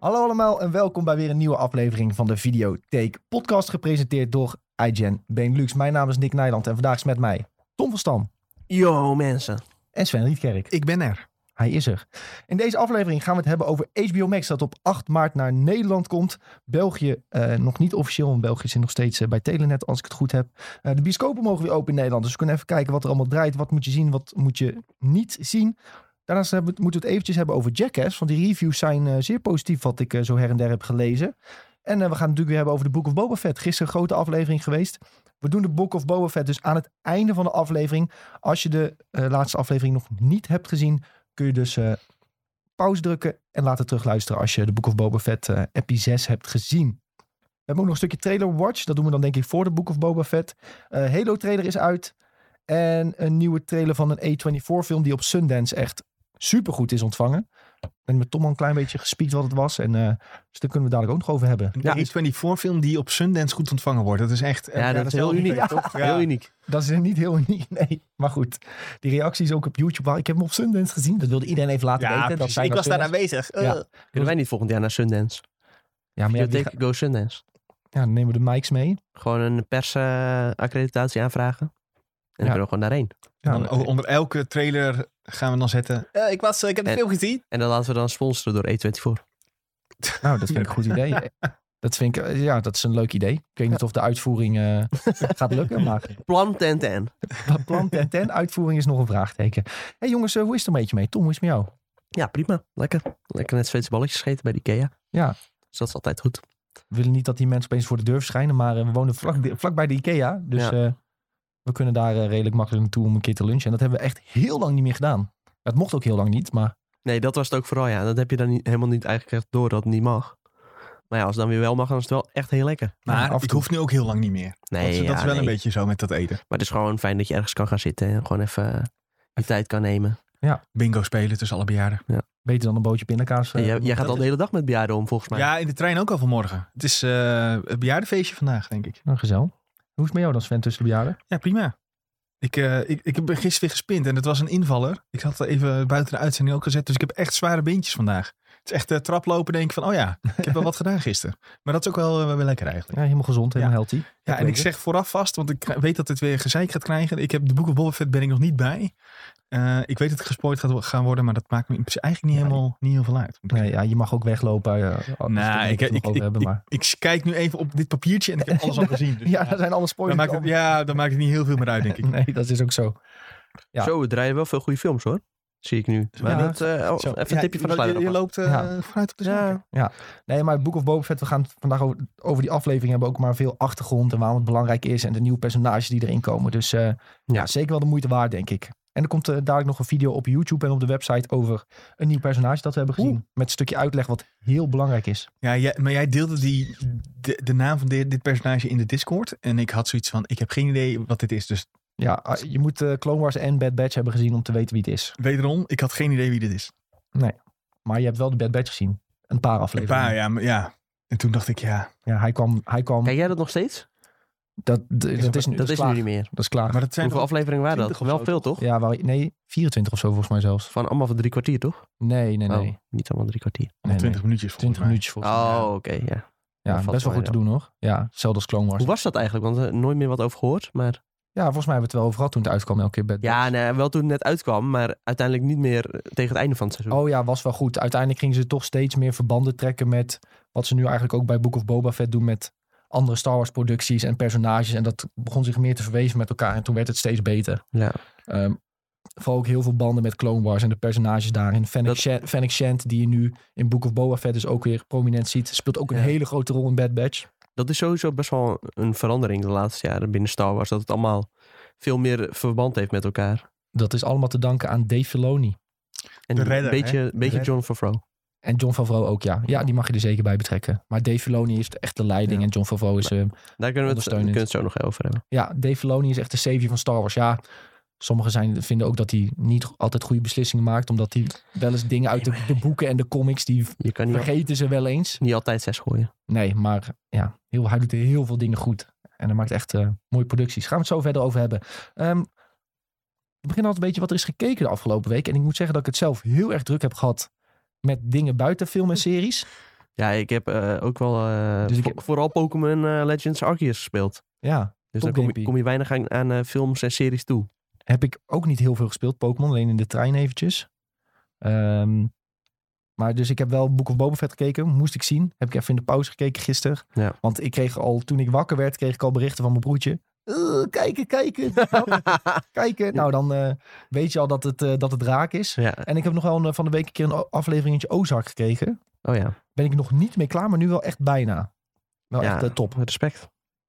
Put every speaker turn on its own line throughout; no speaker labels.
Hallo allemaal en welkom bij weer een nieuwe aflevering van de Videotheek podcast gepresenteerd door iGen Benelux. Mijn naam is Nick Nijland en vandaag is met mij Tom van Stam
Yo mensen.
en Sven Rietkerk.
Ik ben er.
Hij is er. In deze aflevering gaan we het hebben over HBO Max dat op 8 maart naar Nederland komt. België eh, nog niet officieel, want België zit nog steeds eh, bij Telenet als ik het goed heb. Eh, de bioscopen mogen weer open in Nederland, dus we kunnen even kijken wat er allemaal draait. Wat moet je zien, wat moet je niet zien. Daarnaast moeten we het eventjes hebben over Jackass, want die reviews zijn eh, zeer positief wat ik eh, zo her en der heb gelezen. En eh, we gaan het natuurlijk weer hebben over de Book of Boba Fett. Gisteren een grote aflevering geweest. We doen de Book of Boba Fett dus aan het einde van de aflevering. Als je de laatste aflevering nog niet hebt gezien, kun je dus pauze drukken en laten terugluisteren als je de Book of Boba Fett epi 6 hebt gezien. We hebben ook nog een stukje trailer watch. Dat doen we dan denk ik voor de Book of Boba Fett. Halo trailer is uit. En een nieuwe trailer van een A24 film die op Sundance echt supergoed is ontvangen. Ik ben met Tom al een klein beetje gespiekt wat het was. En eh dus daar kunnen we dadelijk ook nog over hebben.
Een
Ja.
A24-film die op Sundance goed ontvangen wordt. Dat is echt...
Ja, dat is heel
wel
uniek.
Ja.
Heel uniek.
Dat is niet heel uniek, nee. Maar goed, die reacties ook op YouTube. waar- Ik heb hem op Sundance gezien. Dat wilde iedereen even laten
Ja,
weten. Dat
precies. ik was daar aanwezig.
Ja.
Uh.
Kunnen wij niet volgend jaar naar Sundance?
Ja, maar ja, ga-
Go Sundance.
ja, dan nemen we de mics mee.
Gewoon een persaccreditatie aanvragen. En dan
Ja.
kunnen we gewoon daarheen.
Ja,
Dan onder elke trailer gaan we dan zetten... eh, ik, was, ik heb de
En-
film gezien.
En dan laten we dan sponsoren door E24.
Nou, dat vind ik een goed idee. Dat vind ik, ja, dat is een leuk idee. Ik weet niet of de uitvoering eh, gaat lukken, maar
Plan 10 10.
plan ten ten, uitvoering is nog een vraagteken. Hé hey jongens, eh, hoe is het een beetje mee? Tom, hoe is het met jou?
Ja, prima. Lekker. Lekker net Zweedse balletjes gegeten bij de Ikea.
Ja.
Dus dat is altijd goed.
We willen niet dat die mensen opeens voor de deur verschijnen, maar we wonen vlak, vlak bij de Ikea. Dus
Ja.
eh, we kunnen daar eh, redelijk makkelijk naartoe om een keer te lunchen. En dat hebben we echt heel lang niet meer gedaan. Het mocht ook heel lang niet, maar
Nee, dat was het ook vooral, ja. Dat heb je dan niet, helemaal niet eigenlijk echt door dat het niet mag. Maar ja, als het dan weer wel mag, dan is het wel echt heel lekker.
Maar
af en
ik
toe.
hoef nu ook heel lang niet meer.
Nee,
dat is, dat
ja,
is wel
nee.
een beetje zo met dat eten.
Maar het is gewoon fijn dat je ergens kan gaan zitten en gewoon even eh, je tijd kan nemen.
Bingo spelen tussen alle bejaarden.
beter dan een bootje pindakaas. eh,
En jij, jij gaat
dat
al de hele dag met bejaarden om, volgens mij.
Ja, in de trein ook al vanmorgen. Het is eh het bejaardenfeestje vandaag, denk ik.
Nou, gezel. Hoe is het met jou dan, Sven, tussen de bejaarden?
Ja, prima. Ik, eh, ik, ik heb gisteren weer gespind en het was een invaller. Ik had even buiten de uitzending ook gezet. Dus ik heb echt zware beentjes vandaag. Het is echt eh, traplopen denk ik van, oh ja, ik heb wel wat gedaan gisteren. Maar dat is ook wel, wel lekker eigenlijk.
Ja, helemaal gezond, helemaal healthy.
Ja, en ik zeg vooraf vast, want ik weet dat het weer gezeik gaat krijgen. Ik heb de Boek of Boba Fett ben ik nog niet bij. Eh, ik weet dat het gespoord gaat gaan worden, maar dat maakt me in principe eigenlijk niet
Ja,
helemaal niet heel veel uit.
Nee, ja, je mag ook weglopen. Uh,
Nou,
het
ik, ik,
nog
ik,
hebben, maar...
ik- ik kijk nu even op dit papiertje en ik heb alles al gezien. Dus
ja, daar zijn alle
dan
spoilers.
maakt het, ja, dan maakt het niet heel veel meer uit, denk ik.
Nee, dat is ook zo. Ja.
Zo, we draaien wel veel goede films hoor. Zie ik nu. Maar
Ja.
dat, eh, oh, even
Ja,
een tipje van de
je-
sluier.
Je,
alvast.
loopt eh,
Ja.
vooruit op de
Ja.
zaken.
Nee, maar het Book of Boba Fett, we gaan het vandaag over, over die aflevering hebben ook maar veel achtergrond en waarom het belangrijk is en de nieuwe personages die erin komen. Dus eh, ja. zeker wel de moeite waard, denk ik. En er komt eh, dadelijk nog een video op YouTube en op de website over een nieuw personage dat we hebben gezien. Met een stukje uitleg wat heel belangrijk is.
Ja, jij, maar jij deelde die, de, de naam van dit, dit personage in de Discord. En ik had zoiets van, ik heb geen idee wat dit is. Dus
Ja, ah, je moet eh, Clone Wars en Bad Batch hebben gezien om te weten wie het is.
wederom, ik had geen idee wie dit is.
Maar je hebt wel de Bad Batch gezien. Een paar
Een
afleveringen.
paar, ja, maar ja. En toen dacht ik, ja,
Ja, hij kwam, hij kwam
Kijk jij dat nog steeds?
Dat, dat, is nu
Dat is nu niet meer.
Dat is klaar.
maar dat zijn
Hoeveel afleveringen waren dat?
20 of
Wel veel
toch?
Ja, waar, nee, 24 of zo volgens mij zelfs.
Van allemaal van drie kwartier toch?
Nee, nee, nee.
Oh, niet allemaal drie kwartier.
nee,
20
nee.
minuutjes volgens
20
mij.
minuutjes volgens mij.
Oh, oké, ja.
Ja, best wel goed te doen hoor. Ja, hetzelfde als Clone Wars.
Hoe was dat eigenlijk? Want er nooit meer wat over gehoord. Maar
Ja, volgens mij hebben we het wel over gehad toen het uitkwam elke keer. Bad
ja, nee, wel toen het net uitkwam. Maar uiteindelijk niet meer eh, tegen het einde van het seizoen.
Oh ja, was wel goed. Uiteindelijk gingen ze toch steeds meer verbanden trekken met wat ze nu eigenlijk ook bij Book of Boba Fett doen met andere Star Wars producties en personages. En dat begon zich meer te verweven met elkaar en toen werd het steeds beter.
Ja.
Ehm vooral ook heel veel banden met Clone Wars en de personages daarin. Fennec,
Dat-
Shand, Fennec Shand, die je nu in Book of Boba Fett dus ook weer prominent ziet, speelt ook een
Ja.
hele grote rol in Bad Batch.
Dat is sowieso best wel een verandering de laatste jaren binnen Star Wars. Dat het allemaal veel meer verband heeft met elkaar.
Dat is allemaal te danken aan Dave Filoni.
En
redder,
een beetje, beetje. John Favreau.
En John Favreau ook, ja. Ja, die mag je er zeker bij betrekken. Maar Dave Filoni is echt de leiding
Ja.
en John Favreau is... eh,
Daar kunnen we het, kunnen zo nog over hebben.
ja, Dave Filoni is echt de savior van Star Wars. Ja, sommigen zijn, vinden ook dat hij niet altijd goede beslissingen maakt. Omdat hij wel eens dingen uit de, de boeken en de comics, die
Je kan niet,
vergeten ze wel eens.
niet altijd zes gooien.
Nee, maar ja, heel, hij doet heel veel dingen goed. En hij maakt echt eh, mooie producties. Gaan we het zo verder over hebben. Ehm, we beginnen altijd een beetje wat er is gekeken de afgelopen week. En ik moet zeggen dat ik het zelf heel erg druk heb gehad met dingen buiten film en series.
Ja, ik heb eh, ook wel eh,
Dus ik heb-
vooral Pokémon eh, Legends Arceus gespeeld.
Ja,
Dus dan kom je,
Topgamepie.
kom je weinig aan, aan films en series toe.
heb ik ook niet heel veel gespeeld. Pokémon, alleen in de trein eventjes. Ehm, maar dus ik heb wel Book of Boba Fett gekeken. Moest ik zien. Heb ik even in de pauze gekeken gisteren.
Ja.
Want ik kreeg al, toen ik wakker werd, kreeg ik al berichten van mijn broertje. "Eh, kijken, kijken, kijken. Nou, dan eh, weet je al dat het, eh, dat het raak is.
ja.
En ik heb nog wel een, van de week een keer een afleveringetje Ozark gekregen.
Oh ja.
Ben ik nog niet mee klaar, maar nu wel echt bijna. Wel
ja,
echt top.
Respect.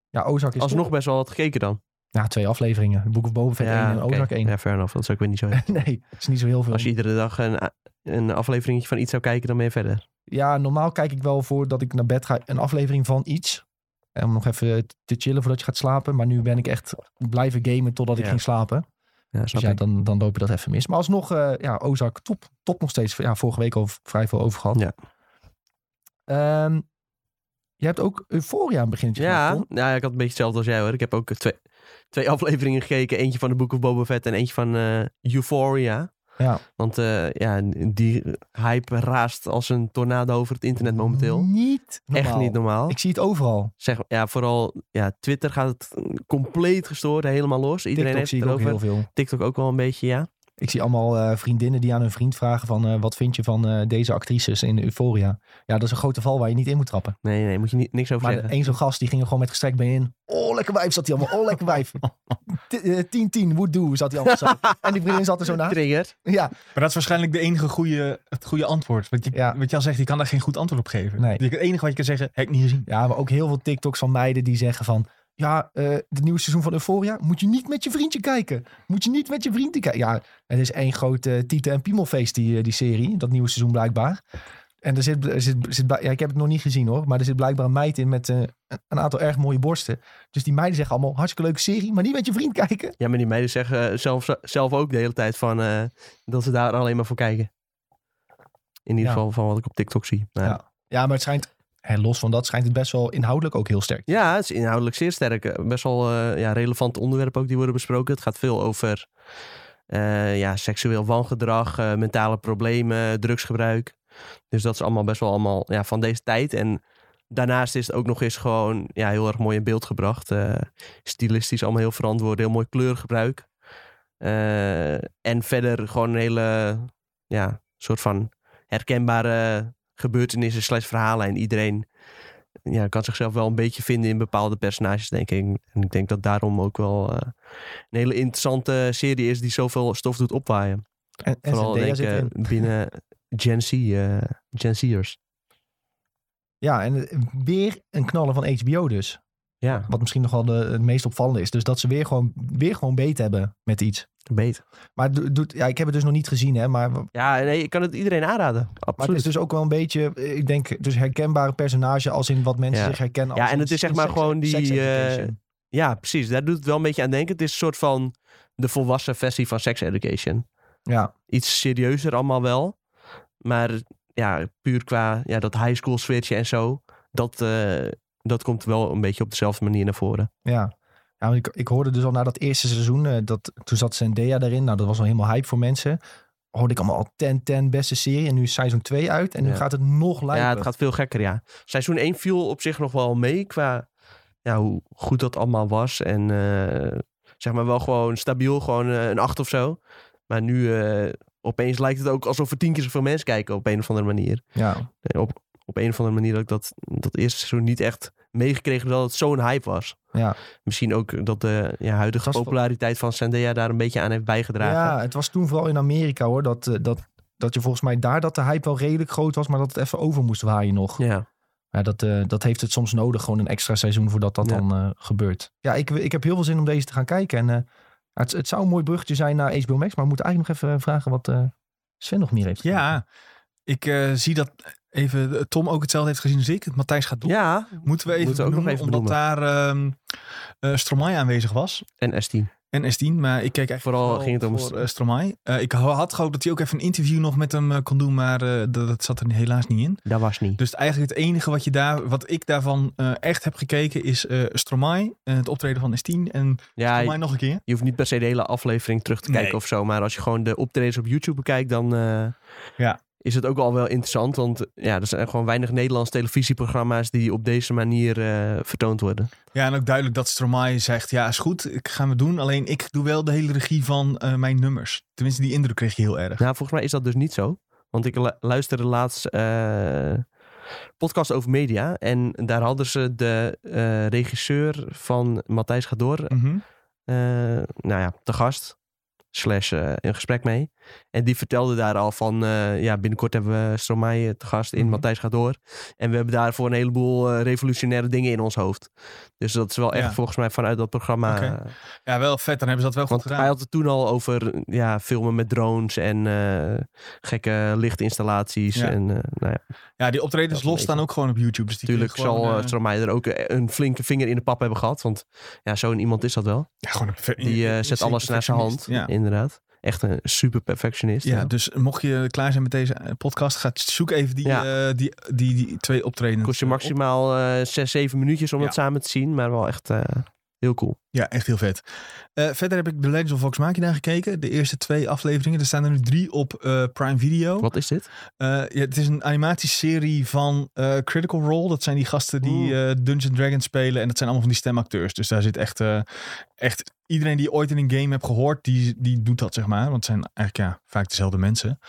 Ja, Ozark is
Alsnog
top.
best wel wat gekeken dan.
Ja, twee afleveringen. Book of Boba Fett 1
ja,
en. Ozark 1.
Ja, fair enough. Dat is ook weer niet zo.
nee, het is niet zo heel veel.
Als je iedere dag een, een afleveringetje van iets zou kijken, dan ben je verder.
Ja, normaal kijk ik wel voordat ik naar bed ga een aflevering van iets. En om nog even te chillen voordat je gaat slapen. Maar nu ben ik echt blijven gamen totdat ik
Ja.
ging slapen.
Ja,
Dus ja, dan, dan loop je dat even mis. Maar alsnog, eh ja, Ozark, top, top nog steeds. Ja, vorige week al vrij veel over gehad.
Ja.
Ehm, je hebt ook Euphoria een beginnetje
Ja,
gemaakt, Tom.
ja, ik had een beetje hetzelfde als jij hoor. Ik heb ook twee, twee afleveringen gekeken. Eentje van de Book of Boba Fett en eentje van eh, Euphoria.
Ja.
Want eh, ja, die hype raast als een tornado over het internet momenteel.
Niet normaal.
Echt niet normaal.
Ik zie het overal.
Zeg, ja, vooral ja, Twitter gaat het compleet gestoord, helemaal los. Iedereen
TikTok
heeft
zie
het
ik ook heel veel.
TikTok ook wel een beetje, ja.
Ik zie allemaal eh, vriendinnen die aan hun vriend vragen van... eh, wat vind je van eh, deze actrices in Euphoria? Ja, dat is een grote val waar je niet in moet trappen.
Nee, nee, moet je niet, niks over
Maar
zeggen.
één zo'n gast die ging er gewoon met gestrekt been in. Oh, lekker wijf zat hij allemaal. Oh, lekker wijf. 10-10, would do zat hij allemaal zo. En die vriendin zat er zo naast.
Trigger.
Ja,
Maar dat is waarschijnlijk de enige goede, het goede antwoord. Want je,
Ja.
wat je al zegt, je kan daar geen goed antwoord op geven.
Nee.
Het enige wat je kan zeggen, heb ik niet gezien.
ja, maar ook heel veel TikToks van meiden die zeggen van... Ja, eh het nieuwe seizoen van Euphoria moet je niet met je vriendje kijken. Moet je niet met je vriendje kijken. Ja, het is één groot Tieten en Piemelfeest, die, eh, die serie. Dat nieuwe seizoen blijkbaar. En er zit, er zit, zit, ja, ik heb het nog niet gezien hoor. Maar er zit blijkbaar een meid in met eh, een aantal erg mooie borsten. Dus die meiden zeggen allemaal, hartstikke leuke serie. Maar niet met je vriend kijken.
Ja, maar die meiden zeggen zelf, zelf ook de hele tijd van dat ze daar alleen maar voor kijken. In ieder
Ja.
geval van wat ik op TikTok zie. Maar. Ja.
Ja, maar het schijnt, hè, los van dat, schijnt het best wel inhoudelijk ook heel sterk.
Ja, het is inhoudelijk zeer sterk. Eh, Best wel eh, ja, relevante onderwerpen ook die worden besproken. Het gaat veel over eh, ja, seksueel wangedrag, mentale problemen, drugsgebruik. Dus dat is allemaal best wel allemaal ja, van deze tijd. En daarnaast is het ook nog eens gewoon ja, heel erg mooi in beeld gebracht. Stilistisch allemaal heel verantwoord, heel mooi kleurgebruik. En verder gewoon een hele ja, soort van herkenbare gebeurtenissen slash verhalen. En iedereen ja, kan zichzelf wel een beetje vinden in bepaalde personages, denk ik. En ik denk dat daarom ook wel eh, een hele interessante serie is die zoveel stof doet opwaaien.
En, en
Vooral denk ik
erin.
binnen Gen Z, eh, Gen Z'ers.
Ja, en eh, weer een knaller van HBO dus.
Ja,
Wat misschien nog wel de, het meest opvallende is. Dus dat ze weer gewoon, weer gewoon beet hebben met iets.
beter.
Maar het do- doet, ja, ik heb het dus nog niet gezien, hè. Maar, maar
Ja, nee, ik kan het iedereen aanraden.
het
Absoluut.
is dus ook wel een beetje, eh, ik denk, dus herkenbare personage als in wat mensen
Ja.
zich herkennen.
Ja,
als
en
in
het is zeg maar gewoon die,
education.
Ja, precies. Daar doet het wel een beetje aan denken. Het is een soort van de volwassen versie van sex education.
ja,
Iets serieuzer allemaal wel. Maar ja, puur qua ja, dat high school sfeertje en zo. Dat, eh, dat komt wel een beetje op dezelfde manier naar voren.
ja. Ja, ik, ik hoorde dus al na dat eerste seizoen, eh, dat, toen zat Zendaya daarin. Nou, dat was al helemaal hype voor mensen. Hoorde ik allemaal al 10-10 beste serie. En nu is seizoen 2 uit. En nu gaat het nog lijper.
Ja, het gaat veel gekker, ja. Seizoen 1 viel op zich nog wel mee qua ja, hoe goed dat allemaal was. En eh, zeg maar wel gewoon stabiel, gewoon eh, een 8 of zo. Maar nu opeens lijkt het ook alsof er tien keer zoveel mensen kijken op een of andere manier.
Ja,
Op, op een of andere manier dat ik dat, dat eerste seizoen niet echt meegekregen dat het zo'n hype was.
ja.
Misschien ook dat de ja, huidige populariteit van Zendaya daar een beetje aan heeft bijgedragen.
Ja, het was toen vooral in Amerika hoor. Dat, eh, dat, dat je volgens mij daar dat de hype wel redelijk groot was. Maar dat het even over moest waaien nog.
ja.
Ja, dat, eh, dat heeft het soms nodig. Gewoon een extra seizoen voordat dat
Ja.
dan eh, gebeurt. Ja, ik, ik heb heel veel zin om deze te gaan kijken. En eh, het, het zou een mooi bruggetje zijn naar HBO Max. Maar we moeten eigenlijk nog even vragen wat eh, Sven nog meer heeft. gedaan.
Ja, ik eh, zie dat even eh, Tom ook hetzelfde heeft gezien als ik. Matthijs gaat door.
ja,
Moeten we even
Moeten we ook nog even
omdat
benoemen.
daar eh, Stromae aanwezig was.
en S10.
En S10, maar ik keek eigenlijk
Vooral ging het om
voor Stromae. Ik had gehoopt dat hij ook even een interview nog met hem kon doen, maar dat, dat zat er helaas niet in.
Dat was niet.
Dus eigenlijk het enige wat, je daar, wat ik daarvan echt heb gekeken is Stromae, het optreden van S10 en
Ja,
Stromae nog een keer.
Je hoeft niet per se de hele aflevering terug te kijken
Nee.
of zo. Maar als je gewoon de optredens op YouTube bekijkt, dan
Ja.
Is het ook al wel interessant. Want ja, er zijn gewoon weinig Nederlandse televisieprogramma's die op deze manier eh, vertoond worden.
Ja, en ook duidelijk dat Stromae zegt, ja is goed, ik ga we doen. Alleen ik doe wel de hele regie van eh, mijn nummers. Tenminste, die indruk kreeg je heel erg.
Nou, volgens mij is dat dus niet zo. Want ik lu- luisterde laatst eh podcast over media. En daar hadden ze de regisseur van Matthijs Gador
Mhm.
nou ja, te gast. Slash een gesprek mee. En die vertelde daar al van... eh, ja, binnenkort hebben we Stromae te gast in
Mhm.
Matthijs gaat door. En we hebben daarvoor een heleboel eh, revolutionaire dingen in ons hoofd. Dus dat is wel echt
Ja.
volgens mij vanuit dat programma... Eh,
Ja, wel vet, dan hebben ze dat wel goed gedaan.
hij had het toen al over ja, filmen met drones en eh, gekke lichtinstallaties.
Ja.
En eh, nou ja,
Ja, die optredens los staan ook gewoon op YouTube. Dus
natuurlijk zal uh,
eh,
Stromae er ook een flinke vinger in de pap hebben gehad. Want ja, zo'n iemand is dat wel.
ja, gewoon een
Die eh, zet alles naar zijn hand, inderdaad. Echt een super perfectionist.
Ja, dus mocht je klaar zijn met deze eh, podcast, ga zoek even die,
Ja.
eh, die, die, die twee optredens.
Kost je
eh,
maximaal zes, zeven minuutjes om het samen te zien. Maar wel echt heel cool.
Ja, echt heel vet. Eh, verder heb ik The Legends of Vox Machina gekeken. De eerste twee afleveringen. Er staan er nu drie op eh, Prime Video.
Wat is dit?
Eh, ja, het is een animatieserie van Critical Role. Dat zijn die gasten die
Oeh.
Dungeons Dragons spelen. En dat zijn allemaal van die stemacteurs. Dus daar zit echt, echt iedereen die ooit in een game hebt gehoord, die, die doet dat zeg maar. Want het zijn eigenlijk ja, vaak dezelfde mensen.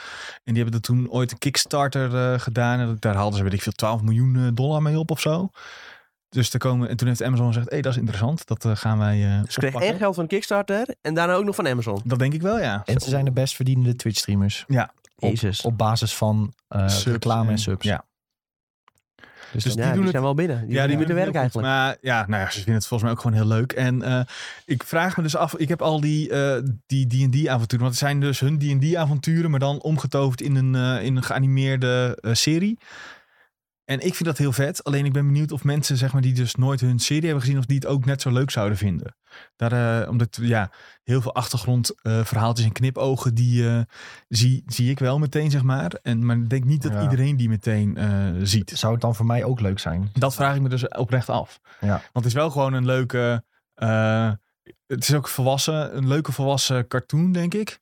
En die hebben er toen ooit een Kickstarter gedaan. En daar haalden ze, weet ik veel, 12 miljoen dollar mee op of zo. Dus daar komen, en toen heeft Amazon gezegd, hé, dat is interessant. Dat eh, gaan wij eh
Dus ik kreeg één geld van Kickstarter en daarna ook nog van Amazon.
Dat denk ik wel, ja.
En ze zijn de best verdienende Twitch-streamers. Op,
Jezus.
op basis van eh,
Subs
reclame en
en-
subs.
Ja.
Dus,
Dus
ja,
die
die,
doen
zijn wel binnen. Die,
ja,
die moeten werken eigenlijk.
Maar ja, nou ja, ze vinden het volgens mij ook gewoon heel leuk. En eh, ik vraag me dus af, ik heb al die eh, die D&D avonturen. Want het zijn dus hun D&D avonturen, maar dan omgetoverd in een, eh, in een geanimeerde eh, serie. En ik vind dat heel vet. Alleen ik ben benieuwd of mensen zeg maar, die dus nooit hun serie hebben gezien, of die het ook net zo leuk zouden vinden. Daar, eh, omdat ja, heel veel achtergrondverhaaltjes en knipogen, die eh, zie, zie ik wel meteen, zeg maar. En, maar ik denk niet dat
Ja.
iedereen die meteen eh, ziet.
zou het dan voor mij ook leuk zijn?
Dat vraag ik me dus oprecht af.
Ja.
Want het is wel gewoon een leuke. eh, het is ook volwassen, een leuke volwassen cartoon, denk ik.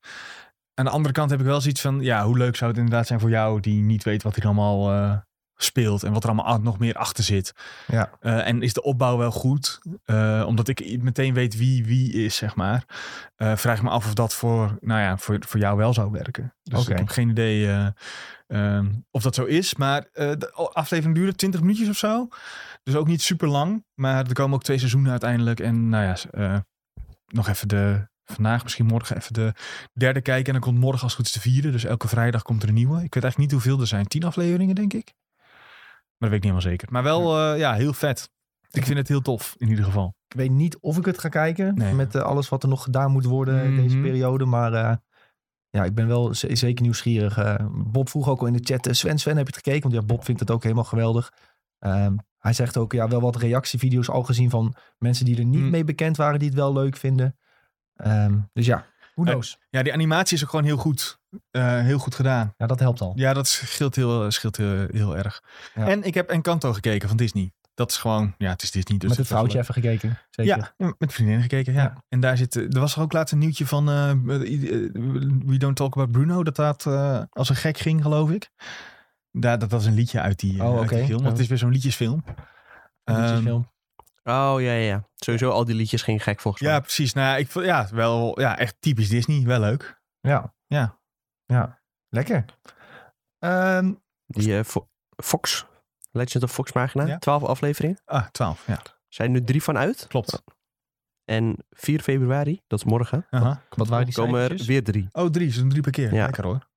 Aan de andere kant heb ik wel zoiets van: ja, hoe leuk zou het inderdaad zijn voor jou die niet weet wat hier allemaal eh, speelt en wat er allemaal nog meer achter zit.
Ja.
Eh, en is de opbouw wel goed? Eh, omdat ik meteen weet wie wie is, zeg maar. Eh, vraag me af of dat voor, nou ja, voor, voor jou wel zou werken. Dus ik heb geen idee eh, ehm, of dat zo is. Maar de aflevering duurde 20 minuutjes of zo. Dus ook niet super lang. Maar er komen ook twee seizoenen uiteindelijk. En nou ja, nog even de... Vandaag, misschien morgen even de derde kijken. En dan komt morgen als het goed is de vierde. Dus elke vrijdag komt er een nieuwe. Ik weet eigenlijk niet hoeveel er zijn. Tien afleveringen, denk ik. Maar dat weet ik niet helemaal zeker. Maar wel, eh, ja, heel vet. Ik vind het heel tof, in ieder geval.
Ik weet niet of ik het ga kijken.
Nee.
Met eh, alles wat er nog gedaan moet worden in deze
Mhm.
periode. Maar eh, ja, ik ben wel zeker nieuwsgierig. Bob vroeg ook al in de chat. Sven, Sven, heb je het gekeken? Want ja, Bob vindt het ook helemaal geweldig. Ehm, hij zegt ook ja, wel wat reactievideo's al gezien van mensen die er niet
Mm.
mee bekend waren. Die het wel leuk vinden. Ehm, dus ja, who
Eh,
knows?
Ja, die animatie is ook gewoon heel goed. Eh, heel goed gedaan.
Ja, dat helpt al.
Ja, dat scheelt heel, scheelt heel, heel erg.
Ja.
En ik heb Encanto gekeken van Disney. Dat is gewoon, ja, het is Disney. Dus
Met het vrouwtje even gekeken. Zeker.
Ja, met vriendinnen gekeken, ja.
Ja.
En daar zit, eh, er was er ook laatst een nieuwtje van eh, eh, We Don't Talk About Bruno. Dat dat eh, als een gek ging, geloof ik. Daar, dat was een liedje uit die, eh,
Oh,
uit die
oké.
film. Want het is weer zo'n liedjesfilm.
Een
Ehm,
liedjesfilm.
Oh ja, ja, ja. Sowieso al die liedjes gingen gek volgens mij.
ja, precies. Nou, ja, ik, vond- ja, wel, ja, echt typisch Disney. Wel leuk.
Ja.
Ja.
Ja. Lekker. Ehm,
Die eh, Fo- Fox, Legend of Fox pagina,
Ja.
12 afleveringen.
Ah, 12, ja.
Zijn er drie van uit.
Klopt.
En 4 februari, dat is morgen,
Aha.
wat waren die
komen er weer drie.
Oh, drie. Zo'n drie per keer.
Ja.
Lekker hoor.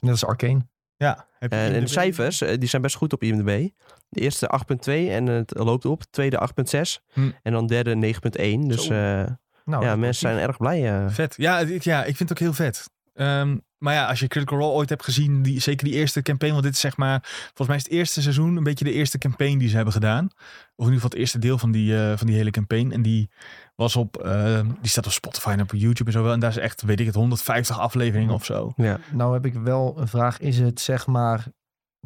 Net als Arcane.
Ja. Heb je
Eh, en de cijfers, eh, die zijn best goed op IMDb. De eerste 8.2 en het loopt op. Tweede 8.6
Hm.
en dan derde 9.1. Dus eh,
Nou,
ja, mensen zijn erg blij.
Vet. Ja, het- ja, ik vind het ook heel vet. Ehm, maar ja, als je Critical Role ooit hebt gezien, die, zeker die eerste campaign, want dit is zeg maar, volgens mij is het eerste seizoen een beetje de eerste campaign die ze hebben gedaan. Of in ieder geval het eerste deel van die, eh, van die hele campaign. En die was op, ehm, die staat op Spotify en op YouTube en zo wel. En daar is echt, weet ik het, 150 afleveringen of zo.
ja.
Nou heb ik wel een vraag. Is het zeg maar,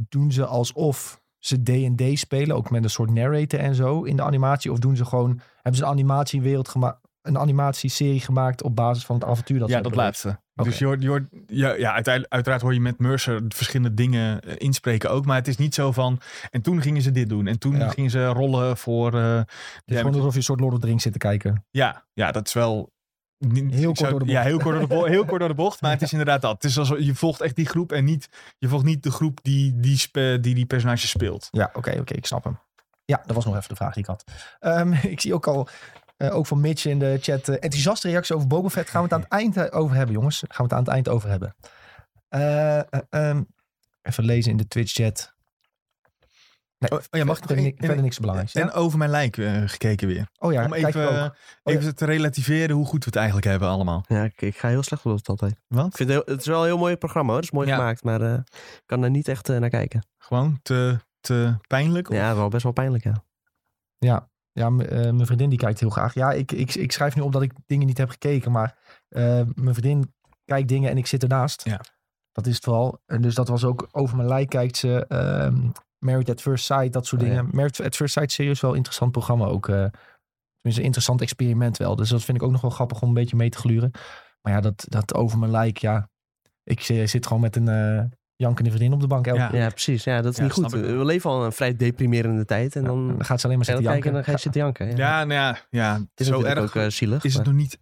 doen ze alsof ze D&D spelen, ook met een soort narrator en zo in de animatie? Of doen ze gewoon, hebben ze een animatiewereld gemaakt, een animatieserie gemaakt op basis van het avontuur dat ze
ja, dat laatste. Dus je hoort, je hoort, ja, ja, uiteindelijk, uiteraard hoor je met Mercer verschillende dingen eh, inspreken ook. Maar het is niet zo van. En toen gingen ze dit doen. En toen
Ja.
gingen ze rollen voor. eh,
Het is
ja,
gewoon alsof je een soort Lord of the Rings zit te kijken.
ja, ja, dat is wel. niet-
Heel kort door de
Ja,
bocht.
heel kort door de bocht. Heel kort door de bocht. Maar het is inderdaad dat. Het is alsof, je volgt echt die groep en niet. Je volgt niet de groep die die, spe- die, die personage speelt.
Ja, oké, oké, ik snap hem. Ja, dat was nog even de vraag die ik had. Ehm, ik zie ook al, eh, ook van Mitch in de chat, eh, enthousiaste reactie over Boba Fett. Gaan we het aan het eind eh, over hebben, jongens. Gaan we het aan het eind over hebben. Eh, eh, ehm, even lezen in de Twitch chat. Nee,
Oh, ja, mag ik
verder, ni- verder niks belangrijks.
En
Ja?
over mijn lijk gekeken weer.
Oh ja,
Om even.
Oh,
even te relativeren hoe goed we het eigenlijk hebben allemaal.
Ja, ik, ik ga heel slecht op dat altijd.
Want
Ik vind het, heel- het is wel een heel mooi programma hoor. Het is mooi
Ja.
gemaakt, maar eh, ik kan er niet echt naar kijken.
gewoon te, te pijnlijk. of-
Ja, wel best wel pijnlijk ja.
Ja, ja eh, mijn vriendin die kijkt heel graag. Ja, ik, ik, ik schrijf nu op dat ik dingen niet heb gekeken, maar eh, mijn vriendin kijkt dingen en ik zit ernaast.
Ja.
Dat is het vooral. En dus dat was ook over mijn lijk kijkt ze. ehm Married at First Sight, dat soort
Oh, ja.
dingen. Married at First Sight, serieus wel een interessant programma ook. eh tenminste, een interessant experiment wel. Dus dat vind ik ook nog wel grappig om een beetje mee te gluren. Maar ja, dat, dat over mijn lijk, ja. Ik zi- zit gewoon met een jankende vriendin op de bank elke
Ja.
keer.
Ja, precies. Ja, dat is
Ja,
niet goed. We leven al een vrij deprimerende tijd. En
Ja,
dan,
dan gaat ze alleen maar zitten
en
janken.
dan ga je zitten janken. Ja.
Ja, nou ja, ja
het is
zo erg
ook eh, zielig.
is het nog niet.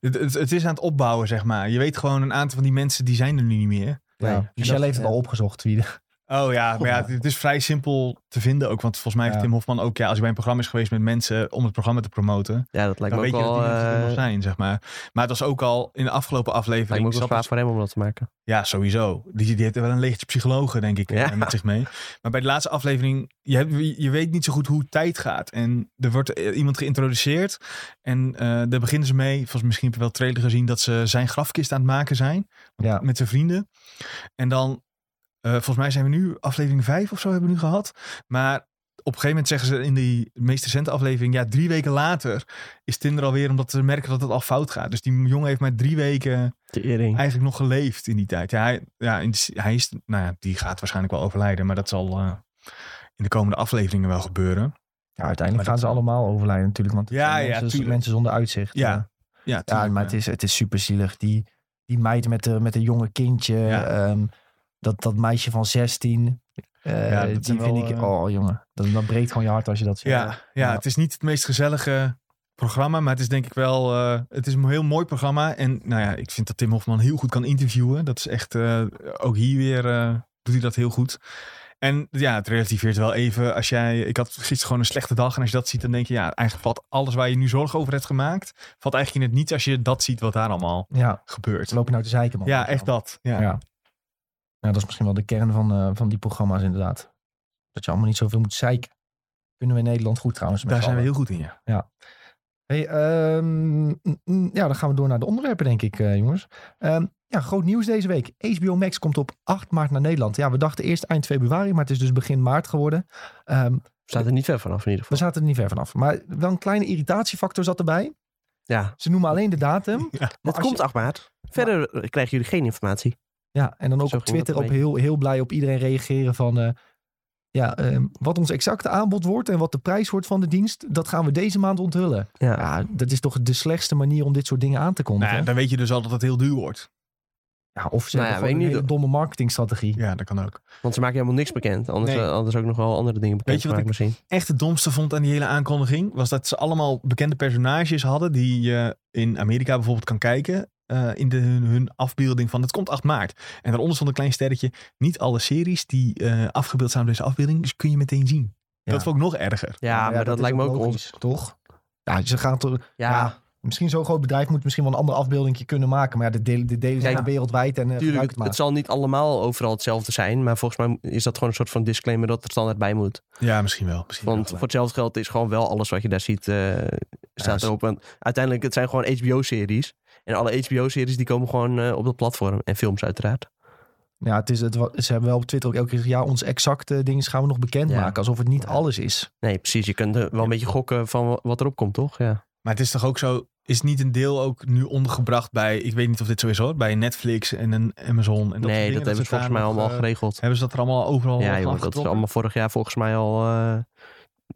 Het, het, het is aan het opbouwen, zeg maar. Je weet gewoon een aantal van die mensen die zijn er nu niet meer.
Ja. Michelle
dat-
heeft het
ja.
al opgezocht. Wie de-
Oh ja, maar ja, het, het is vrij simpel te vinden ook. Want volgens mij heeft
Ja.
Tim Hofman ook, ja, als hij bij een programma is geweest met mensen om het programma te promoten,
ja, dat lijkt
dan
me
weet
ook
je dat
wel,
die mensen nog
eh,
zijn, zeg maar. Maar het was ook al in de afgelopen
lijkt me
aflevering.
ook wel
zat
zwaar
het-
voor hem om dat te maken.
Ja, sowieso. Die, die heeft wel een leegje psychologen, denk ik,
Ja.
eh, met zich mee. Maar bij de laatste aflevering, je, hebt, je weet niet zo goed hoe tijd gaat. En er wordt eh, iemand geïntroduceerd. En eh, daar beginnen ze mee. Volgens misschien heb je wel trailer gezien dat ze zijn grafkist aan het maken zijn.
Ja.
Met zijn vrienden. En dan, eh, volgens mij zijn we nu aflevering 5 of zo hebben we nu gehad. Maar op een gegeven moment zeggen ze in die meest recente aflevering, ja, drie weken later is Tinder alweer, omdat ze merken dat het al fout gaat. Dus die jongen heeft maar drie weken eigenlijk nog geleefd in die tijd. Ja, hij, ja, hij is, nou ja, die gaat waarschijnlijk wel overlijden, maar dat zal eh, in de komende afleveringen wel gebeuren.
Ja, uiteindelijk
Maar
gaan ze allemaal overlijden natuurlijk. Want
Ja, ja,
mensen, mensen zonder uitzicht.
Ja,
eh.
Ja,
ja
tuurlijk,
maar het is, het is super zielig. Die, die meid met, de, met een jonge kindje.
Ja.
ehm, dat, dat meisje van 16. eh,
Ja,
die vind
wel,
ik...
eh,
Oh jongen, dat, dat breekt gewoon je hart als je dat ziet.
Ja, ja,
Ja.
het is niet het meest gezellige programma, maar het is denk ik wel, eh, het is een heel mooi programma. En nou ja, ik vind dat Tim Hofman heel goed kan interviewen. Dat is echt, ook hier weer doet hij dat heel goed. En ja, het relativeert wel even. Als jij, ik had gisteren gewoon een slechte dag. En als je dat ziet, dan denk je, ja, eigenlijk valt alles waar je nu zorgen over hebt gemaakt, valt eigenlijk in het niets als je dat ziet wat daar allemaal
Ja,
gebeurt.
lopen nou te zeiken, man.
Ja, echt dat. Ja.
Ja. Ja, dat is misschien wel de kern van, eh, van die programma's inderdaad. Dat je allemaal niet zoveel moet zeiken. Kunnen we in Nederland goed trouwens.
Daar zijn we heel goed in, ja.
Hey, ehm, ja, dan gaan we door naar de onderwerpen, denk ik, eh, jongens. Ehm, ja, groot nieuws deze week. HBO Max komt op 8 maart naar Nederland. Ja, we dachten eerst eind februari, maar het is dus begin maart geworden. Ehm,
Staat er niet ver vanaf in ieder
we
geval.
zaten er niet ver vanaf. Maar wel een kleine irritatiefactor zat erbij.
Ja,
Ze noemen alleen de datum.
Ja.
Maar
het komt
je-
8 maart. Verder eh, krijgen jullie geen informatie.
Ja, en dan ook
Zo
op Twitter op heel, heel blij op iedereen reageren van... eh, ja, ehm, wat ons exacte aanbod wordt en wat de prijs wordt van de dienst... dat gaan we deze maand onthullen.
Ja.
Ja, dat is toch de slechtste manier om dit soort dingen aan te kondigen.
Nou, ja, dan weet je dus al dat het heel duur wordt.
Ja, of ze
Nou ja,
hebben
ik
een hele domme marketingstrategie.
Ja, dat kan ook.
Want ze maken helemaal niks bekend. Anders,
Nee.
eh, anders ook nog wel andere dingen bekend
Weet je wat
gemaakt misschien.
echt het domste vond aan die hele aankondiging, was dat ze allemaal bekende personages hadden die je in Amerika bijvoorbeeld kan kijken. Eh, in de, hun, hun afbeelding van het komt 8 maart. En daaronder stond een klein sterretje. Niet alle series die eh, afgebeeld zijn op deze afbeelding, dus kun je meteen zien.
Ja.
Dat vond ik nog erger.
Ja, maar dat, lijkt me ook
logisch,
ons.
toch? Ja, ze gaan toch...
Ja,
Ja, misschien zo'n groot bedrijf moet misschien wel een ander afbeelding kunnen maken. Maar ja, de delen, de delen zijn
Kijk,
wereldwijd en uh,
Tuurlijk, het,
maar.
het zal niet allemaal overal hetzelfde zijn. Maar volgens mij is dat gewoon een soort van disclaimer dat er standaard bij moet.
Ja, misschien wel. Misschien
Want
wel
voor hetzelfde geld is gewoon wel alles wat je daar ziet, eh, staat
Ja,
erop. Want uiteindelijk, het zijn gewoon HBO-series. En alle HBO-series die komen gewoon eh, op dat platform. En films uiteraard.
Ja, het is, het, ze hebben wel op Twitter ook elke keer gezegd... ja, onze exacte dingen gaan we nog bekendmaken.
Ja.
Alsof het niet
Ja.
alles is.
Nee, precies. Je kunt er wel een beetje gokken van wa- wat erop komt, toch? Ja.
Maar het is toch ook zo, is niet een deel ook nu ondergebracht bij, ik weet niet of dit zo is hoor, bij Netflix en een Amazon en dat
nee, dat hebben ze volgens mij allemaal
eh,
geregeld.
Hebben ze dat er allemaal overal
Ja, joh, dat is allemaal vorig jaar volgens mij al... eh,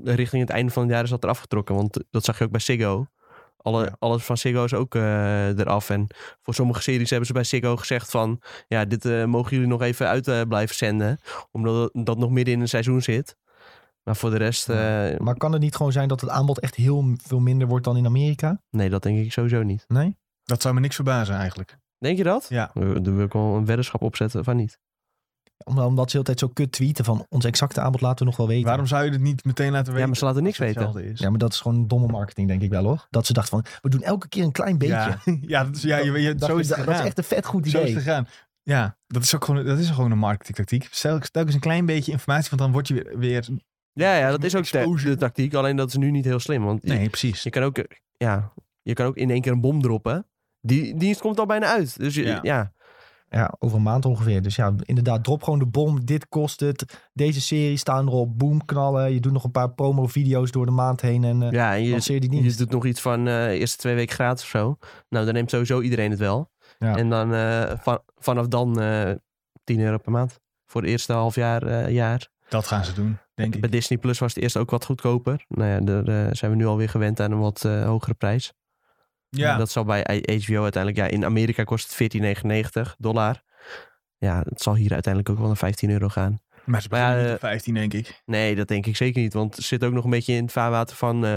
richting het einde van het jaar is dat er afgetrokken. Want dat zag je ook bij Ziggo. Alle,
Ja.
Alles van Ziggo is ook eh, eraf. En voor sommige series hebben ze bij Ziggo gezegd van... Ja, dit eh, mogen jullie nog even uit eh, blijven zenden. Omdat dat nog midden in een seizoen zit. Maar voor de rest... eh,
Maar kan het niet gewoon zijn dat het aanbod echt heel veel minder wordt dan in Amerika?
Nee, dat denk ik sowieso niet.
Nee?
Dat zou me niks verbazen eigenlijk.
Denk je dat?
Ja.
Daar wil ik wel een weddenschap opzetten van niet.
Omdat, omdat ze altijd zo kut tweeten van ons exacte aanbod laten we nog wel weten.
Waarom zou je het niet meteen laten weten?
Ja, maar ze laten niks weten.
Ja, maar dat is gewoon domme marketing denk ik wel hoor. Dat ze dachten van, we doen elke keer een klein beetje.
Ja, ja, dat is, ja je, je,
Dat-
zo is het
dat, dat is echt een vet goed
Zo is
idee.
het gegaan. Ja, dat is ook gewoon, dat is gewoon een marketingtactiek. Stel, telkens een klein beetje informatie, want dan word je weer... weer
Ja, ja dat is ook de, de tactiek. Alleen dat is nu niet heel slim. Want je-
nee, precies.
je, kan ook, ja, je kan ook in één keer een bom droppen. Die dienst komt al bijna uit. Dus je-
Ja.
ja.
Ja, over een maand ongeveer. Dus ja, inderdaad, drop gewoon de bom. Dit kost het. Deze serie staan erop. Boom, knallen. Je doet nog een paar promo-video's door de maand heen en eh
ja en je,
die
je
dienst.
doet nog iets van eh eerste twee weken gratis of zo. Nou, dan neemt sowieso iedereen het wel.
Ja.
En dan eh, van, vanaf dan eh 10 euro per maand. Voor de eerste half jaar. jaar.
Dat gaan ze doen, denk ik.
Bij Disney Plus was het eerst ook wat goedkoper. Nou ja, daar zijn we nu alweer gewend aan een wat hogere prijs.
Ja,
Dat zal bij HBO uiteindelijk... Ja, in Amerika kost het 14,99 dollar. Ja, het zal hier uiteindelijk ook wel naar 15 euro gaan.
maar ze
maar ja,
beginnen niet
eh,
op 15, denk ik.
Nee, dat denk ik zeker niet. Want het zit ook nog een beetje in het vaarwater van... eh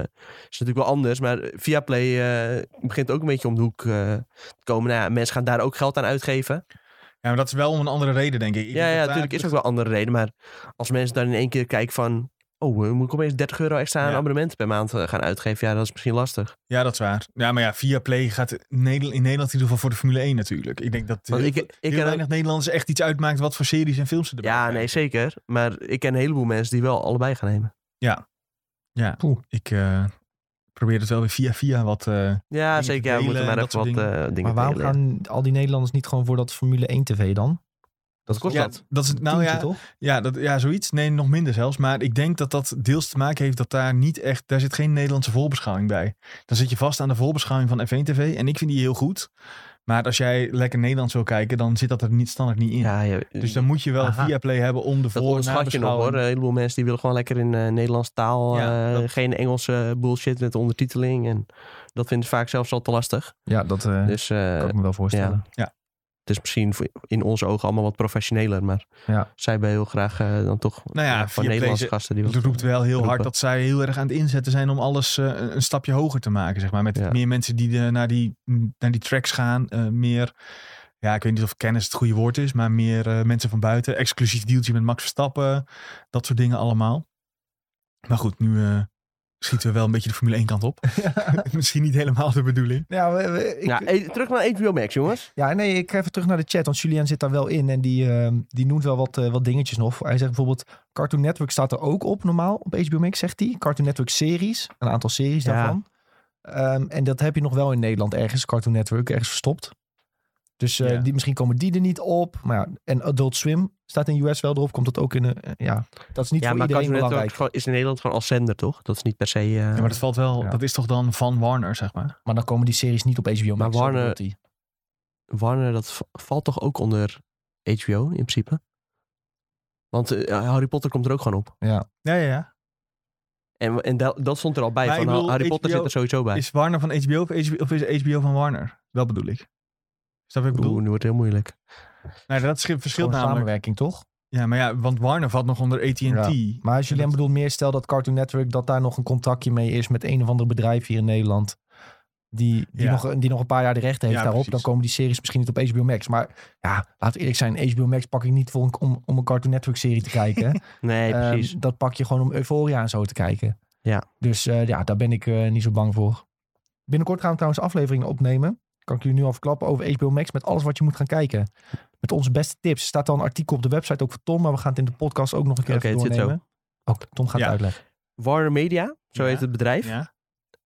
is natuurlijk wel anders. Maar Viaplay eh begint ook een beetje om de hoek eh, te komen. Nou ja, mensen gaan daar ook geld aan uitgeven.
Ja, maar dat is wel om een andere reden, denk ik. Ik
ja, ja, natuurlijk is ook wel andere reden. Maar als mensen dan in één keer kijken van... Oh, eh, moet ik opeens 30 euro extra aan
Ja.
abonnementen per maand eh, gaan uitgeven? Ja, dat is misschien lastig.
Ja, dat is waar. Ja, maar ja, via Play gaat in Nederland, in Nederland in ieder geval voor de Formule 1 natuurlijk. Ik denk dat
Want
heel,
ik, ik
heel
ook-
weinig Nederlanders echt iets uitmaakt wat voor series en films ze erbij
Ja,
krijgen.
nee, zeker. Maar ik ken een heleboel mensen die wel allebei gaan nemen.
Ja,
Poeh.
ik eh, probeer het wel weer via via wat... eh,
Ja,
Dingen
zeker. Ja, we moeten maar
dat
wat
soort
eh, dingen
Maar waarom
delen.
gaan al die Nederlanders niet gewoon voor dat Formule 1 tv dan? Dat kost
ja,
dat.
dat is nou
Tientje,
ja,
toch?
ja, dat, ja, zoiets. Nee, nog minder zelfs. Maar ik denk dat dat deels te maken heeft dat daar niet echt... Daar zit geen Nederlandse voorbeschouwing bij. Dan zit je vast aan de voorbeschouwing van F1 TV. En ik vind die heel goed. Maar als jij lekker Nederlands wil kijken, dan zit dat er niet standaard niet in.
Ja, ja,
Dus dan moet je wel
Aha.
via Play hebben om de
dat
voor-
onderschat je nog hoor. Een heleboel mensen die willen gewoon lekker in eh Nederlands taal.
Ja,
eh,
dat-
Geen Engelse bullshit met ondertiteling. En dat vinden ze vaak zelfs al te lastig.
Ja, dat eh,
Dus eh,
kan ik me wel voorstellen.
Het is misschien voor- in onze ogen allemaal wat professioneler. Maar
Ja.
zij hebben heel graag eh, dan toch
Nou ja,
van Nederlandse gasten. Die
roept wel heel hard dat zij heel erg aan het inzetten zijn om alles eh, een een stapje hoger te maken. Zeg maar. Met
Ja.
meer mensen die de, naar, die, naar die tracks gaan. eh, meer, ja, ik weet niet of kennis het goede woord is, maar meer eh, mensen van buiten. Exclusief deeltje met Max Verstappen. Dat soort dingen allemaal. Maar goed, nu eh, schieten we wel een beetje de Formule 1 kant op. Misschien niet helemaal de bedoeling.
Ja, we- we- ik-
Ja, terug naar HBO Max, jongens.
Ja, nee, ik ga even terug naar de chat, want Julian zit daar wel in en die, eh, die noemt wel wat, eh, wat dingetjes nog. Hij zegt bijvoorbeeld, Cartoon Network staat er ook op normaal op HBO Max, zegt hij. Cartoon Network series, een aantal series
Ja.
daarvan. Ehm, en dat heb je nog wel in Nederland ergens, Cartoon Network, ergens verstopt. Dus eh,
Ja.
die, misschien komen die er niet op. Maar ja, en Adult Swim staat in US wel erop, komt dat ook in een, eh, ja, dat is niet
Ja,
voor
maar
iedereen belangrijk.
gewoon- is in Nederland gewoon als zender, toch? Dat is niet per se... eh,
Ja, maar dat valt wel,
Ja.
dat is toch dan van Warner, zeg maar.
Maar dan komen die series niet op HBO Max.
Maar Warner-. Warner, dat valt toch ook onder HBO in principe? Want Harry Potter komt er ook gewoon op.
Ja.
Ja, ja, ja.
En, en dat, dat stond er al bij. Van,
bedoel,
Harry Potter
HBO
zit er sowieso bij.
Is Warner van HBO of, HBO of is HBO van Warner? Dat bedoel ik. Snap je wat ik bedoel?
Oeh, nu wordt het heel moeilijk.
Nou, dat verschilt
Gewoon
namelijk.
samenwerking, toch?
Ja, maar ja, want Warner valt nog onder AT&T.
Ja. Maar als Julien
dat-
bedoelt meer, stel dat Cartoon Network, dat daar nog een contractje mee is met een of ander bedrijf hier in Nederland. Die, die,
Ja.
nog, die nog een paar jaar de rechten heeft
Ja,
daarop.
precies.
Dan komen die series misschien niet op HBO Max. Maar ja, laat eerlijk zijn. HBO Max pak ik niet voor een, om, om een Cartoon Network serie te kijken.
Nee,
Ehm,
precies.
dat pak je gewoon om Euphoria en zo te kijken.
Ja.
Dus eh, ja, daar ben ik eh, niet zo bang voor. Binnenkort gaan we trouwens afleveringen opnemen. Kan ik jullie nu al verklappen over HBO Max met alles wat je moet gaan kijken. Met onze beste tips. Er staat al een artikel op de website ook voor Tom. Maar we gaan het in de podcast ook nog een keer
Oké,
even
het zit zo.
doornemen. Ook Tom gaat
Ja.
het uitleggen.
Warner Media, zo
Ja.
heet het bedrijf.
Ja.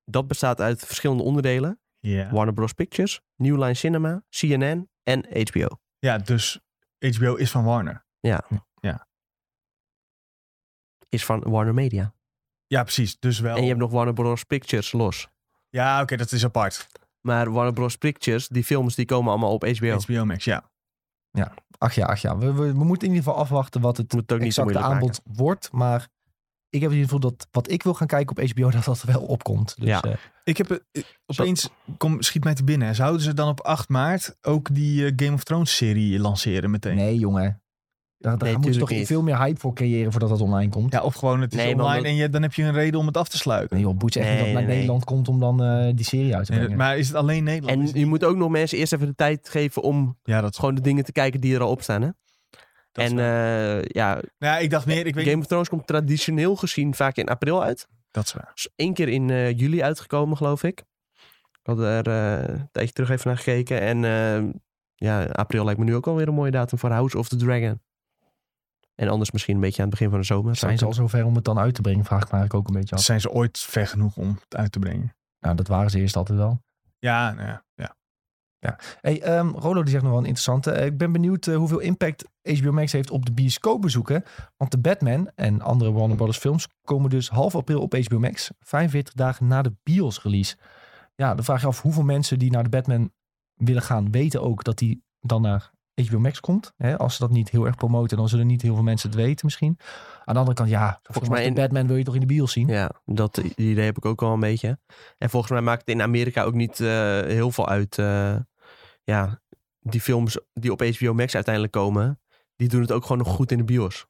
Dat bestaat uit verschillende onderdelen.
Ja.
Warner Bros. Pictures, New Line Cinema, CNN en HBO.
ja, dus HBO is van Warner.
Is van Warner Media.
Ja, precies. Dus wel.
En je hebt nog Warner Bros. Pictures los.
Ja, oké, dat is apart.
Maar Warner Bros. Pictures, die films, die komen allemaal op HBO.
HBO Max, ja.
Ach ja, ach ja. We, we, we moeten in ieder geval afwachten wat het
het
exacte aanbod wordt. Maar ik heb het gevoel dat wat ik wil gaan kijken op HBO, dat dat er wel opkomt. Dus,
Ja.
eh,
Ik heb het- eh, opeens, kom, schiet mij te binnen. Zouden ze dan op 8 maart ook die eh, Game of Thrones serie lanceren meteen?
nee, jongen. Daar, daar
Nee,
moet je toch
niet.
veel meer hype voor creëren voordat dat online komt.
Ja, of gewoon het is
Nee,
online en je, dan heb je een reden om het af te sluiten.
Nee joh, boet echt niet dat
Nee,
het naar
nee.
Nederland komt om dan eh, die serie uit te
Nee,
brengen.
maar is het alleen Nederland?
En je
niet-
moet ook nog mensen eerst even de tijd geven om
ja, dat,
gewoon de dingen te kijken die er al op staan. Hè?
dat is
en
waar.
eh, ja,
Nou ja, ik dacht meer, ik weet
Game of Thrones komt traditioneel gezien vaak in april uit.
Dat is waar.
is één keer in eh, juli uitgekomen, geloof ik. Ik had er eh, een tijdje terug even naar gekeken. En eh, ja, april lijkt me nu ook alweer een mooie datum voor House of the Dragon. En anders misschien een beetje aan het begin van de zomer.
Zijn ze al zover om het dan uit te brengen, vraag ik me eigenlijk ook een beetje af.
Zijn ze ooit ver genoeg om het uit te brengen?
Nou, dat waren ze eerst altijd wel.
Ja, nou ja, ja.
Hey, ehm, Rolo die zegt nog wel een interessante. Eh, ik ben benieuwd eh, hoeveel impact HBO Max heeft op de bioscoopbezoeken. Want de Batman en andere Warner Brothers films komen dus half april op HBO Max. 45 dagen na de bios release. Ja, dan vraag je af hoeveel mensen die naar de Batman willen gaan weten ook dat die dan naar HBO Max komt. Hè, als ze dat niet heel erg promoten, dan zullen niet heel veel mensen het weten misschien. Aan de andere kant, ja, volgens mij
in-
Batman wil je toch in de bios zien?
Ja, dat idee heb ik ook al een beetje. En volgens mij maakt het in Amerika ook niet eh, heel veel uit. eh, ja, die films die op HBO Max uiteindelijk komen, die doen het ook gewoon nog goed in de bios.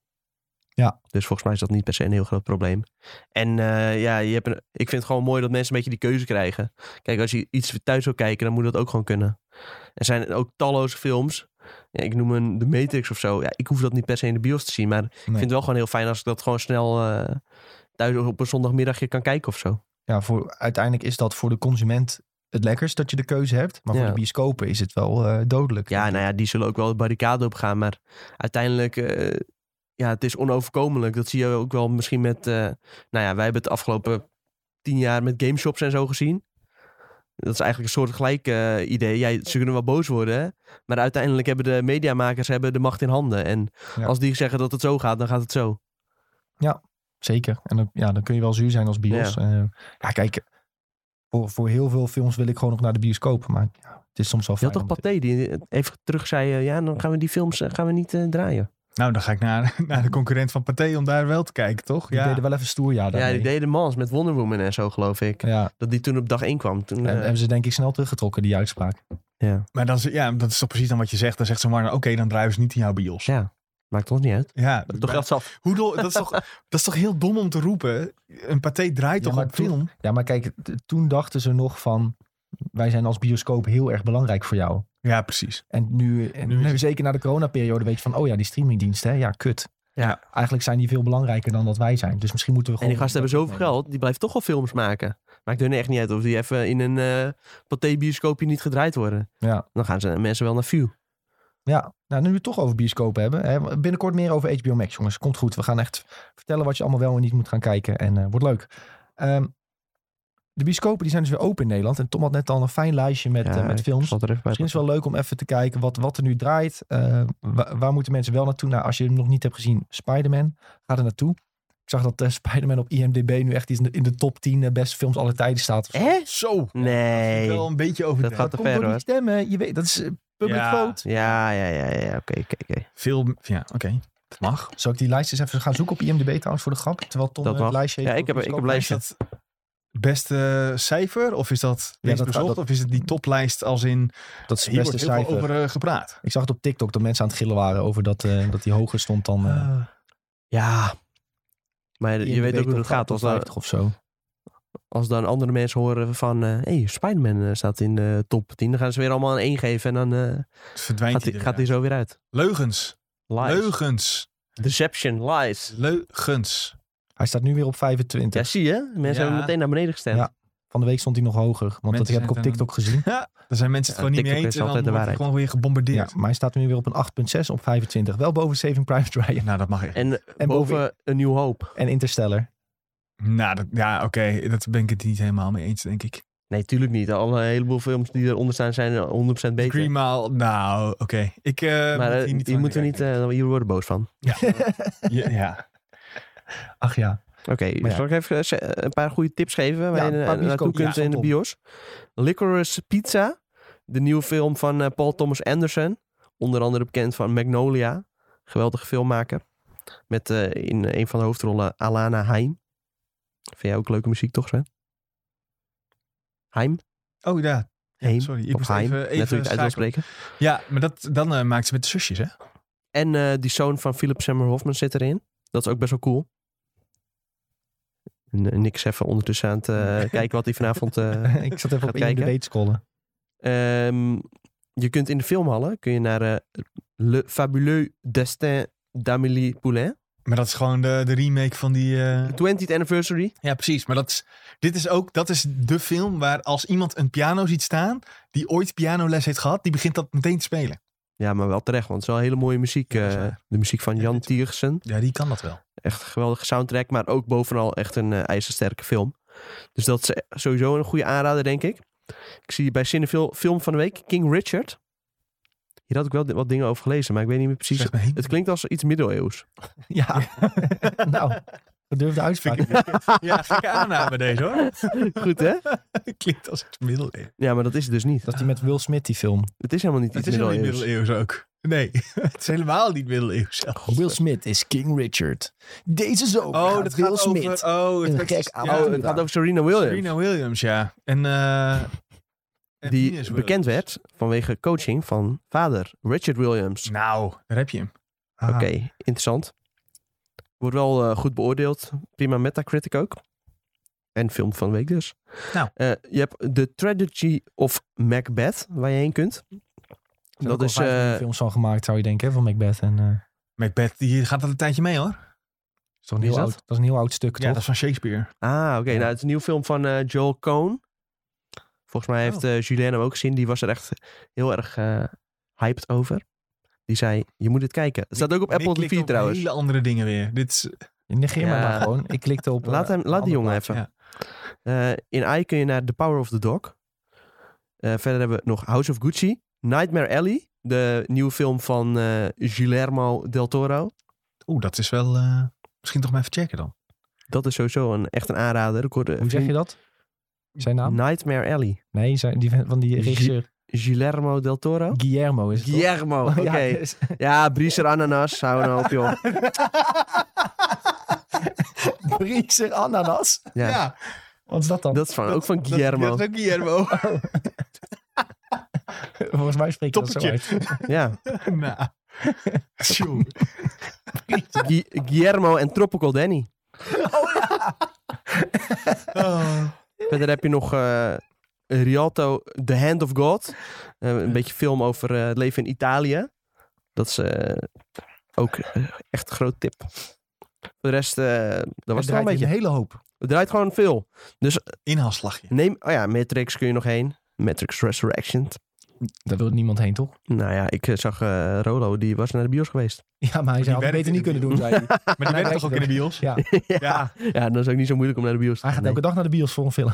Ja.
Dus volgens mij is dat niet per se een heel groot probleem. En eh, ja, je hebt een, ik vind het gewoon mooi dat mensen een beetje die keuze krijgen. Kijk, als je iets thuis wil kijken, dan moet dat ook gewoon kunnen. Er zijn ook talloze films. Ja, ik noem een The Matrix of zo. Ja, ik hoef dat niet per se in de bios te zien. Maar ik vind het wel gewoon heel fijn als ik dat gewoon snel eh, thuis op een zondagmiddagje kan kijken of zo.
ja, voor, uiteindelijk is dat voor de consument het lekkerst dat je de keuze hebt. Maar voor de bioscopen is het wel eh, dodelijk.
Ja, nou ja, die zullen ook wel de barricade op gaan. Maar uiteindelijk, eh, ja, het is onoverkomelijk. Dat zie je ook wel misschien met, nou ja, wij hebben het afgelopen tien jaar met gameshops en zo gezien. Dat is eigenlijk een soort gelijk eh, idee. Ja, ze kunnen wel boos worden, maar uiteindelijk hebben de mediamakers hebben de macht in handen. En
Ja.
als die zeggen dat het zo gaat, dan gaat het zo.
Zeker. En dan, ja, dan kun je wel zuur zijn als bios. Ja, ja kijk, voor, voor heel veel films wil ik gewoon nog naar de bioscoop. Maar ja, het is soms wel
Je had toch Pathé die even terug zei, eh, ja, dan gaan we die films eh, gaan we niet eh, draaien.
Nou, dan ga ik naar, naar de concurrent van Pathé om daar wel te kijken, toch?
Die
Ja.
deden wel even stoer, ja.
Ja,
daarmee.
die deden Mans met Wonder Woman en zo, geloof ik.
Ja,
Dat die toen op dag één kwam. Toen,
en
eh,
hebben ze denk ik snel teruggetrokken, die uitspraak.
ja.
Maar dan, is- ja, dat is toch precies dan wat je zegt. Dan zegt ze maar, oké, dan draaien ze niet in jouw bios.
ja, maakt ons niet uit.
Ja,
Toch geld zat.
Hoe dol- dat, is toch, dat is toch heel dom om te roepen? Een Pathé draait
Ja,
toch
maar
op
toen-
film?
Ja, maar kijk, toen dachten ze nog van... Wij zijn als bioscoop heel erg belangrijk voor jou.
Ja, precies.
En nu, en
Nu is
nu
het-
zeker na de coronaperiode weet je van... Oh ja, die streamingdiensten, hè? Ja, kut.
Ja.
Eigenlijk zijn die veel belangrijker dan dat wij zijn. Dus misschien moeten we
En
gewoon...
die gasten hebben zoveel geld, die blijven toch wel films maken. Maakt hun echt niet uit of die even in een eh pathé-bioscoopje niet gedraaid worden.
Ja.
Dan gaan ze mensen wel naar View.
Ja, nou, nu we het toch over bioscopen hebben. Hè, binnenkort meer over HBO Max, jongens. Komt goed. We gaan echt vertellen wat je allemaal wel en niet moet gaan kijken. En eh, wordt leuk. Ehm, de bioscopen die zijn dus weer open in Nederland. En Tom had net al een fijn lijstje met, eh, met films. Misschien is het wel leuk om even te kijken wat, wat er nu draait. Eh, wa- waar moeten mensen wel naartoe? Nou, als je hem nog niet hebt gezien, Spider-Man. Ga er naartoe. Ik zag dat eh, Spider-Man op IMDb nu echt in de, in de top 10 eh, beste films aller tijden staat.
Hè?
Zo.
Nee.
Wel een beetje over
Dat gaat te
Komt
ver
door die
hoor.
stemmen. Je weet, dat is public
Ja.
vote.
Ja, ja, ja, ja. Oké, oké, oké.
Veel, ja, oké. Dat mag.
Zal ik die lijst eens even gaan zoeken op IMDb trouwens voor de grap? Terwijl Tom
Dat
het lijstje
Ja,
heeft
ik
voor
heb- ik heb lijstje.
Is dat beste cijfer? Of is dat
Ja, dat-
bezocht?
dat-
of is het die toplijst als in...
Dat is het
Hier
beste
wordt heel
cijfer.
over eh, gepraat.
Ik zag het op TikTok dat mensen aan het gillen waren over dat, eh, dat die hoger stond dan eh
Ja. Maar je weet ook hoe het gaat. Als,
50 of zo.
als dan andere mensen horen van... Hé, hey, Spider-Man staat in de top 10. Dan gaan ze weer allemaal een 1 geven. En dan eh,
Verdwijnt
gaat
hij
zo weer uit.
Leugens.
Lies.
Leugens.
Deception. Lies.
Leugens.
Hij staat nu weer op 25.
Ja, zie je? Mensen
Ja.
hebben meteen naar beneden gestemd.
Ja. Van de week stond hij nog hoger. Want dat heb ik op TikTok gezien.
Ja, daar zijn mensen het
Ja,
gewoon niet mee eens.
is
En dan
de
wordt er
waarheid.
gewoon weer
Ja,
gebombardeerd.
maar hij staat nu weer op een 8.6 op 25. Wel boven Saving Private Ryan
Nou, dat mag echt.
En,
En
boven, een nieuw hoop.
en Interstellar.
Nou, dat, ja, oké. Dat ben ik het niet helemaal mee eens, denk ik.
Nee, tuurlijk niet. Alle heleboel films die eronder staan zijn 100% beter.
Green Mile, nou, oké. Ik eh
maar
moet
eh,
hier niet van
moeten we niet, eh, hier worden boos van.
Ja, ja.
Ach ja.
Oké,
Maar ja.
zal ik even eh, een paar goede tips geven waar je naartoe kunt in de bios? Licorice Pizza, de nieuwe film van eh, Paul Thomas Anderson. Onder andere bekend van Magnolia. Geweldige filmmaker. Met eh, in een van de hoofdrollen Alana Haim. Vind jij ook leuke muziek, toch, Sven? Haim?
Oh ja. Sorry, ik moest even,
net hoe je
even
het uit wil
schakelen.
spreken.
Ja, maar dat, dan maakt ze met de zusjes, hè?
En die zoon van Philip Seymour Hoffman zit erin. Dat is ook best wel cool. Nick is even ondertussen aan het eh, kijken wat hij vanavond... eh,
ik zat even op
kijken.
Te scrollen.
Ehm, je kunt in de filmhallen kun je naar eh, Le Fabuleux Destin d'Amélie Poulain.
Maar dat is gewoon de, de remake van die... eh,
20th anniversary.
Ja, precies. Maar dat is, dit is ook dat is de film waar als iemand een piano ziet staan... die ooit pianoles heeft gehad, die begint dat meteen te spelen.
Ja, maar wel terecht, want het is wel hele mooie muziek.
Ja,
eh, de muziek van
Ja,
Jan Tiersen.
Ja, die kan dat wel.
Echt een geweldige soundtrack, maar ook bovenal echt een eh, ijzersterke film. Dus dat is eh, sowieso een goede aanrader, denk ik. Ik zie bij Cinefil film van de week, King Richard. Hier had ik wel wat dingen over gelezen, maar ik weet niet meer precies. Het klinkt als iets middeleeuws.
Ja, nou, gedurfde uitspraak.
ja, gekke aanname deze hoor.
Goed, hè?
Klinkt als iets middeleeuws.
Ja, maar dat is het dus niet.
Dat is die met Will Smith, die film.
Het is helemaal niet
Het
iets
is helemaal niet
middeleeuws.
ook. Nee, het is helemaal niet middeleeuws.
Will Smith is King Richard. Deze zomer
Oh,
gaat
dat
Will
gaat
Smith.
over... Oh, het
gek
ja.
Oh, het gaat over Serena Williams.
Serena Williams, ja. En, eh, en
die
Venus
bekend
Williams.
werd vanwege coaching van vader Richard Williams.
Nou, daar heb je hem.
Ah,
Oké, interessant. Wordt wel eh, goed beoordeeld. Prima Metacritic ook. En film van de week dus.
Nou.
Eh, je hebt The Tragedy of Macbeth, waar je heen kunt.
Er
Dat is...
is
eh,
films van gemaakt, zou je denken, hè, van Macbeth. En, eh,
Macbeth, die gaat al een tijdje mee hoor.
is toch een
is dat?
oud, dat is een heel oud stuk,
Ja,
toch?
dat is van Shakespeare.
ah, oké.
Ja.
Nou, het is een nieuwe film van eh, Joel Cohn. Volgens mij heeft
Oh.
eh Julien hem ook gezien. Die was er echt heel erg eh, hyped over. Die zei, je moet het kijken. Het staat ook op
Nick
Apple TV
op
trouwens.
hele andere dingen weer. Dit is...
Negeer
Ja.
maar gewoon. Ik klikte op...
Laat
eh,
hem- laat die jongen even. Eh, in AI kun je naar The Power of the Dog. Eh, verder hebben we nog House of Gucci. Nightmare Alley. De nieuwe film van eh Guillermo del Toro.
Oeh, dat is wel... eh, Misschien toch maar even checken dan.
Dat is sowieso een, echt een aanrader. Hoorde
Hoe zeg je dat? Zijn naam?
Nightmare Alley.
Nee, zijn, die van die
Gi-
regisseur.
Guillermo del Toro?
Guillermo is het?
Guillermo, oké.
Ja,
Ja,
dus-
Brieser Ananas. Hou nou op, joh.
Brieser ananas.
Ja,
Wat is dat dan?
dat is van, ook van Guillermo.
Dat is ook Guillermo.
Volgens mij spreek je dat zo uit.
Ja.
nou.
Guillermo en Tropical Danny.
Oh.
Verder heb je nog eh, Rialto, The Hand of God. Eh, een beetje film over eh, het leven in Italië. Dat is eh, ook echt een grote tip. Voor de rest, eh, dat was een beetje.
een hele hoop.
Het draait gewoon veel.
Inhaalslagje.
Neem, oh ja, Matrix kun je nog heen. Matrix Resurrection.
Daar wil niemand heen, toch?
Nou ja, ik zag eh, Rolo, die was naar de bios geweest.
Ja, maar hij zou het beter niet kunnen doen, zei hij.
Maar die
hij
werkt toch ook in de bios?
Ja,
Ja.
ja, dan is het ook niet zo moeilijk om naar de bios te
hij
gaan.
gaat
nee.
elke dag naar de bios voor een film.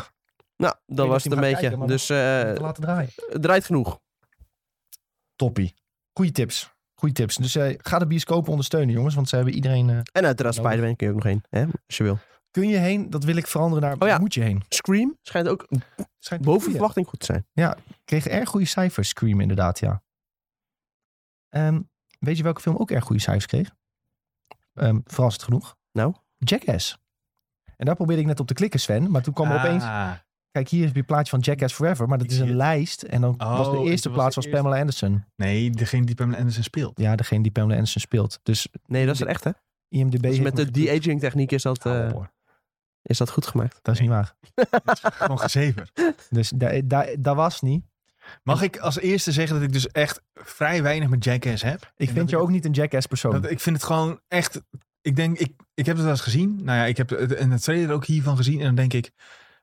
Nou, dat was het een beetje.
kijken,
dus eh,
laten draaien.
het draait genoeg.
Toppie. Goeie tips. Goeie tips. Dus eh, ga de bioscopen ondersteunen, jongens. Want ze hebben iedereen... eh,
En uiteraard. Spider-Man kun je ook nog heen, hè, als je wil.
kun je heen? Dat wil ik veranderen naar...
Oh ja.
Moet je heen?
Scream schijnt ook
Schijnt
boven
goeie.
verwachting goed te zijn.
Kreeg erg goede cijfers, Scream inderdaad, ja. Ehm, weet je welke film ook erg goede cijfers kreeg? Ehm verrassend genoeg.
Nou?
Jackass. En daar probeerde ik net op te klikken, Sven. Maar toen kwam er opeens... Kijk, hier heb je een plaatje van Jackass Forever. Maar dat is een lijst. En dan
Oh,
was de
en
eerste
was
plaats
de
was
eerste-
Pamela Anderson.
Nee, degene die Pamela Anderson speelt.
Ja, degene die Pamela Anderson speelt. Dus
Nee, dat is er echt, hè?
IMDb
Dus met
me
de de-aging techniek is dat, eh,
Oh,
is dat goed gemaakt.
dat is niet waar.
Gewoon gezever.
Dus daar daar- daar was niet.
Mag ik als eerste zeggen dat ik dus echt vrij weinig met Jackass heb?
Ik
En
vind je ook niet een Jackass persoon.
Dat, ik vind het gewoon echt... Ik denk, ik, ik heb het wel eens gezien. Nou ja, ik heb het, en het trailer ook hiervan gezien. En dan denk ik,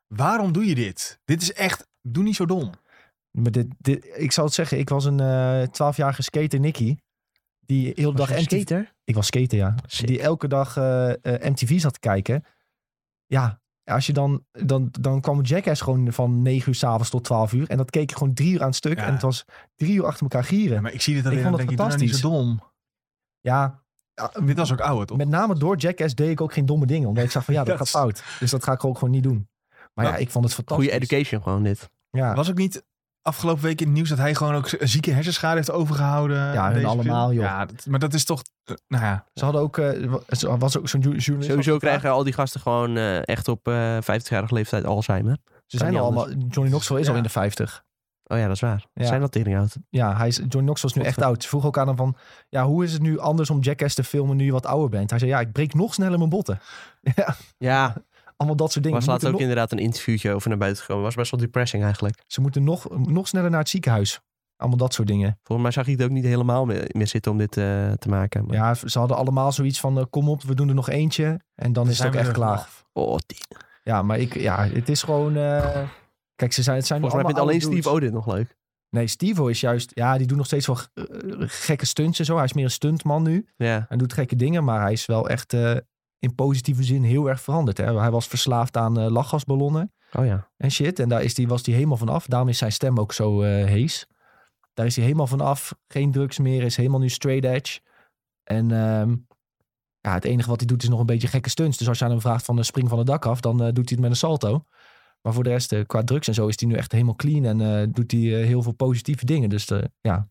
waarom doe je dit? Dit is echt, doe niet zo dom.
Maar dit, dit, ik zal het zeggen, ik was een eh 12-jarige skater, Nicky. Die heel de dag MTV... Ik was skater, ja.
Sick.
Die elke dag eh, eh, MTV zat te kijken. Ja, als je dan, dan, dan kwam Jackass gewoon van 9 uur s'avonds tot 12 uur. En dat keek je gewoon drie uur aan het stuk.
Ja.
En het was drie uur achter elkaar gieren.
Ja, maar ik zie dit alleen
Ik
en
vond
dan
het
denk ik, nou niet zo dom.
Ja, ja,
Dit was ook ouder, toch?
met name door Jackass deed ik ook geen domme dingen. Omdat ik zag van ja, dat
Dat
gaat fout. Dus dat ga ik ook gewoon niet doen. Maar ja, ik vond het fantastisch.
Goede education gewoon dit.
Ja,
Was ook niet afgelopen week in het nieuws dat hij gewoon ook een zieke hersenschade heeft overgehouden.
Ja, hun allemaal,
film.
joh.
Ja, dat- maar dat is toch, eh, nou ja.
Ze hadden ook, eh, er was ook zo'n journalist.
Sowieso krijgen al die gasten gewoon eh, echt op eh 50-jarige leeftijd Alzheimer.
Ze zijn al allemaal, Johnny Knoxville is
Ja.
al in de 50.
Oh ja, dat is waar.
Ja.
Zijn dat tering oud?
Ja, hij is, Johnny Knoxville is nu echt oud. Ze vroegen ook aan hem van, ja, hoe is het nu anders om Jackass te filmen nu je wat ouder bent? Hij zei, ja, ik breek nog sneller mijn botten. ja,
Ja,
allemaal dat soort dingen.
was
Ze
laatst ook
nog,
inderdaad een interviewtje over naar buiten gekomen. Was best wel depressing eigenlijk.
ze moeten nog, nog sneller naar het ziekenhuis. Allemaal dat soort dingen.
Volgens mij zag hij het ook niet helemaal meer, meer zitten om dit eh, te maken. Maar-
Ja, ze hadden allemaal zoiets van, eh, kom op, we doen er nog eentje. En dan is het ook echt klaar.
Oh, die-
Ja, maar ik, ja, het is gewoon... eh, Kijk, ze zijn, het zijn
Volgens mij vindt alleen Steve. Odin nog leuk.
Nee, Steve is juist... Ja, die doet nog steeds wel gekke stunts en zo. Hij is meer een stuntman nu.
Ja,
Hij doet gekke dingen, maar hij is wel echt eh, in positieve zin heel erg veranderd. Hè? Hij was verslaafd aan eh, lachgasballonnen
oh ja.
en shit. En daar is die, was hij helemaal van af. Daarom is zijn stem ook zo eh, hees. Daar is hij helemaal van af. Geen drugs meer. Is helemaal nu straight edge. En ehm, ja, het enige wat hij doet is nog een beetje gekke stunts. Dus als je aan hem vraagt van eh, spring van het dak af, dan doet hij het met een salto. Maar voor de rest, qua drugs en zo, is hij nu echt helemaal clean. En doet hij heel veel positieve dingen. Dus ja,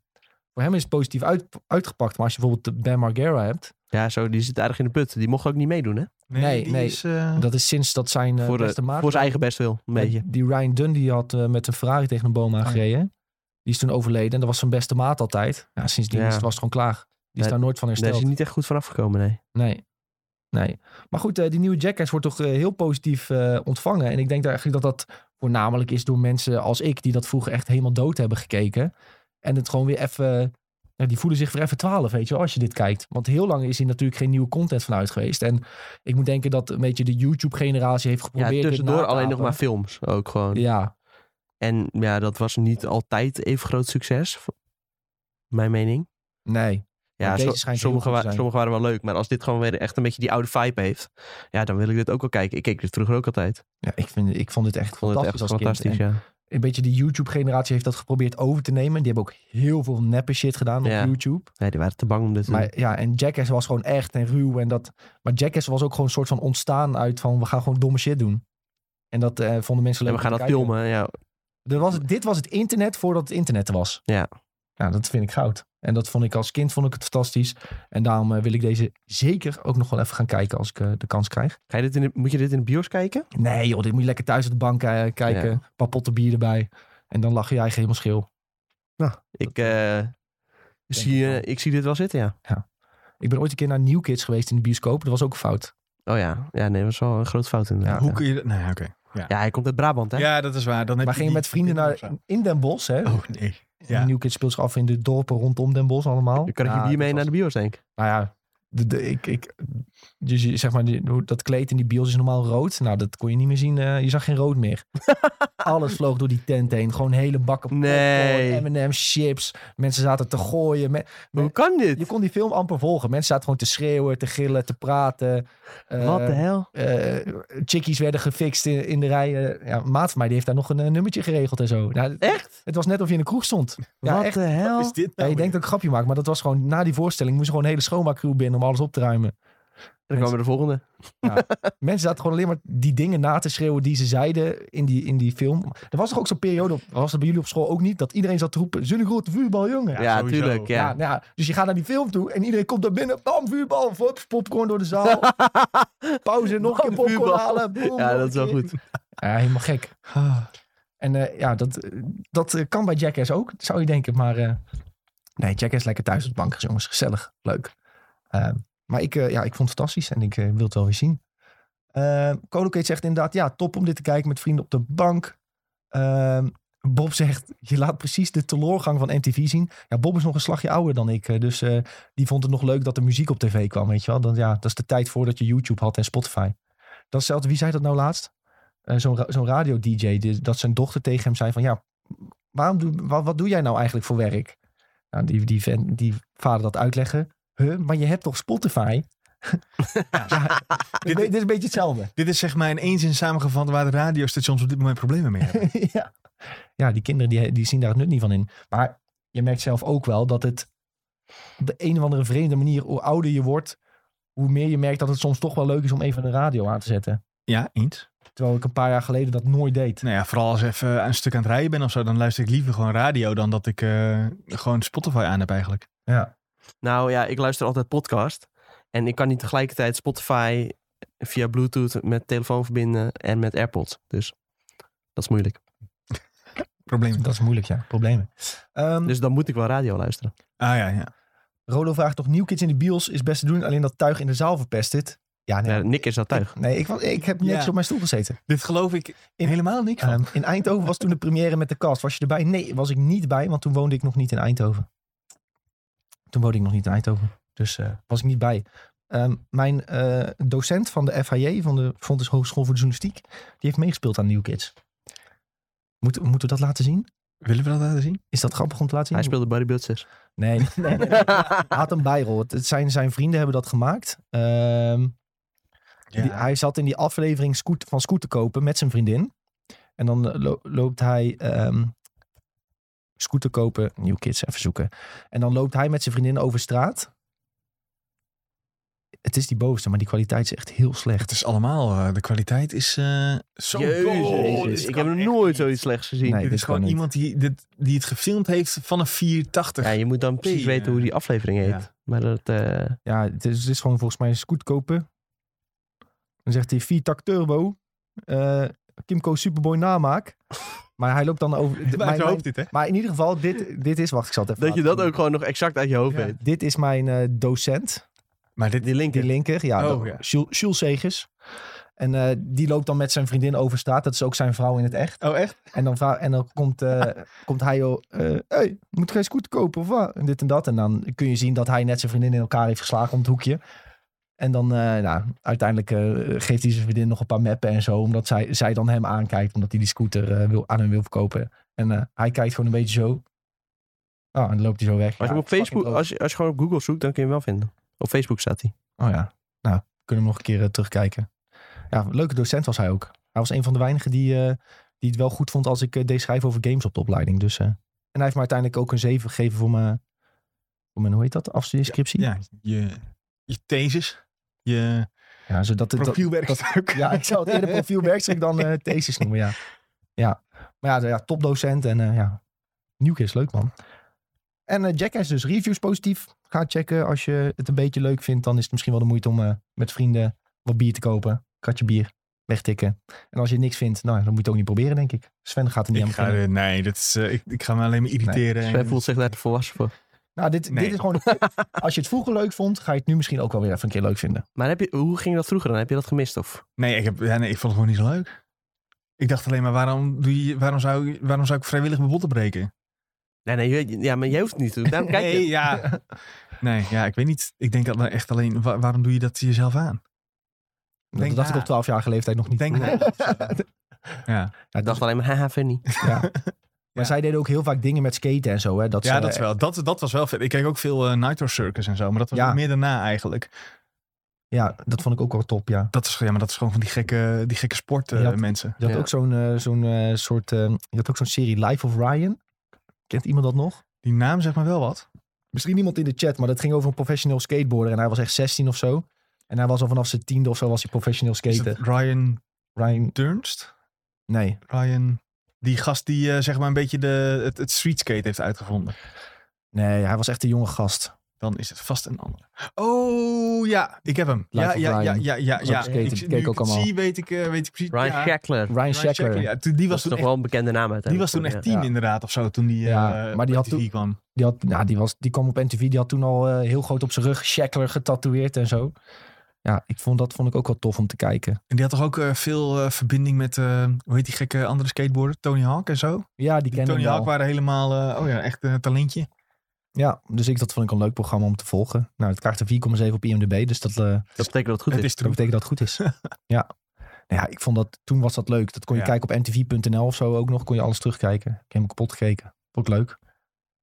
voor hem is het positief uit, uitgepakt. Maar als je bijvoorbeeld Ben Margera hebt,
Ja, zo, die zit erg in de put. Die mocht ook niet meedoen, hè?
Nee, nee.
Is, eh,
Dat is sinds dat zijn eh,
voor, de-
beste maat...
voor zijn eigen best wil, een beetje.
Die Ryan Dunn die had eh, met een Ferrari tegen een boom aangereden. Die is toen overleden. En dat was zijn beste maat altijd. Ja, sindsdien
Ja.
is- was het gewoon klaar. Die is daar nooit van
Daar
hersteld.
is hij niet echt goed van afgekomen, nee.
Nee. Nee. Maar goed, eh, die nieuwe Jackass wordt toch heel positief eh, ontvangen. En ik denk daar eigenlijk dat dat voornamelijk is door mensen als ik... die dat vroeger echt helemaal dood hebben gekeken. En het gewoon weer even... ja, die voelen zich weer even twaalf, weet je wel, als je dit kijkt. Want heel lang is hier natuurlijk geen nieuwe content vanuit geweest. En ik moet denken dat een beetje de YouTube-generatie heeft
Ja,
geprobeerd... dit
tussendoor alleen nog maar films ook gewoon.
Ja,
En ja, dat was niet altijd even groot succes. Mijn mening.
nee.
Ja, sommige, wa- sommige waren wel leuk. Maar als dit gewoon weer echt een beetje die oude vibe heeft. Ja, dan wil ik dit ook wel kijken. Ik keek dit vroeger ook altijd.
Ja, ik, vind, ik vond het echt
vond het
fantastisch
echt fantastisch, ja.
Een beetje de YouTube-generatie heeft dat geprobeerd over te nemen. Die hebben ook heel veel neppe shit gedaan
Ja.
op YouTube.
Nee, die waren te bang om dit te doen.
Maar ja, en Jackass was gewoon echt en ruw. En dat, maar Jackass was ook gewoon een soort van ontstaan uit van... we gaan gewoon domme shit doen. En dat eh, vonden mensen
En
leuk
we gaan dat
kijken.
filmen, ja.
Was, dit was het internet voordat het internet er was.
Ja.
Ja, dat vind ik goud. En dat vond ik als kind vond ik het fantastisch. En daarom eh, wil ik deze zeker ook nog wel even gaan kijken als ik eh, de kans krijg.
Ga je dit in de, moet je dit in de bios kijken?
Nee joh, dit moet je lekker thuis op de bank eh, kijken.
Ja.
Een paar potten bier erbij. En dan lach je eigen helemaal schil.
Ik, eh, zie,
ik
ik zie dit wel zitten, ja.
Ik ben ooit een keer naar New Kids geweest in de bioscoop. Dat was ook een fout.
Oh ja, ja nee, dat was wel een grote fout inderdaad.
hoe
Ja,
kun je dat? Nou ja, oké. Ja.
ja, hij komt uit Brabant, hè?
Ja, dat is waar. Dan heb
Maar
je
gingen
die-
met vrienden naar in Den Bosch. Hè?
Oh nee. Ja.
New Kids speelt zich af in de dorpen rondom Den Bosch allemaal.
Dan kan ik
Ja,
je bier mee naar de bios, denk ik.
Nou ja, de, de- ik, ik, dus je, zeg maar, die- hoe- dat kleed in die bios is normaal rood. Nou, dat kon je niet meer zien. eh, je zag geen rood meer. Alles vloog door die tent heen. Gewoon hele bakken popcorn,
Nee.
M&M's, chips. Mensen zaten te gooien. Me- me-
Hoe kan dit?
je kon die film amper volgen. Mensen zaten gewoon te schreeuwen, te gillen, te praten. Eh,
Wat de hel?
eh, chickies werden gefixt in, in de rij. eh, ja, maat van mij die heeft daar nog een nummertje geregeld en zo. Nou, het-
Echt?
Het was net of je in een kroeg stond. Ja,
Wat
echt.
de hel?
Wat is dit
Ja,
nou
je denkt
weer?
dat ik een grapje maak, maar dat was gewoon na die voorstelling moest gewoon een hele schoonmaakcrew binnen om alles op te ruimen.
Dan komen we de volgende.
Mensen zaten gewoon alleen maar die dingen na te schreeuwen die ze zeiden in die, in die film. Er was toch ook zo'n periode, was dat bij jullie op school ook niet, dat iedereen zat te roepen, zo'n grote vuurbal, jongen.
Ja, tuurlijk.
Ja,
Ja.
nou ja, dus je gaat naar die film toe en iedereen komt daar binnen. Bam, vuurbal, popcorn door de zaal. Pauze, nog een keer popcorn
vuurbal.
halen. boem,
Ja, dat is wel goed.
Ja, helemaal gek. En eh, ja, dat, dat eh, kan bij Jackass ook, zou je denken. Maar eh, nee, Jackass lekker thuis op de bank, jongens. Gezellig, leuk. Eh, maar ik, eh, ja, ik vond het fantastisch en ik eh, wil het wel weer zien. Uh, Colocate zegt inderdaad, ja, top om dit te kijken met vrienden op de bank. Ehm, Bob zegt, je laat precies de teleurgang van MTV zien. Bob is nog een slagje ouder dan ik. eh, Dus die vond het nog leuk dat er muziek op tv kwam, weet je wel. Dan, ja, dat is de tijd voordat je YouTube had en Spotify. Dat is hetzelfde, wie zei dat nou laatst? Zo'n zo'n radio-dj, dat zijn dochter tegen hem zei van... Ja, waarom doe, wat, wat doe jij nou eigenlijk voor werk? Nou, die, die, die vader dat uitleggen. Huh, maar je hebt toch Spotify? ja, dit, dit is een beetje hetzelfde.
Dit is zeg maar in één zin samengevat waar de radiostations op dit moment problemen mee hebben.
ja. ja, die kinderen die, die zien daar het nut niet van in. Maar je merkt zelf ook wel dat het op de een of andere vreemde manier, hoe ouder je wordt, hoe meer je merkt dat het soms toch wel leuk is om even de radio aan te zetten.
Ja, eens.
Terwijl ik een paar jaar geleden dat nooit deed.
Nou ja, vooral als ik even een stuk aan het rijden ben of zo, dan luister ik liever gewoon radio dan dat ik eh, gewoon Spotify aan heb eigenlijk.
Ja.
Nou ja, ik luister altijd podcast. En ik kan niet tegelijkertijd Spotify via Bluetooth met telefoon verbinden en met AirPods. Dus dat is moeilijk.
Probleem.
Dat is moeilijk, ja. Problemen. Ehm,
Dus dan moet ik wel radio luisteren.
Ah ja, ja.
Rolo vraagt toch, New Kids in de bios is best te doen, alleen dat tuig in de zaal verpest dit. Ja, nee.
Ja, Nick is dat tuig.
Nee, ik, ik heb niks
Ja.
op mijn stoel gezeten.
Dit geloof ik helemaal niks van.
Ehm, in Eindhoven was toen de première met de cast. Was je erbij? Nee, was ik niet bij, want toen woonde ik nog niet in Eindhoven. Toen woonde ik nog niet in Eindhoven. Dus eh, was ik niet bij. Ehm, mijn eh, docent van de FHJ, van de Fontes Hogeschool voor de Journalistiek, die heeft meegespeeld aan New Kids. Moeten, moeten we dat laten zien?
Willen we dat laten zien?
Is dat grappig om te laten zien?
Hij speelde Barry Butzers.
Nee, nee, nee, nee. Hij had een bijrol. Het, zijn, zijn vrienden hebben dat gemaakt. Ehm, die- hij zat in die aflevering scoot, van Scooter kopen met zijn vriendin. En dan eh, lo- loopt hij ehm scooter kopen, New Kids even zoeken. En dan loopt hij met zijn vriendin over straat. Het is die bovenste, maar die kwaliteit is echt heel slecht.
Het is allemaal, eh, de kwaliteit is eh, zo
Jezus, ik heb nog nooit
niet.
zoiets slechts gezien.
Nee.
Dit
dit
is gewoon
niet.
iemand die, dit, die het gefilmd heeft van een 480.
Ja, je moet dan precies weten hoe
eh,
die aflevering heet.
ja.
Maar dat, eh,
Ja, het is, het is gewoon volgens mij een scooter kopen. Dan zegt hij 4 tak turbo. eh, Kimco Superboy namaak. Maar hij loopt dan over... mijn-
hoofd dit, hè?
Maar in ieder geval, dit, dit is... Wacht, ik zal het even
dat je dat ook gewoon nog exact uit je hoofd
Ja.
weet.
Dit is mijn eh, docent,
Maar dit,
Die linker.
die linker. Ja,
Oh, ja.
Jules, Jules Segers. En eh, die loopt dan met zijn vriendin over straat. Dat is ook zijn vrouw in het echt.
Oh, echt?
En dan, en dan komt, eh, komt hij... joh, eh hey, moet geen scooter kopen of wat? En dit en dat. En dan kun je zien dat hij net zijn vriendin in elkaar heeft geslagen om het hoekje. En dan, eh, nou, uiteindelijk eh, geeft hij zijn vriendin nog een paar meppen en zo. Omdat zij, zij dan hem aankijkt. Omdat hij die scooter eh, wil, aan hem wil verkopen. En eh, hij kijkt gewoon een beetje zo. Oh, en dan loopt hij zo weg.
Als je
Ja,
op Facebook, als je, als je gewoon op Google zoekt, dan kun je hem wel vinden. Op Facebook staat hij.
Oh ja, nou, kunnen we nog een keer terugkijken. Ja, leuke docent was hij ook. Hij was een van de weinigen die, eh, die het wel goed vond als ik eh, deed schrijven over games op de opleiding. Dus, eh, en hij heeft me uiteindelijk ook een 7 gegeven voor mijn, voor mijn hoe heet dat, afstudeerscriptie.
Ja, je, je thesis, je
Ja, zodat het, dat,
profielwerkstuk.
ja, ik zou het eerder profielwerkstuk dan eh thesis noemen, ja. Ja, maar ja, ja topdocent en eh ja, Nieuwkist, leuk man. En eh Jackass dus, reviews positief. Ga checken als je het een beetje leuk vindt. Dan is het misschien wel de moeite om eh, met vrienden wat bier te kopen. Kratje bier, wegtikken. En als je niks vindt, nou, dan moet je het ook niet proberen, denk ik. Sven gaat er niet
Ik
aan
ga, nee, dat is, ik, ik ga me alleen maar irriteren.
Sven
en-
voelt zich daar te volwassen voor.
Nou, dit,
Nee.
dit is gewoon... als je het vroeger leuk vond, ga je het nu misschien ook wel weer even een keer leuk vinden.
Maar heb je, hoe ging dat vroeger dan? Heb je dat gemist? Of?
Nee, ik, heb, ja, nee, ik vond het gewoon niet zo leuk. Ik dacht alleen maar, waarom, doe je, waarom, zou, ik- waarom zou ik vrijwillig mijn botten breken?
Nee, nee, je- ja, maar jij hoeft het niet te doen. Daarom kijk je.
nee, ja. Nee, ja, ik weet niet. Ik denk dat echt alleen, wa- waarom doe je dat jezelf aan?
Dat
Denk
dacht ik op 12-jarige leeftijd nog niet.
Denk na. Ja,
Ja,
Ik dacht alleen maar, haha, funny.
ja. Maar
Ja.
zij deden ook heel vaak dingen met skaten en zo. Hè? Dat
ja
ze-
dat, is wel, dat, dat was wel vet. Ik kijk ook veel uh, Nitro Circus en zo, maar dat was meer daarna eigenlijk.
Ja, dat vond ik ook wel top, ja.
Dat is, ja, maar dat is gewoon van die gekke, die gekke sport eh,
Je had-
mensen.
Je had
Ja.
ook zo'n eh, zo'n eh, soort... eh, je had ook zo'n serie Life of Ryan. Kent iemand dat nog?
Die naam zeg maar wel wat.
Misschien iemand in de chat, maar dat ging over een professioneel skateboarder. En hij was echt 16 of zo. En hij was al vanaf zijn tiende of zo was hij professioneel skater.
Ryan
Ryan,
Durnst?
nee.
Ryan, die gast die eh, zeg maar een beetje de, het, het streetskate heeft uitgevonden.
Nee, hij was echt een jonge gast.
Dan is het vast een andere. Oh ja, ik heb hem.
Life
Ja, ja, ja, ja, ja,
Was ook
ja.
skaten,
Ik,
keek
nu ik
ook allemaal.
zie, weet ik, eh, weet ik precies.
Ryan
ja,
Shackler.
Ryan
Ryan
Shackler.
Shackler, ja. Toen- Die
Dat
was
is
toen
toch
echt,
wel een bekende naam uiteindelijk.
die was toen echt tien
Ja.
inderdaad of zo, toen die,
Ja,
eh,
maar die had toen-
kwam.
Die, had, nou, die, was, die kwam op NTV. Die had toen al heel groot op zijn rug Shackler getatoeëerd en zo. Ja, ik vond, dat vond ik ook wel tof om te kijken.
En die had toch ook eh, veel eh, verbinding met, eh, hoe heet die gekke andere skateboarder? Tony Hawk en zo?
Ja, die
Die
kende
Tony
hem wel.
Hawk waren helemaal, eh, oh ja, echt een talentje.
Ja, dus ik, dat vond ik een leuk programma om te volgen. Nou, het krijgt een 4,7 op IMDb, dus dat, eh,
Dat betekent dat het goed
Het
is.
is
dat betekent dat het goed is. ja. Nou ja, ik vond dat, toen was dat leuk. Dat kon je
Ja.
kijken op ntv.nl of zo ook nog. Kon je alles terugkijken. Ik heb hem kapot gekeken. Vond ik leuk.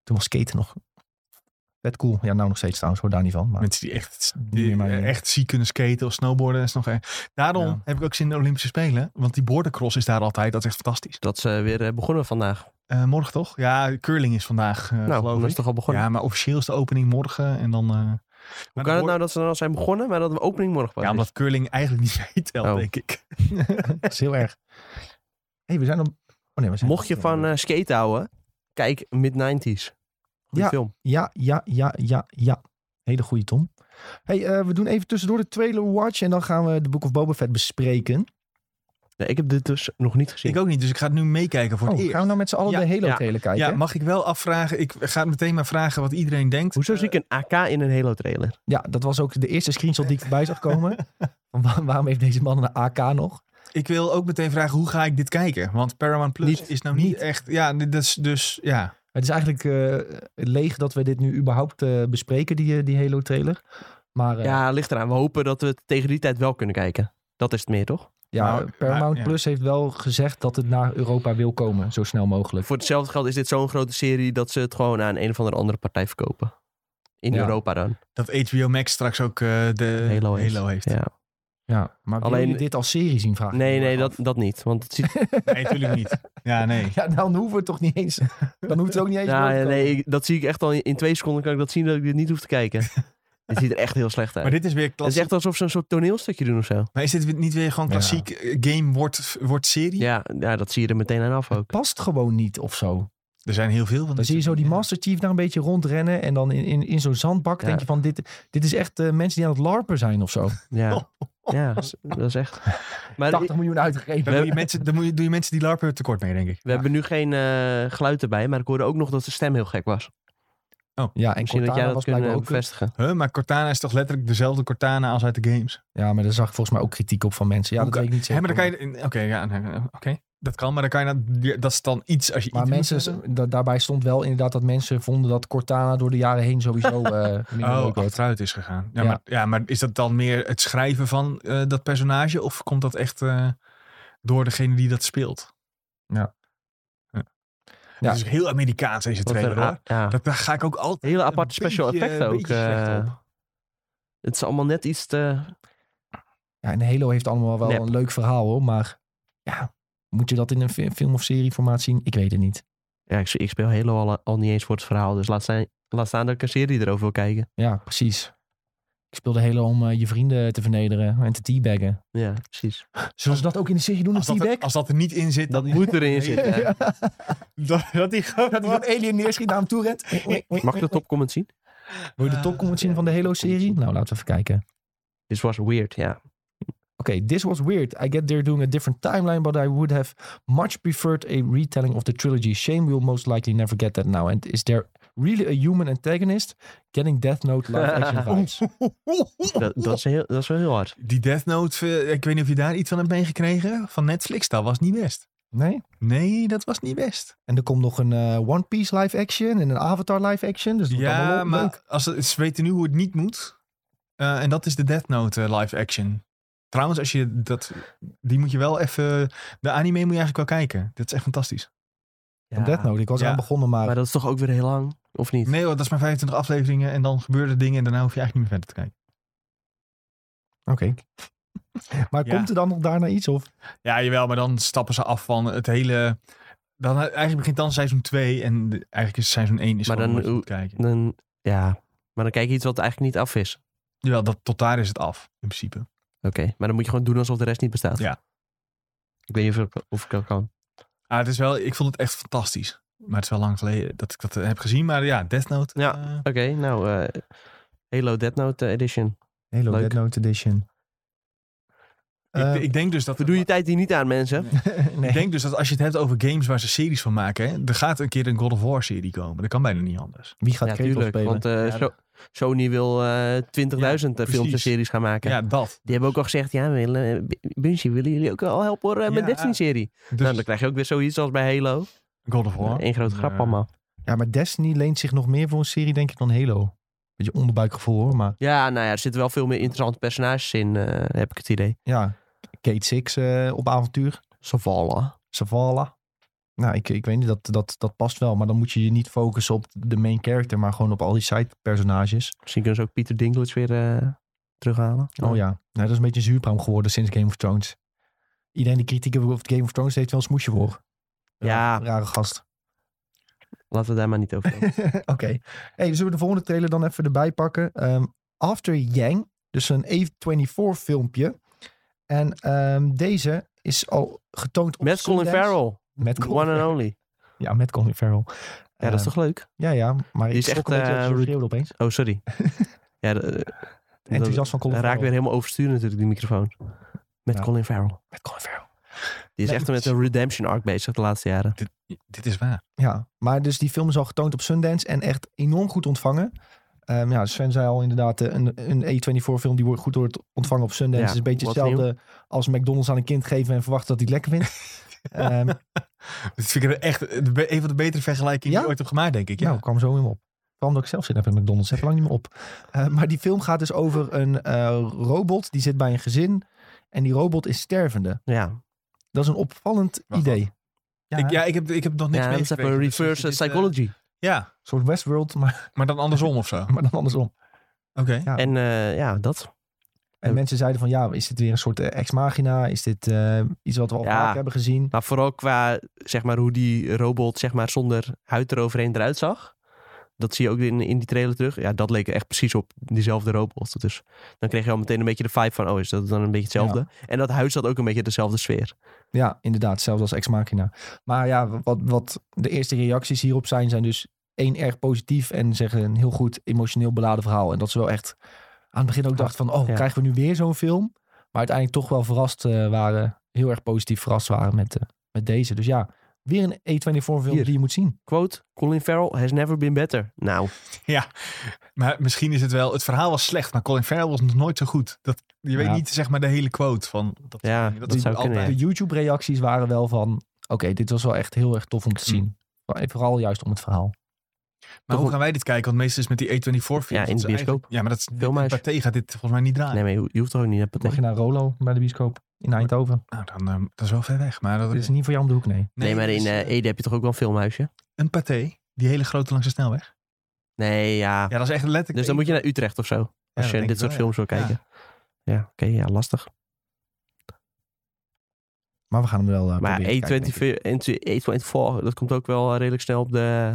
Toen was skaten nog vet cool. Ja, nou nog steeds trouwens, hoor daar niet van. Maar
Mensen die echt, die
ding.
echt ziek kunnen skaten of snowboarden. Is nog, eh. Daarom
Ja.
heb ik ook zin in de Olympische Spelen. Want die bordercross is daar altijd. Dat is echt fantastisch.
Dat ze weer eh, begonnen vandaag.
Eh, morgen toch? Ja, curling is vandaag, eh
nou,
geloof
dat is
ik.
toch al begonnen.
Ja, maar officieel is de opening morgen. En dan, eh,
Hoe kan het nou dat ze dan al zijn begonnen, maar dat de opening morgen pas
Ja,
is?
omdat curling eigenlijk niet meetelt,
Oh.
denk ik.
Dat is heel erg. hey, we zijn op... Oh nee, we zijn
Mocht je van eh skate houden, kijk mid-90s. Goeie
Ja.
film.
Ja, ja, ja, ja, ja. Hele goede Tom. Hey, eh, we doen even tussendoor de trailer watch en dan gaan we de Book of Boba Fett bespreken.
Ja, ik heb dit dus nog niet gezien.
Ik ook niet, dus ik ga het nu meekijken voor
Oh,
het
gaan we
eerst.
nou met z'n allen
Ja,
de Halo
ja.
trailer kijken?
Ja, mag ik wel afvragen? Ik ga meteen maar vragen wat iedereen denkt.
Hoezo zie ik een AK in een Halo trailer?
Ja, dat was ook de eerste screenshot die ik voorbij zag komen. Waar- waarom heeft deze man een AK nog?
Ik wil ook meteen vragen, hoe ga ik dit kijken? Want Paramount Plus
Niet-
is nou niet,
niet.
echt... Ja, is dus... Ja.
Het is eigenlijk eh, leeg dat we dit nu überhaupt eh, bespreken, die, eh, die Halo trailer. Maar eh, ja,
Ja, ligt eraan. We hopen dat we het tegen die tijd wel kunnen kijken. Dat is het meer, toch?
Nou,
Paramount
maar- ja.
Plus heeft wel gezegd dat het naar Europa wil komen, zo snel mogelijk.
Voor hetzelfde geld is dit zo'n grote serie dat ze het gewoon aan een of andere andere partij verkopen. In
Ja.
Europa dan.
Dat HBO Max straks ook eh, de
Halo heeft.
heeft.
Ja.
Ja, maar wil
Alleen-
je dit als serie zien vragen?
Nee, nee, dat, dat niet. Want het ziet,
Nee, natuurlijk niet. Ja, nee.
Ja, dan hoeven we het toch niet eens. Dan hoeft het ook niet eens.
ja, nee, ik- dat zie ik echt al in, in twee seconden kan ik dat zien dat ik dit niet hoef te kijken. het ziet er echt heel slecht uit.
Maar dit is weer
Het is
klassiek.
echt alsof ze een soort toneelstukje doen of zo.
Maar is dit niet weer gewoon klassiek eh, game wordt, wordt serie?
Ja, ja, dat zie je er meteen aan af ook.
Past gewoon niet of zo.
Er zijn heel veel van
Dan zie je zo die. Master Chief daar een beetje rondrennen. En dan in, in, in zo'n zandbak
Ja.
denk je van dit, dit is echt eh, mensen die aan het larpen zijn of zo.
Ja, ja dat is- echt. Maar
80 miljoen uitgegeven.
Dan, doe je mensen, dan doe je mensen die larpen tekort mee, denk ik.
we hebben nu geen eh, geluid erbij, maar ik hoorde ook nog dat de stem heel gek was.
Ja, en
Misschien dat jij dat eh,
ook...
bevestigen.
Huh, maar Cortana is toch letterlijk dezelfde Cortana als uit de games?
Ja, maar daar zag ik volgens mij ook kritiek op van mensen. Ja, dat
kan-
weet ik niet zeker.
maar dan kan je... Oké, ja, nee, oké. Dat kan, maar dan kan je... dat- Dat is dan iets als je
Maar
iets
mensen, da- daarbij stond wel inderdaad dat mensen vonden dat Cortana door de jaren heen sowieso eh minder
Oh, achteruit is gegaan. Ja,
Ja.
Maar, ja, maar is dat dan meer het schrijven van eh, dat personage? Of komt dat echt eh, door degene die dat speelt?
Ja.
ja.
Ja.
Het is heel Amerikaans deze trailer
een-
hoor.
ja,
Dat, daar ga ik ook altijd
hele
een
aparte special
beetje-
effecten ook. eh. het is allemaal net iets te...
Ja, en Halo heeft allemaal wel
Nep.
een leuk verhaal hoor. Maar ja, moet je dat in een fi- film- of serieformaat zien? Ik weet het niet.
Ja, ik, ik speel Halo al, al niet eens voor het verhaal. Dus laat, zijn, laat staan dat ik een serie erover wil kijken.
Ja, precies. Ik speelde Halo om eh, je vrienden te vernederen en te teabaggen.
Ja, precies.
Zullen ze dat ook in de serie doen, een
Als dat, er, als dat er niet in zit,
Dat
dan
moet erin zitten.
dat, dat die.
Dat zo'n alien neerschiet naar hem toe rent.
Mag ik de topcomment zien?
Wil je de topcomment zien van de Halo-serie? Nou, laten we even kijken.
This was weird, ja.
Oké, this was weird. I get they're doing a different timeline, but I would have much preferred a retelling of the trilogy. Shame we'll most likely never get that now. And is there really a human antagonist getting Death Note live action vibes?
Dat, dat, is heel, dat is wel heel hard.
Die Death Note, eh, ik weet niet of je daar iets van hebt meegekregen. Van Netflix, dat was niet best.
Nee?
Nee, dat was niet best.
En er komt nog een eh, One Piece live action en een Avatar live action. Dus dat wordt
Ja, maar
leuk.
als het, ze weten nu hoe het niet moet. Eh, en dat is de Death Note live action. Trouwens, als je dat, die moet je wel even... De anime moet je eigenlijk wel kijken. Dat is echt fantastisch.
Van Death Note. Ik was
Ja.
aan begonnen, maar...
Maar dat is toch ook weer heel lang? Of niet?
Nee hoor, dat is maar 25 afleveringen en dan gebeuren er dingen en daarna hoef je eigenlijk niet meer verder te kijken.
Oké. maar
Ja.
komt er dan nog daarna iets? Of?
Ja, jawel, maar dan stappen ze af van het hele... Dan, eigenlijk begint dan seizoen 2 en de- eigenlijk is seizoen 1 is
Maar dan-
moet kijken.
Dan, ja, maar dan kijk je iets wat eigenlijk niet af is.
Jawel, dat, tot daar is het af, in principe.
Oké, maar dan moet je gewoon doen alsof de rest niet bestaat.
Ja.
Ik weet niet of ik, of ik dat kan.
Ah, het is wel, ik vond het echt fantastisch. Maar het is wel lang geleden dat ik dat eh, heb gezien. Maar ja, Death Note.
Ja.
eh,
Oké, nou, eh Halo Dead Note Edition.
Halo
Leuk.
Dead Note Edition.
Ik,
Eh,
ik denk dus dat...
Verdoe je tijd hier niet aan, mensen.
nee.
Ik denk dus dat als je het hebt over games waar ze series van maken, hè, er gaat een keer een God of War serie komen. Dat kan bijna niet anders.
Wie gaat
Ja,
Kratos
tuurlijk.
spelen?
Want eh,
Ja,
Sony wil eh 20.000 films en series gaan maken.
Ja, dat.
Die hebben ook al gezegd, ja, we willen, eh, Bungie, willen jullie ook wel helpen hoor, eh, met
Ja.
Destiny-serie?
Dus
Nou, dan krijg je ook weer zoiets als bij Halo.
God of War.
Eén grote grap
Eh,
allemaal.
Ja, maar Destiny leent zich nog meer voor een serie, denk ik, dan Halo. Beetje onderbuikgevoel hoor, maar
Ja, nou ja, er zitten wel veel meer interessante personages in, eh, heb ik het idee.
ja. Kate Six eh, op avontuur.
Savala.
Savala. Nou, ik, ik weet niet, dat, dat, dat past wel. Maar dan moet je je niet focussen op de main character, maar gewoon op al die side personages.
Misschien kunnen ze ook Peter Dinklage weer eh, terughalen.
Oh ja, nou, dat is een beetje een zuurpraam geworden sinds Game of Thrones. Iedereen die kritiek heeft op Game of Thrones heeft wel een smoesje voor.
Ja.
Rare gast.
Laten we daar maar niet over.
Oké. Hey, zullen we de volgende trailer dan even erbij pakken? Ehm, After Yang. Dus een A24 filmpje. En ehm, deze is al getoond op
Met Colin. Farrell.
Met
The
Colin
one and only.
Ja, met Colin Farrell.
Ja, dat is
Ehm,
toch leuk?
Ja, ja. Maar
Die
ik
is echt,
een beetje
eh,
schreeuwde opeens.
Oh, sorry. ja, de- de-
Enthousiast van Colin
Raak
Farrell.
weer helemaal overstuur natuurlijk, die microfoon. Met
Ja.
Colin Farrell.
Met Colin Farrell.
Die is
Nee,
echt met een redemption arc bezig de laatste jaren.
Dit, dit is waar.
Ja, maar dus die film is al getoond op Sundance en echt enorm goed ontvangen. Ehm, ja, Sven zei al inderdaad, eh, een, een A24 film die wordt goed wordt ontvangen op Sundance.
Ja,
is een beetje hetzelfde als McDonald's aan een kind geven en verwachten dat hij het lekker vindt. Ehm,
Dit vind ik er echt een van de betere vergelijkingen die ik ooit heb gemaakt, denk ik. Ja.
Nou, kwam zo in me op. Vooral omdat ik zelf zin heb in McDonald's. Heb lang niet meer op. Eh, maar die film gaat dus over een eh, robot. Die zit bij een gezin. En die robot is stervende.
Ja,
Dat is een opvallend
Wacht,
idee. Ja,
ik, ja, ik heb, ik heb nog niks
ja dat is
Dus
reverse
eh,
psychology.
ja,
soort Westworld, maar,
maar dan andersom of zo. Oké.
maar dan andersom. Ja.
En eh, ja, dat.
En
Ja.
mensen zeiden van ja, is dit weer een soort eh, ex-machina? Is dit eh, iets wat we al
Ja.
vaak hebben gezien?
Maar vooral qua, zeg maar, hoe die robot, zeg maar, zonder huid eroverheen eruit zag. Dat zie je ook in, in die trailer terug. Ja, dat leek echt precies op diezelfde robot. Dus dan kreeg je al meteen een beetje de vibe van, oh, is dat dan een beetje hetzelfde? En dat huis had ook een beetje dezelfde sfeer.
Ja, inderdaad, zelfs als ex-machina. Maar ja, wat, wat de eerste reacties hierop zijn, zijn dus één erg positief en zeggen een heel goed emotioneel beladen verhaal. En dat ze wel echt aan het begin ook dachten van, oh,
Ja.
krijgen we nu weer zo'n film? Maar uiteindelijk toch wel verrast eh, waren, heel erg positief verrast waren met, eh, met deze. Dus ja, weer een A24 film
Hier.
die je moet zien.
Quote, Colin Farrell has never been better. Nou,
Ja, maar misschien is het wel... Het verhaal was slecht, maar Colin Farrell was nog nooit zo goed. Dat, je weet niet zeg maar de hele quote van... Dat,
Ja,
dat,
dat
is
zou kunnen,
altijd.
De YouTube-reacties waren wel van, oké, dit was wel echt heel erg tof om te
Mm.
zien. Vooral juist om het verhaal.
Maar
Toch
hoe gaan wij dit kijken? Want meestal is met die A24 films...
Ja, in de bioscoop.
Ja, maar dat is...
Filmhuis.
Pathé gaat dit volgens mij niet draaien.
nee, maar je, je hoeft toch ook niet naar
Mag je naar Rolo bij de bioscoop in Eindhoven?
Nou, dan, eh, dat is wel ver weg. Maar dat
Dit is niet voor jou om de hoek, nee.
Nee, maar in eh,
eh,
Ede heb je toch ook wel een filmhuisje?
Een Pathé, die hele grote langs de snelweg.
Nee, ja.
Ja, dat is echt letterlijk...
dus dan moet je naar Utrecht of zo. Als je dit soort
wel,
films wil
ja.
kijken. Ja, oké, ja, lastig.
Maar we gaan hem wel eh,
Maar
proberen te kijken, denk ik.
A24, A24, dat komt ook wel redelijk snel op de,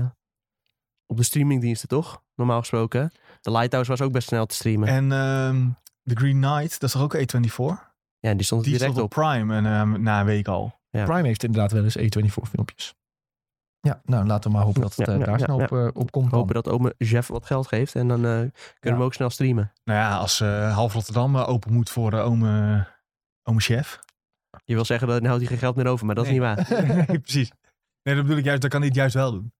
op de streamingdiensten, toch? Normaal gesproken. De Lighthouse was ook best snel te streamen.
En ehm The Green Knight, dat is toch ook A24?
ja, die stond
Die
direct
stond op
op.
Prime en, ehm, na een week al.
Ja.
Prime heeft inderdaad wel eens A24 filmpjes. Ja, nou laten we maar hopen dat het
Ja,
eh,
ja,
daar
ja,
snel
ja.
op, eh, op komt. dan.
Hopen dat ome Jeff wat geld geeft en dan eh, kunnen we
Ja.
ook snel streamen.
Nou ja, als eh, half Rotterdam open moet voor de ome, ome chef.
Je wil zeggen, dat dan houdt hij geen geld meer over, maar dat
Nee.
is niet waar.
nee, precies. Nee, dat bedoel ik juist, dat kan hij het juist wel doen.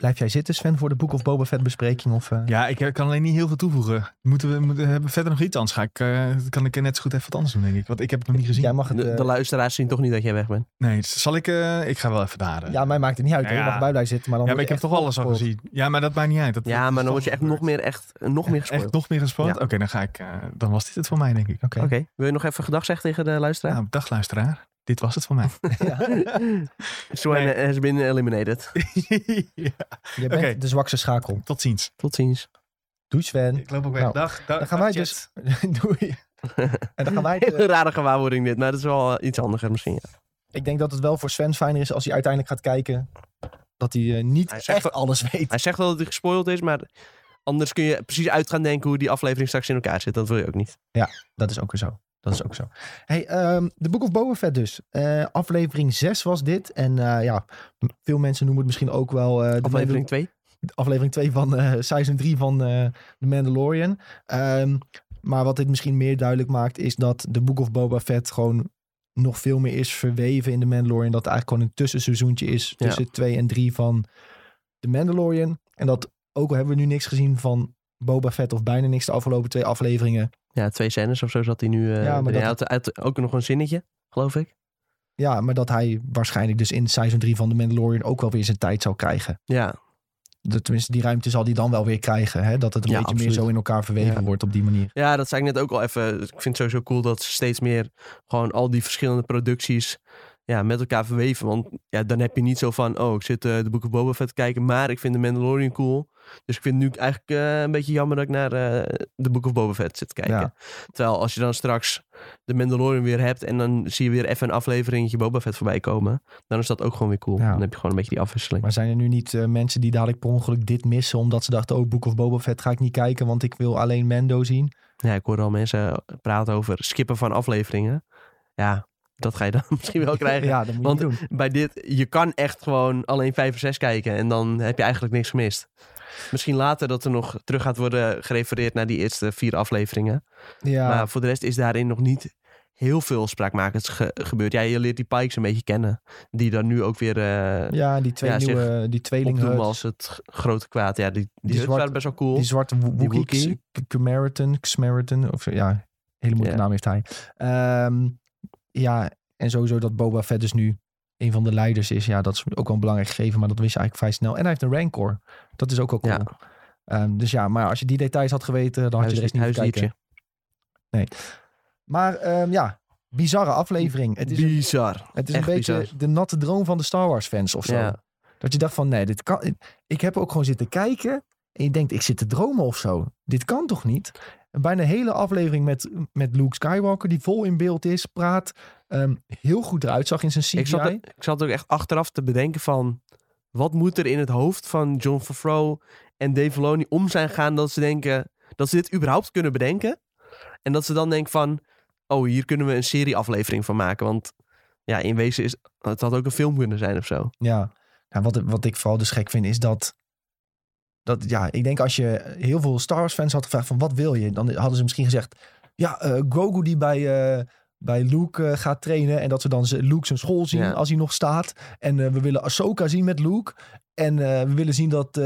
Blijf jij zitten, Sven, voor de Book of Boba Fett bespreking? Of, eh?
Ja, ik eh, kan alleen niet heel veel toevoegen. Moeten we moeten, hebben we verder nog iets anders? Ga ik, eh, kan ik net zo goed even wat anders doen, denk ik. Want ik heb het nog niet gezien.
Jij mag het...
De, de luisteraars zien toch niet dat jij weg bent.
Nee, dus zal ik... eh, ik ga wel even daar. eh.
ja, mij maakt het niet uit.
Ja.
Je
ja.
mag bij blijven zitten. Maar dan
Ja, maar ik heb toch alles al
gespoord.
gezien. Ja, maar dat maakt niet uit. Dat,
Ja, maar dan word je echt nog meer, echt, nog meer gespoord.
Echt nog meer?
Ja.
Oké, dan ga ik... eh, dan was dit het voor mij, denk ik. Oké.
Wil je nog even gedag zeggen tegen de luisteraar?
Nou, dag luisteraar. Dit was het voor mij.
Swan
Nee.
has been eliminated.
ja.
Je bent de zwakste schakel.
Tot ziens.
Tot ziens.
Doei Sven.
Ik loop ook weg.
Nou,
dag, dag.
Dan gaan
dag,
wij
chat.
dus... Doei. En dan gaan wij...
Hele rare gewaarwording dit, maar dat is wel eh, iets handiger misschien. Ja.
Ik denk dat het wel voor Sven fijner is als hij uiteindelijk gaat kijken. Dat hij eh, niet
Hij
echt alles weet.
Hij zegt wel dat hij gespoild is, maar anders kun je precies uit gaan denken hoe die aflevering straks in elkaar zit. Dat wil je ook niet.
Dat is ook weer zo. Dat is ook zo. Hey, ehm The Book of Boba Fett dus. Eh, aflevering 6 was dit. En eh, ja, veel mensen noemen het misschien ook wel... de
Aflevering 2.
Mandal- aflevering 2 van seizoen 3 van The Mandalorian. Ehm, maar wat dit misschien meer duidelijk maakt... is dat The Book of Boba Fett gewoon nog veel meer is verweven in The Mandalorian. Dat het eigenlijk gewoon een tussenseizoentje is tussen 2 en 3 van The Mandalorian. En dat ook al hebben we nu niks gezien van Boba Fett... of bijna niks de afgelopen twee afleveringen...
Ja, twee scènes of zo zat hij nu. eh
Ja, maar
erin. Hij
dat-
had ook nog een zinnetje, geloof ik.
Ja, maar dat hij waarschijnlijk dus in seizoen 3 van The Mandalorian ook wel weer zijn tijd zal krijgen.
Ja,
De, tenminste, die ruimte zal hij dan wel weer krijgen. Hè? Dat het een
Ja,
beetje
absoluut.
meer zo in elkaar verweven
Ja.
wordt op die manier.
ja, dat zei ik net ook al even. Ik vind het sowieso cool dat ze steeds meer gewoon al die verschillende producties ja, met elkaar verweven. Want ja, dan heb je niet zo van, oh, ik zit eh, de Book of Boba Fett te kijken, maar ik vind de Mandalorian cool. Dus ik vind het nu eigenlijk eh, een beetje jammer dat ik naar eh, de Book of Boba Fett zit te kijken.
Ja.
Terwijl als je dan straks de Mandalorian weer hebt en dan zie je weer even een afleveringetje Boba Fett voorbij komen, dan is dat ook gewoon weer cool.
Ja.
Dan heb je gewoon een beetje die afwisseling.
Maar zijn er nu niet mensen die dadelijk per ongeluk dit missen... omdat ze dachten, oh, Book of Boba Fett ga ik niet kijken... want ik wil alleen Mando zien?
Ja, ik hoor al mensen praten over skippen van afleveringen. Ja, dat ga je dan misschien wel krijgen.
Ja, dat moet
Want-
je doen.
bij dit, je kan echt gewoon alleen vijf of zes kijken en dan heb je eigenlijk niks gemist. Misschien later dat er nog terug gaat worden gerefereerd naar die eerste vier afleveringen.
Ja,
Maar voor de rest is daarin nog niet heel veel spraakmakends ge- gebeurd. Ja, je leert die Pikes een beetje kennen. Die dan nu ook weer eh
ja die twee
ja,
nieuwe, die tweeling
opdoen
Huts,
als het grote kwaad. Ja, die, die,
Die zwart-
best wel cool.
Die zwarte Wookiee, Xmeriton, Xmeriton, of ja, hele moeilijke
Ja.
naam heeft hij. Ehm, ja, en sowieso dat Boba Fett dus nu een van de leiders is. Ja, dat is ook wel een belangrijk gegeven, maar dat wist je eigenlijk vrij snel. En hij heeft een Rancor. Dat is ook wel cool.
Ja.
Ehm, dus ja, maar als je die details had geweten, dan had je de rest niet kijken.
Huisdiertje.
Maar ehm, ja, bizarre aflevering. Het is, een,
Bizar.
het is
echt
een beetje
bizar.
de natte droom van de Star Wars fans of zo.
Ja.
Dat je dacht van, nee, dit kan... Ik heb ook gewoon zitten kijken en je denkt, ik zit te dromen of zo. Dit kan toch niet? En bijna een hele aflevering met, met Luke Skywalker, die vol in beeld is, praat, ehm, heel goed eruit zag in zijn CGI.
Ik zat, er- ik zat ook echt achteraf te bedenken van... Wat moet er in het hoofd van John Favreau en Dave Filoni om zijn gaan... dat ze denken dat ze dit überhaupt kunnen bedenken? En dat ze dan denken van... Oh, hier kunnen we een serieaflevering van maken. Want ja, in wezen is... Het had ook een film kunnen zijn of zo.
Ja, nou, wat, wat ik vooral dus gek vind is dat, dat... Ja, ik denk als je heel veel Star Wars fans had gevraagd van wat wil je? Dan hadden ze misschien gezegd, ja, eh Grogu die bij... eh, bij Luke eh, gaat trainen en dat we dan ze- Luke zijn school zien
Ja.
als hij nog staat. En we willen Ahsoka zien met Luke. En we willen zien dat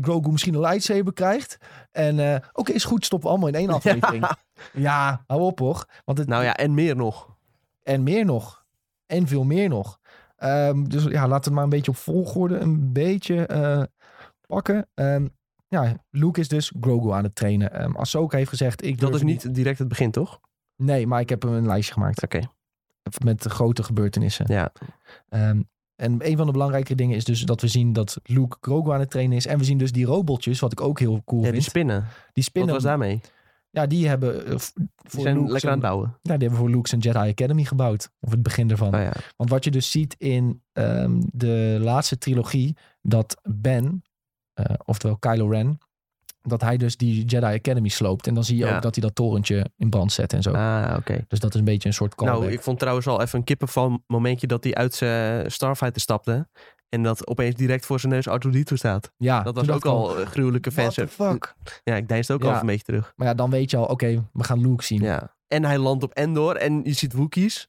Grogu misschien een lightsaber krijgt. En oké, is goed, stoppen we allemaal in één aflevering. Ja, hou op hoor. Want het,
Nou ja, en meer nog.
en meer nog. En veel meer nog. Ehm, dus ja, laten we maar een beetje op volgorde een beetje pakken. Ehm, ja, Luke is dus Grogu aan het trainen. Ehm Ahsoka heeft gezegd... Ik
Dat is niet direct het begin, toch?
Nee, maar ik heb hem een lijstje gemaakt.
Oké,
Met grote gebeurtenissen.
ja.
Ehm, en een van de belangrijke dingen is dus dat we zien dat Luke Grogu aan het trainen is. En we zien dus die robotjes, wat ik ook heel cool
ja die
vind.
spinnen.
die
Wat
spinnen,
was daarmee?
ja, die hebben eh,
Die
voor
zijn
Luke
lekker aan het bouwen.
ja, die hebben voor Luke zijn Jedi Academy gebouwd. Of het begin ervan.
Oh ja.
Want wat je dus ziet in de laatste trilogie, dat Ben, oftewel Kylo Ren, dat hij dus die Jedi Academy sloopt. En dan zie je
Ja.
ook dat hij dat torentje in brand zet en zo.
Ah, oké.
Dus dat is een beetje een soort callback.
Nou, ik vond trouwens al even een kippenval momentje dat hij uit zijn Starfighter stapte. En dat opeens direct voor zijn neus R2-D2 staat.
ja,
Dat was ook al eh, gruwelijke
What
fans.
the fuck?
Ja, ik deinsde ook al
Ja.
een beetje terug.
Maar ja, dan weet je al, oké, we gaan Luke zien.
Ja. En hij landt op Endor en je ziet Wookiees.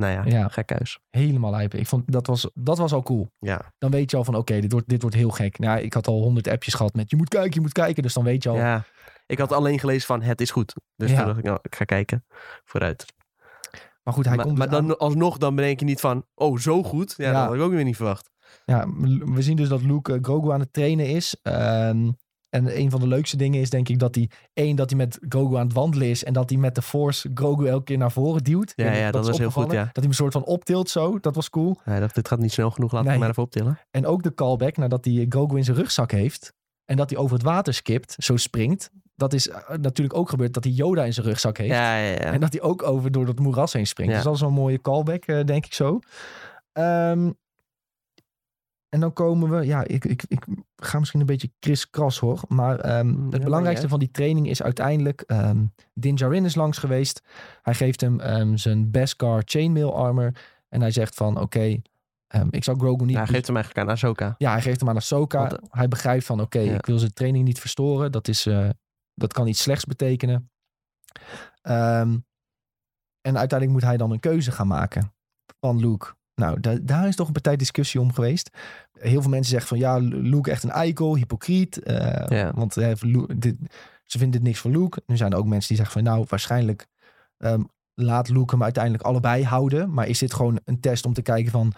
Nou ja,
Ja.
gek huis.
Helemaal lijpen. Ik vond dat was, dat was al cool.
Ja.
Dan weet je al van, oké, dit, wordt, dit wordt heel gek. Nou, ik had al honderd appjes gehad met, je moet kijken, je moet kijken. Dus dan weet je al,
ja. Ik had alleen gelezen van het is goed. Dus
Ja.
toen dacht ik, nou, ik ga kijken. Vooruit.
maar goed, hij
maar
komt
maar
dus aan-
dan alsnog, dan bedenk je niet van, oh, zo goed. Ja,
Ja.
dat had ik ook weer niet verwacht.
Ja, we zien dus dat Luke Grogu aan het trainen is. Ehm, en een van de leukste dingen is denk ik dat hij... één, dat hij met Grogu aan het wandelen is... en dat hij met de Force Grogu elke keer naar voren duwt.
Ja, ja, dat
is
was heel goed, ja.
Dat hij een soort van optilt zo. Dat was cool.
Hij dacht, dit gaat niet snel genoeg, laat
Nee.
maar even optillen.
En ook de callback nadat hij Grogu in zijn rugzak heeft... en dat hij over het water skipt, zo springt. Dat is eh, natuurlijk ook gebeurd dat hij Yoda in zijn rugzak heeft.
Ja, ja, ja.
En dat hij ook over door dat moeras heen springt.
Ja.
Dus dat is wel een mooie callback, eh, denk ik zo. Ehm, en dan komen we... Ja, ik, ik, ik ga misschien een beetje kriskras hoor. Maar ehm,
Mm,
het
ja,
belangrijkste van die training is uiteindelijk... ehm Din Djarin is langs geweest. Hij geeft hem ehm, zijn Beskar chainmail armor. En hij zegt van, oké... ehm, ik zal Grogu niet...
Ja, hij geeft hem eigenlijk aan Ahsoka.
Ja, hij geeft hem aan Ahsoka.
Want, eh,
hij begrijpt van, oké, ik wil zijn training niet verstoren. Dat, is, eh, dat kan iets slechts betekenen. Ehm, en uiteindelijk moet hij dan een keuze gaan maken van Luke. Nou, da- daar is toch een partij discussie om geweest. Heel veel mensen zeggen van, ja, Luke echt een eikel, hypocriet. eh,
Ja.
Want dit, ze vinden dit niks voor Luke. Nu zijn er ook mensen die zeggen van, nou, waarschijnlijk ehm, laat Luke hem uiteindelijk allebei houden. Maar is dit gewoon een test om te kijken van,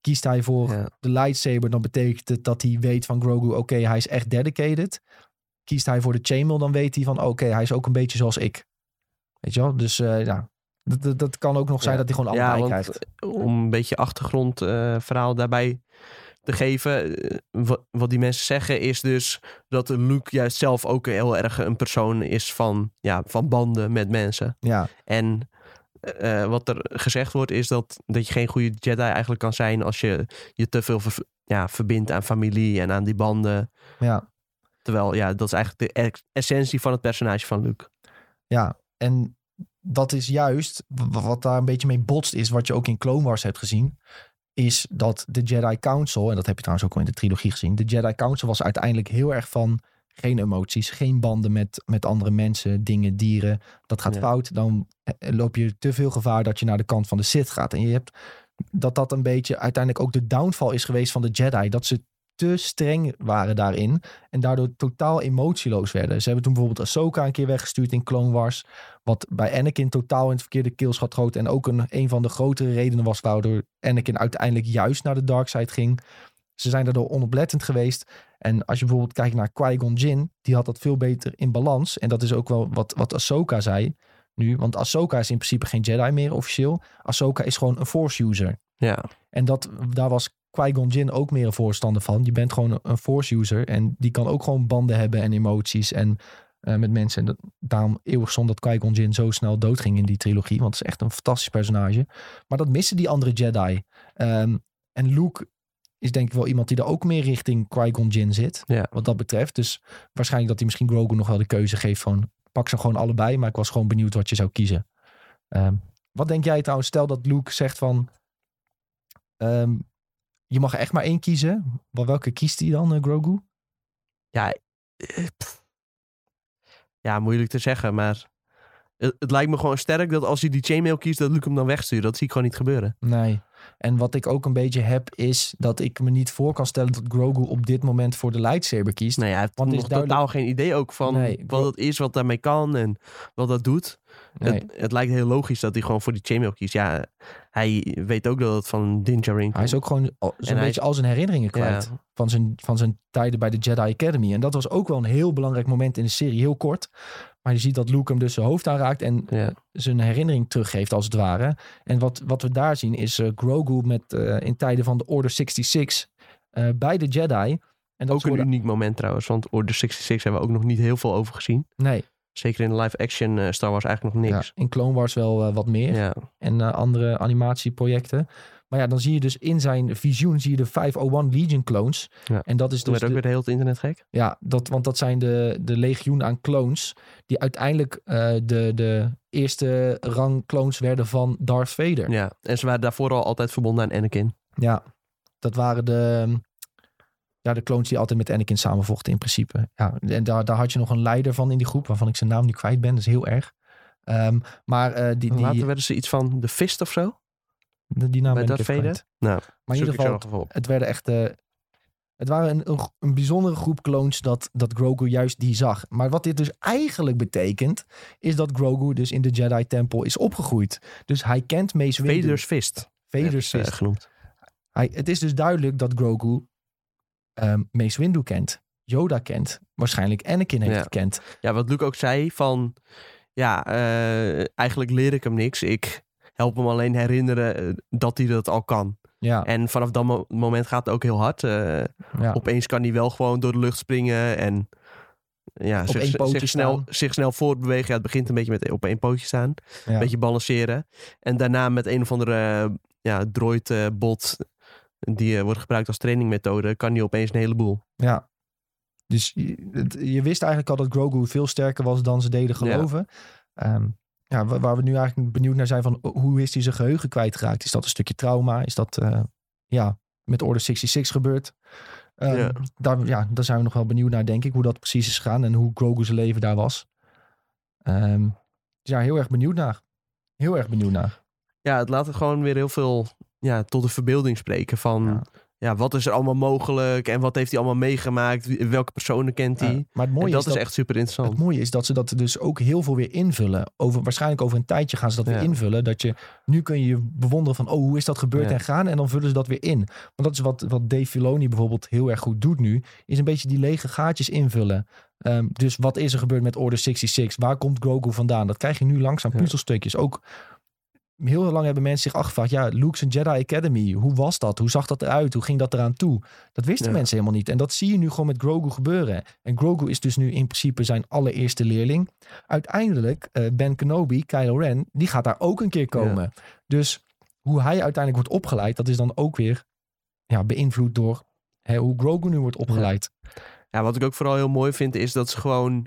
kiest hij voor
Ja.
de lightsaber, dan betekent het dat hij weet van Grogu, oké, hij is echt dedicated. Kiest hij voor de chainmail, dan weet hij van, oké, hij is ook een beetje zoals ik. Weet je wel? Dus eh, ja, Dat, dat, kan ook nog zijn
Ja.
dat hij gewoon
Ja,
allebei
want
krijgt.
om een beetje achtergrondverhaal daarbij te geven. eh, Wat, wat die mensen zeggen is dus dat Luke juist zelf ook heel erg een persoon is van, ja, van banden met mensen.
Ja,
En eh, wat er gezegd wordt is dat, dat je geen goede Jedi eigenlijk kan zijn als je je te veel ver- ja, verbindt aan familie en aan die banden.
ja,
Terwijl, ja, dat is eigenlijk de essentie van het personage van Luke.
ja. En dat is juist wat daar een beetje mee botst is, wat je ook in Clone Wars hebt gezien, is dat de Jedi Council, en dat heb je trouwens ook al in de trilogie gezien, de Jedi Council was uiteindelijk heel erg van geen emoties, geen banden met, met andere mensen, dingen, dieren. Dat gaat
Ja.
fout, dan eh, loop je te veel gevaar dat je naar de kant van de Sith gaat. En je hebt dat dat een beetje uiteindelijk ook de downfall is geweest van de Jedi. Dat ze te streng waren daarin en daardoor totaal emotieloos werden. Ze hebben toen bijvoorbeeld Ahsoka een keer weggestuurd in Clone Wars, wat bij Anakin totaal in het verkeerde keelschat groot en ook een, een van de grotere redenen was waardoor Anakin uiteindelijk juist naar de dark side ging. Ze zijn daardoor onoplettend geweest. En als je bijvoorbeeld kijkt naar Qui-Gon Jinn, die had dat veel beter in balans. En dat is ook wel wat, wat Ahsoka zei nu. Want Ahsoka is in principe geen Jedi meer officieel. Ahsoka is gewoon een Force user.
Ja,
En dat, daar was Qui-Gon Jinn ook meer een voorstander van. Je bent gewoon een- een Force user. En die kan ook gewoon banden hebben en emoties en eh, met mensen. En dat, daarom eeuwig zonde dat Qui-Gon Jinn zo snel doodging in die trilogie. Want het is echt een fantastisch personage. Maar dat missen die andere Jedi. Ehm, en Luke is denk ik wel iemand die er ook meer richting Qui-Gon Jinn zit.
Ja.
Wat dat betreft. Dus waarschijnlijk dat hij misschien Grogu nog wel de keuze geeft van... pak ze gewoon allebei. Maar ik was gewoon benieuwd wat je zou kiezen. Ehm, wat denk jij trouwens? Stel dat Luke zegt van... ehm, je mag echt maar één kiezen. Wel, welke kiest hij dan, eh, Grogu?
ja, eh, pff. ja, moeilijk te zeggen, maar het, het lijkt me gewoon sterk dat als hij die chainmail kiest, dat Luke hem dan wegstuurt. Dat zie ik gewoon niet gebeuren.
Nee. En wat ik ook een beetje heb, is dat ik me niet voor kan stellen dat Grogu op dit moment voor de lightsaber kiest.
Nee, hij heeft
Want
nog
is duidelijk-
totaal geen idee ook van
Nee,
wat het is, wat daarmee kan en wat dat doet.
Nee.
Het, het lijkt heel logisch dat hij gewoon voor die chainmail kiest. Ja, hij weet ook dat het van Din Djarin
Hij is ook gewoon zo'n beetje
is-
al zijn herinneringen kwijt.
Ja.
Van, zijn, van zijn tijden bij de Jedi Academy. En dat was ook wel een heel belangrijk moment in de serie. Heel kort. Maar je ziet dat Luke hem dus zijn hoofd aanraakt. En
Ja.
zijn herinnering teruggeeft als het ware. En wat, wat we daar zien is eh, Grogu met, eh, in tijden van de Order 66 eh, bij de Jedi. En dat
Ook een
worden-
uniek moment trouwens, want Order 66 hebben we ook nog niet heel veel over gezien.
Nee,
Zeker in de live-action eh, Star Wars eigenlijk nog
ja,
niks.
in Clone Wars wel eh, wat meer.
Ja,
en eh, andere animatieprojecten. Maar ja, dan zie je dus in zijn visioen zie je de 501 Legion clones.
Ja.
En dat is dus
werd ook weer de hele het internet gek.
Ja, dat, want dat zijn de, de legioen aan clones. Die uiteindelijk de, de eerste rang clones werden van Darth Vader.
Ja, en ze waren daarvoor al altijd verbonden aan Anakin.
Ja, dat waren de, ja, de clones die altijd met Anakin samenvochten in principe. Ja, en daar, daar had je nog een leider van in die groep, waarvan ik zijn naam nu kwijt ben. Dat is heel erg. Ehm, maar eh, die, die,
Later werden ze iets van de Fist of zo.
die, die naam
bij
even
Vader? Nou,
Maar in ieder geval,
op.
het werden echt... eh, het waren een, een, een bijzondere groep clones dat, dat Grogu juist die zag. Maar wat dit dus eigenlijk betekent, is dat Grogu dus in de Jedi-tempel is opgegroeid. Dus hij kent Mace Windu.
Vader's Fist.
Vader's
eh,
fist.
genoemd.
Hij, het is dus duidelijk dat Grogu ehm Mace Windu kent. Yoda kent. Waarschijnlijk Anakin heeft
Ja.
gekend.
Ja, wat Luke ook zei van... Ja, eh, eigenlijk leer ik hem niks. Ik help hem alleen herinneren eh, dat hij dat al kan.
Ja,
En vanaf dat mo- moment gaat het ook heel hard. Eh,
ja.
Opeens kan hij wel gewoon door de lucht springen en ja,
Op
zich, snel, zich snel voortbewegen. Ja, het begint een beetje met op één pootje staan.
ja.
Een beetje balanceren. En daarna met een of andere ja, droid-bot die eh, wordt gebruikt als trainingmethode, kan hij opeens een heleboel.
Ja. Dus je, het- je wist eigenlijk al dat Grogu veel sterker was dan ze deden geloven. Ja. ja, wa- waar we nu eigenlijk benieuwd naar zijn van hoe is hij zijn geheugen kwijtgeraakt? Is dat een stukje trauma? Is dat eh, ja, met Order 66 gebeurd? Ehm,
Ja.
Daar, ja, daar zijn we nog wel benieuwd naar, denk ik, hoe dat precies is gegaan en hoe Grogu zijn leven daar was. Ehm, dus ja, heel erg benieuwd naar. Heel erg benieuwd naar.
Ja, het laat het gewoon weer heel veel ja, tot de verbeelding spreken van
Ja.
ja. wat is er allemaal mogelijk en wat heeft hij allemaal meegemaakt, welke personen kent hij.
Ja, maar het mooie
en dat
is
echt super interessant.
Het mooie is dat ze dat dus ook heel veel weer invullen. Over, waarschijnlijk over een tijdje gaan ze dat weer invullen. Dat je, nu kun je je bewonderen van, oh, hoe is dat gebeurd en gaan? En dan vullen ze dat weer in. Want dat is wat, wat Dave Filoni bijvoorbeeld heel erg goed doet nu. Is een beetje die lege gaatjes invullen. Ehm, dus wat is er gebeurd met Order 66? Waar komt Grogu vandaan? Dat krijg je nu langzaam puzzelstukjes. Ook heel lang hebben mensen zich afgevraagd, ja, Luke's een Jedi Academy, hoe was dat? Hoe zag dat eruit? Hoe ging dat eraan toe? Dat wisten
Ja.
mensen helemaal niet. En dat zie je nu gewoon met Grogu gebeuren. En Grogu is dus nu in principe zijn allereerste leerling. Uiteindelijk, eh, Ben Kenobi, Kylo Ren, die gaat daar ook een keer komen. Dus hoe hij uiteindelijk wordt opgeleid, dat is dan ook weer ja, beïnvloed door hè, hoe Grogu nu wordt opgeleid.
Ja, wat ik ook vooral heel mooi vind, is dat ze gewoon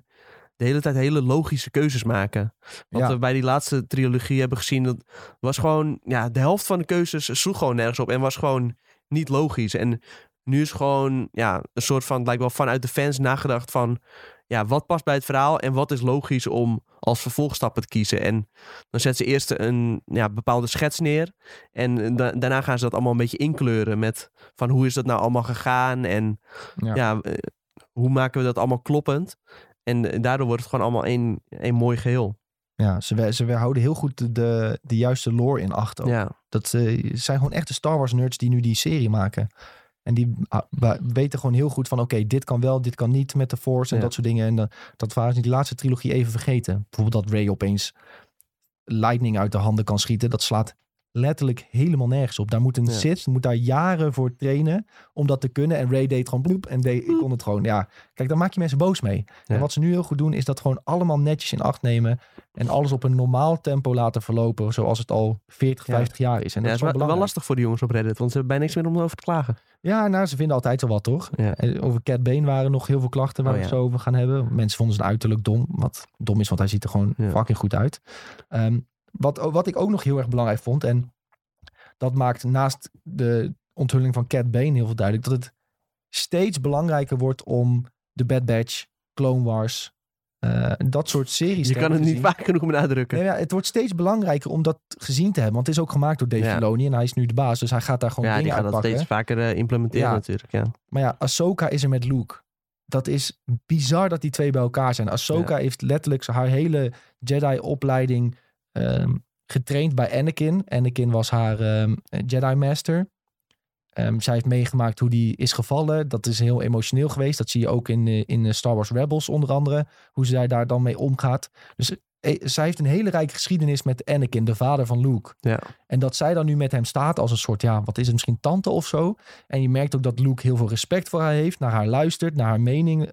de hele tijd hele logische keuzes maken. Wat
Ja.
we bij die laatste trilogie hebben gezien, dat was gewoon, ja, de helft van de keuzes sloeg gewoon nergens op en was gewoon niet logisch. En nu is gewoon, ja, een soort van, lijkt wel vanuit de fans nagedacht van, ja, wat past bij het verhaal en wat is logisch om als vervolgstappen te kiezen. En dan zetten ze eerst een ja, bepaalde schets neer en da- daarna gaan ze dat allemaal een beetje inkleuren met van hoe is dat nou allemaal gegaan en
Ja.
ja, eh, hoe maken we dat allemaal kloppend? En eh, daardoor wordt het gewoon allemaal één, één mooi geheel.
Ja, ze, ze houden heel goed de, de, juiste lore in acht. ook.
Ja,
Dat eh, zijn gewoon echte Star Wars nerds die nu die serie maken. En die ah, weten gewoon heel goed van oké, dit kan wel, dit kan niet met de Force en
Ja.
dat soort dingen. En dan- dat waren ze die laatste trilogie even vergeten. Bijvoorbeeld dat Ray opeens lightning uit de handen kan schieten. Dat slaat letterlijk helemaal nergens op. Daar moet een
Ja.
Moet daar jaren voor trainen om dat te kunnen. En Ray deed gewoon bloep en deed, ik kon het gewoon. Ja, kijk, daar maak je mensen boos mee.
Ja.
En wat ze nu heel goed doen, is dat gewoon allemaal netjes in acht nemen. En alles op een normaal tempo laten verlopen, zoals het al 40,
Ja.
50 jaar is. En dat is
wel, wel lastig voor die jongens op Reddit, want ze hebben bijna niks meer om over te klagen.
Ja, nou, ze vinden altijd wel wat, toch?
Ja.
En Over Cat Bane waren nog heel veel klachten waar
Oh,
we het
ja.
zo over gaan hebben. Mensen vonden zijn uiterlijk dom. Wat dom is, want hij ziet er gewoon
Ja.
fucking goed uit. Ehm, wat, wat ik ook nog heel erg belangrijk vond, en dat maakt naast de onthulling van Cat Bane heel veel duidelijk, dat het steeds belangrijker wordt om de Bad Batch, Clone Wars, eh, dat soort series
Je kan het niet vaak genoeg benadrukken.
Nee, ja, het wordt steeds belangrijker om dat gezien te hebben. Want het is ook gemaakt door Dave
Ja.
Filoni en hij is nu de baas. Dus hij gaat daar gewoon
ja, die
dingen
gaan dat
uitpakken.
steeds vaker eh, implementeren
Ja.
natuurlijk. Ja.
Maar ja, Ahsoka is er met Luke. Dat is bizar dat die twee bij elkaar zijn. Ahsoka heeft letterlijk haar hele Jedi-opleiding ehm, getraind bij Anakin. Anakin was haar ehm, Jedi-master. Ehm, zij heeft meegemaakt hoe die is gevallen. Dat is heel emotioneel geweest. Dat zie je ook in, eh, in eh, Star Wars Rebels onder andere. Hoe zij daar dan mee omgaat. Dus eh, zij heeft een hele rijke geschiedenis met Anakin, de vader van Luke.
Ja.
En dat zij dan nu met hem staat als een soort, ja, wat is het, misschien tante of zo. En je merkt ook dat Luke heel veel respect voor haar heeft, naar haar luistert, naar haar mening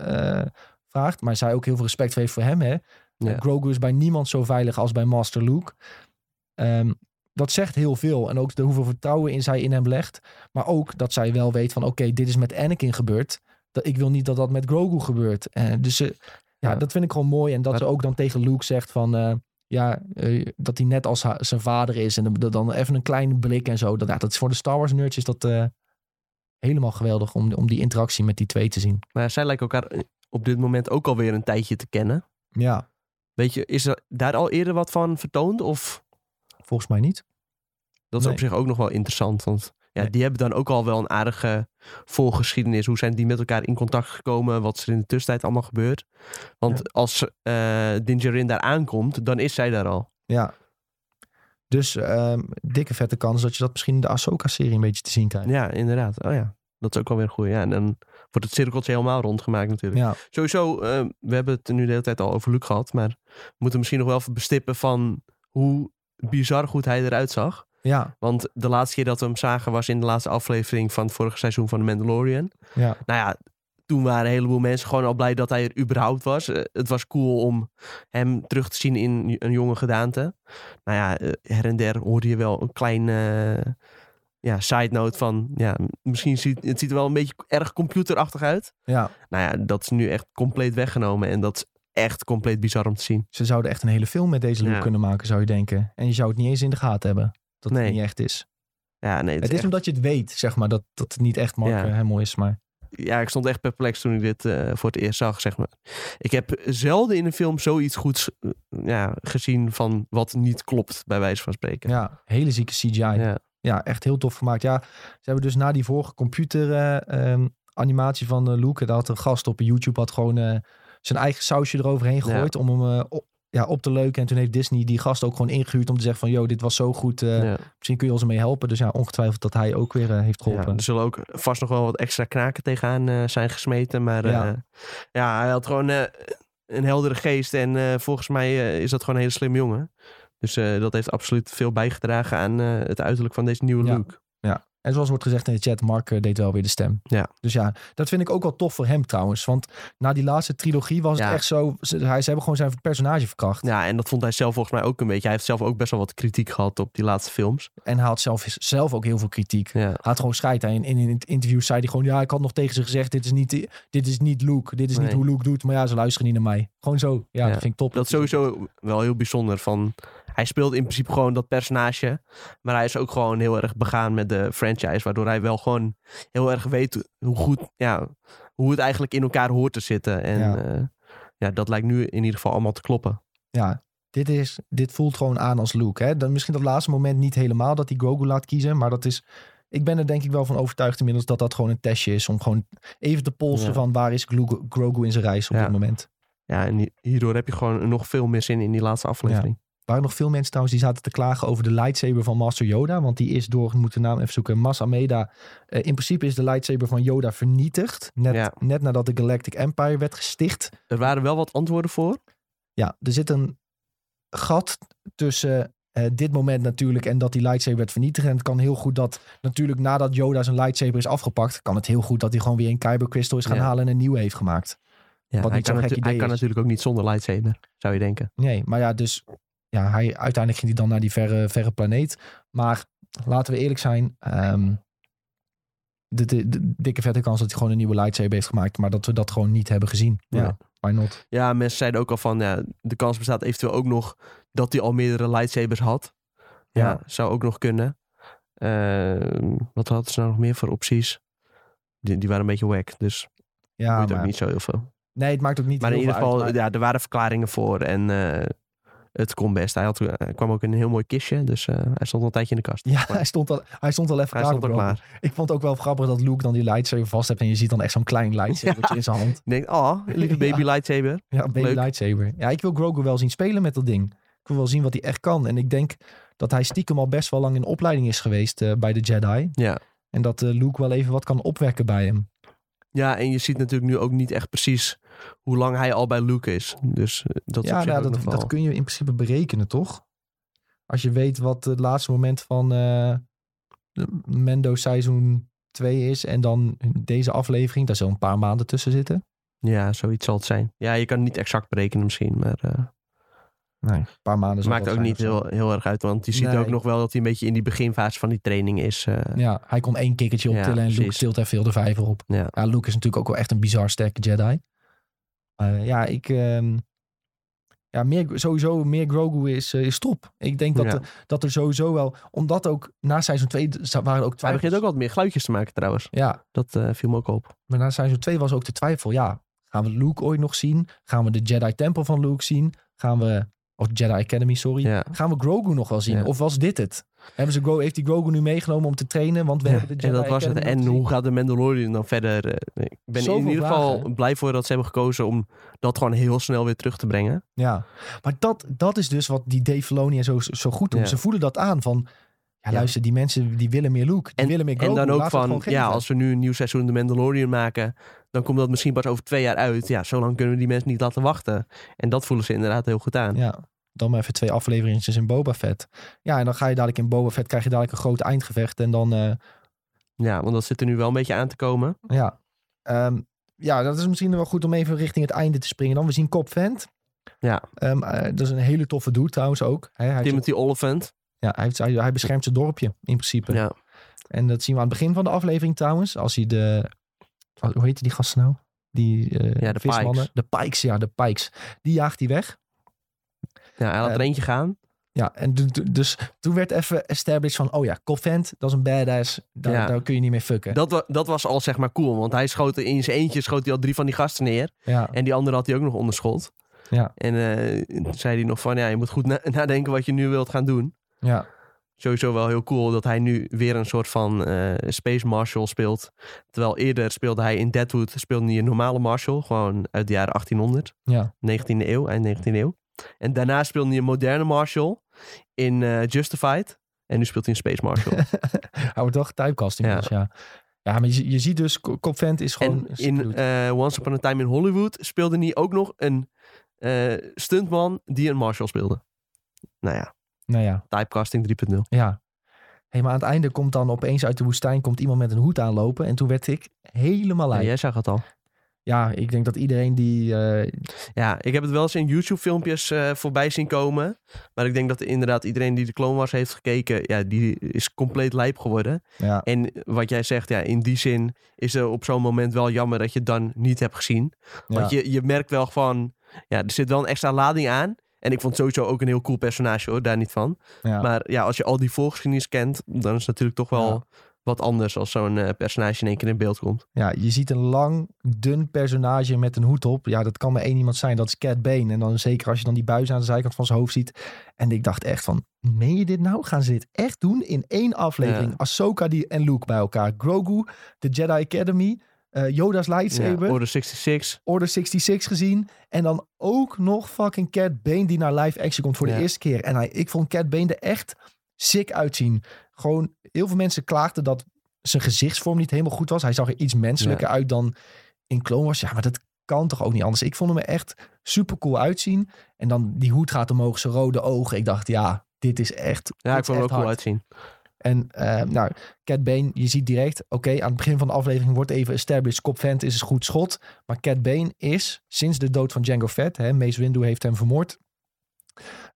vraagt. Maar zij ook heel veel respect heeft voor hem. Hè?
Ja.
Eh, Grogu is bij niemand zo veilig als bij Master Luke. Ehm, dat zegt heel veel. En ook de hoeveel vertrouwen in zij in hem legt. Maar ook dat zij wel weet van oké, dit is met Anakin gebeurd. Dat, ik wil niet dat dat met Grogu gebeurt. Eh, dus ze, ja,
Ja.
dat vind ik gewoon mooi. En dat
Maar-
ze ook dan tegen Luke zegt van... eh, ja, eh, dat hij net als zijn vader is. En dan, dan even een kleine blik en zo. Dat, ja, dat is voor de Star Wars nerds is dat eh, helemaal geweldig om, om die interactie met die twee te zien.
Maar zij lijken elkaar eh, op dit moment ook alweer een tijdje te kennen.
Ja,
Weet je, is er daar al eerder wat van vertoond? Of
volgens mij niet.
dat is
Nee.
op zich ook nog wel interessant? Want ja,
Nee.
die hebben dan ook al wel een aardige voorgeschiedenis. Hoe zijn die met elkaar in contact gekomen? Wat is er in de tussentijd allemaal gebeurd? Want als eh Dingerin daar aankomt, dan is zij daar al.
Ja. Dus ehm, dikke vette kans dat je dat misschien in de Ahsoka-serie een beetje te zien krijgt.
Ja, inderdaad. Oh ja, dat is ook wel weer een goeie. Ja, en dan wordt het cirkeltje helemaal rondgemaakt natuurlijk.
Ja,
Sowieso, eh, we hebben het nu de hele tijd al over Luke gehad. Maar we moeten misschien nog wel even bestippen van hoe bizar goed hij eruit zag.
ja,
Want de laatste keer dat we hem zagen was in de laatste aflevering van het vorige seizoen van The Mandalorian.
ja.
Nou ja, toen waren een heleboel mensen gewoon al blij dat hij er überhaupt was. Eh, het was cool om hem terug te zien in een jonge gedaante. Nou ja, eh, her en der hoorde je wel een klein ja, side note van... Ja, misschien ziet het ziet er wel een beetje erg computerachtig uit.
ja.
Nou ja, dat is nu echt compleet weggenomen. En dat is echt compleet bizar om te zien.
Ze zouden echt een hele film met deze look
Ja.
kunnen maken, zou je denken. En je zou het niet eens in de gaten hebben. Dat
Nee.
het niet echt is.
Ja, nee, het
Het
is
omdat je het weet, zeg maar, dat, dat het niet echt Mark
Ja.
eh, Hamill is. Maar
ja, ik stond echt perplex toen ik dit eh, voor het eerst zag, zeg maar. Ik heb zelden in een film zoiets goeds eh, ja, gezien van wat niet klopt, bij wijze van spreken.
ja, hele zieke CGI. Ja.
Ja.
echt heel tof gemaakt. Ja, ze hebben dus na die vorige computer eh, ehm, animatie van eh, Luke, daar had een gast op YouTube had gewoon eh, zijn eigen sausje eroverheen gegooid om hem op, ja, op te leuken. En toen heeft Disney die gast ook gewoon ingehuurd om te zeggen van, yo, dit was zo goed.
Ja.
Misschien kun je ons ermee helpen. Dus ja, ongetwijfeld dat hij ook weer heeft
Ja,
geholpen.
er zullen ook vast nog wel wat extra knaken tegenaan zijn gesmeten. Maar
Ja.
ja, ja hij had gewoon een heldere geest. En volgens mij is dat gewoon een hele slimme jongen. Dus eh, dat heeft absoluut veel bijgedragen aan eh, het uiterlijk van deze nieuwe
Ja.
look.
En zoals wordt gezegd in de chat, Mark eh, deed wel weer de stem.
Ja.
Dus ja, dat vind ik ook wel tof voor hem trouwens. Want na die laatste trilogie was het
Ja.
echt zo... Ze, hij, ze hebben gewoon zijn personage verkracht.
Ja, en dat vond hij zelf volgens mij ook een beetje. Hij heeft zelf ook best wel wat kritiek gehad op die laatste films.
En hij had zelf, zelf ook heel veel kritiek.
Ja,
Hij had gewoon scheid. En in, in het interview zei hij gewoon... Ja, ik had nog tegen ze gezegd... Dit is niet, dit is niet Luke. Dit is niet hoe Luke doet. Maar ja, ze luisteren niet naar mij. Gewoon zo. Ja,
Ja.
dat vind ik top.
dat is sowieso wel heel bijzonder. Van, hij speelt in principe gewoon dat personage. Maar hij is ook gewoon heel erg begaan met de franchise. Waardoor hij wel gewoon heel erg weet hoe goed, ja, hoe het eigenlijk in elkaar hoort te zitten. En
Ja.
ja. ja, dat lijkt nu in ieder geval allemaal te kloppen.
Ja, dit, is, dit voelt gewoon aan als Luke. Hè? Dan misschien dat laatste moment niet helemaal dat hij Grogu laat kiezen. Maar dat is... Ik ben er denk ik wel van overtuigd inmiddels dat dat gewoon een testje is. Om gewoon even te polsen
Ja.
van waar is Grogu, in zijn reis op
Ja.
dit moment.
Ja, en hi- hierdoor heb je gewoon nog veel meer zin in die laatste aflevering.
Waren nog veel mensen trouwens die zaten te klagen over de lightsaber van Master Yoda. Want die is door, we moeten de naam even zoeken, Mas Ameda. Eh, in principe is de lightsaber van Yoda vernietigd. Net,
Ja.
net nadat de Galactic Empire werd gesticht.
Er waren wel wat antwoorden voor.
Ja, er zit een gat tussen eh, dit moment natuurlijk en dat die lightsaber werd vernietigd. En het kan heel goed dat natuurlijk nadat Yoda zijn lightsaber is afgepakt, kan het heel goed dat hij gewoon weer een Kyber Crystal is gaan
Ja.
halen en een nieuwe heeft gemaakt.
Ja,
Wat
hij kan, hij kan natuurlijk ook niet zonder lightsaber, zou je denken.
Nee, maar ja, dus ja, hij, uiteindelijk ging hij dan naar die verre, verre planeet. Maar laten we eerlijk zijn, ehm, de, de, de dikke vette kans dat hij gewoon een nieuwe lightsaber heeft gemaakt, maar dat we dat gewoon niet hebben gezien. Ja,
Ja.
why not?
Ja, mensen zeiden ook al van, ja, de kans bestaat eventueel ook nog dat hij al meerdere lightsabers had. Ja,
Ja.
zou ook nog kunnen. Ehm, wat hadden ze nou nog meer voor opties? Die, die waren een beetje wack, dus
Ja,
boeit ook
maar,
niet zo heel veel.
nee, het maakt ook niet
Maar in ieder geval,
uit, maar-
ja, er waren verklaringen voor en eh, het kon best. Hij, had, hij kwam ook in een heel mooi kistje, dus eh, hij stond al een tijdje in de kast.
Ja, hij stond al, hij stond al even
Hij
klaar.
stond al
voor
klaar.
Ik vond het ook wel grappig dat Luke dan die lightsaber vast hebt en je ziet dan echt zo'n klein lightsabertje in zijn hand.
Ik denk, oh, lieve baby
Ja.
lightsaber.
Ja, baby
Leuk.
lightsaber. Ja, ik wil Grogu wel zien spelen met dat ding. Ik wil wel zien wat hij echt kan. En ik denk dat hij stiekem al best wel lang in opleiding is geweest eh, bij de Jedi.
Ja.
En dat eh, Luke wel even wat kan opwekken bij hem.
ja, en je ziet natuurlijk nu ook niet echt precies hoe lang hij al bij Luke is. Dus eh, dat is
ja,
zich
nou, dat, dat kun je in principe berekenen, toch? Als je weet wat het laatste moment van eh, Mendo seizoen 2 is. En dan deze aflevering, daar zullen een paar maanden tussen zitten.
Ja, zoiets zal het zijn. Ja, je kan het niet exact berekenen misschien, maar eh
Nee, een paar maanden.
het
zal
maakt ook niet heel, heel erg uit. Want je ziet
Nee.
ook nog wel dat hij een beetje in die beginfase van die training is.
Ja, hij kon één kikkertje
Ja,
optillen en Luke
precies.
tilt er veel de vijver op.
ja.
Ja, Luke is natuurlijk ook wel echt een bizar sterke Jedi. Eh, ja, ik... ehm, ja, meer, sowieso meer Grogu is, eh, is top. Ik denk dat,
Ja.
er, dat er sowieso wel... Omdat ook na seizoen 2 waren er ook
Hij
twijfels.
begint ook wat meer geluidjes te maken trouwens.
Ja,
Dat eh, viel me ook op.
maar na seizoen 2 was ook de twijfel. Ja, gaan we Luke ooit nog zien? Gaan we de Jedi Temple van Luke zien? Gaan we... Of Jedi Academy, sorry.
Ja.
Gaan we Grogu nog wel zien?
Ja.
Of was dit het? Hebben ze heeft die Grogu nu meegenomen om te trainen? Want we
Ja,
hebben de Jedi
en dat was het. En hoe gaat de Mandalorian dan verder? Eh, Ik ben
Zoveel
in ieder geval
vragen.
blij voor dat ze hebben gekozen om dat gewoon heel snel weer terug te brengen.
Ja, maar dat, dat is dus wat die Dave Filoni en zo, zo goed doen. Ze voelen dat aan van... Ja, luister, die mensen die willen meer Luke. Die
En-
willen meer Grogu.
En dan ook
laten
van, ja, als we nu een nieuw seizoen de Mandalorian maken, dan komt dat misschien pas over twee jaar uit. Ja, zo lang kunnen we die mensen niet laten wachten. En dat voelen ze inderdaad heel goed aan.
Ja, dan maar even twee afleveringetjes in Boba Fett. Ja, en dan ga je dadelijk in Boba Fett, krijg je dadelijk een groot eindgevecht. En dan, eh,
Ja, want dat zit er nu wel een beetje aan te komen.
ja... Ehm, ja, dat is misschien wel goed om even richting het einde te springen. Dan we zien Cobb Vent.
Ja.
Ehm, eh, dat is een hele toffe dude trouwens ook. Hè, hij,
Timothy Oliphant.
Ja, hij, heeft- hij, hij beschermt zijn dorpje in principe.
Ja.
En dat zien we aan het begin van de aflevering trouwens. Als hij de... Hoe heet die gasten nou? Die eh
Ja, de
vismannen.
Pikes.
De Pikes, ja, de Pikes. Die jaagt hij weg.
ja, hij
Eh,
er eentje gaan.
Ja, en du- du- dus toen werd even established van... Oh ja, Cobb Vent, dat is een badass. Daar,
Ja.
daar kun je niet mee fucken.
Dat, wa- dat was al zeg maar cool, want hij schoot in zijn eentje schoot hij al drie van die gasten neer.
ja,
En die andere had hij ook nog onderschot.
Ja.
En eh, toen zei hij nog van, ja, je moet goed na- nadenken wat je nu wilt gaan doen.
Ja,
Sowieso wel heel cool dat hij nu weer een soort van eh, Space Marshal speelt. Terwijl eerder speelde hij in Deadwood, speelde hij een normale Marshal. Gewoon uit de jaren 1800,
ja.
19e eeuw, eind 19e eeuw. En daarna speelde hij een moderne Marshal in eh, Justified. En nu speelt hij een Space Marshal.
Hij wordt wel getypecast
Ja.
inmiddels, ja. Ja, maar je, je ziet dus, Co- Cobb Vent is gewoon...
en in eh, Once Upon a Time in Hollywood speelde hij ook nog een stuntman die een Marshal speelde. Nou ja,
Nou ja,
Typecasting 3.0.
ja. Hey, maar aan het einde komt dan opeens uit de woestijn komt iemand met een hoed aanlopen. En toen werd ik helemaal
Ja,
lijp.
jij zag het al.
Ja, ik denk dat iedereen die... eh,
Ja, ik heb het wel eens in YouTube-filmpjes eh, voorbij zien komen. Maar ik denk dat inderdaad iedereen die de Clone Wars heeft gekeken, ja, die is compleet lijp geworden.
ja,
En wat jij zegt, ja, in die zin is er op zo'n moment wel jammer dat je het dan niet hebt gezien. Want
ja,
je, je merkt wel van, ja, er zit wel een extra lading aan. En ik vond sowieso ook een heel cool personage hoor, daar niet van.
ja.
Maar ja, als je al die voorgeschiedenis kent, dan is het natuurlijk toch wel
Ja.
wat anders als zo'n eh, personage in één keer in beeld komt.
ja, je ziet een lang, dun personage met een hoed op. Ja, dat kan maar één iemand zijn. Dat is Cat Bane. En dan zeker als je dan die buis aan de zijkant van zijn hoofd ziet. En ik dacht echt van, meen je dit nou? Gaan ze dit echt doen in één aflevering?
Ja.
Ahsoka die, en Luke bij elkaar. Grogu, de Jedi Academy, eh, Yoda's
Ja,
lightsaber.
Order 66.
Order 66 gezien. En dan ook nog fucking Cat Bane die naar live action komt voor de eerste keer. En hij, ik vond Cat Bane er echt sick uitzien. Gewoon, heel veel mensen klaagden dat zijn gezichtsvorm niet helemaal goed was. Hij zag er iets menselijker uit dan in Clone Wars. Ja, maar dat kan toch ook niet anders. Ik vond hem echt super cool uitzien. En dan die hoed gaat omhoog, zijn rode ogen. Ik dacht, ja, dit is echt
Ja, ik vond hem ook
echt
cool
hard.
uitzien.
En eh, nou, Cat Bane, je ziet direct, oké, aan het begin van de aflevering wordt even established, Cobb Vent is een goed schot. Maar Cat Bane is, sinds de dood van Django Fett, hè, Mace Windu heeft hem vermoord.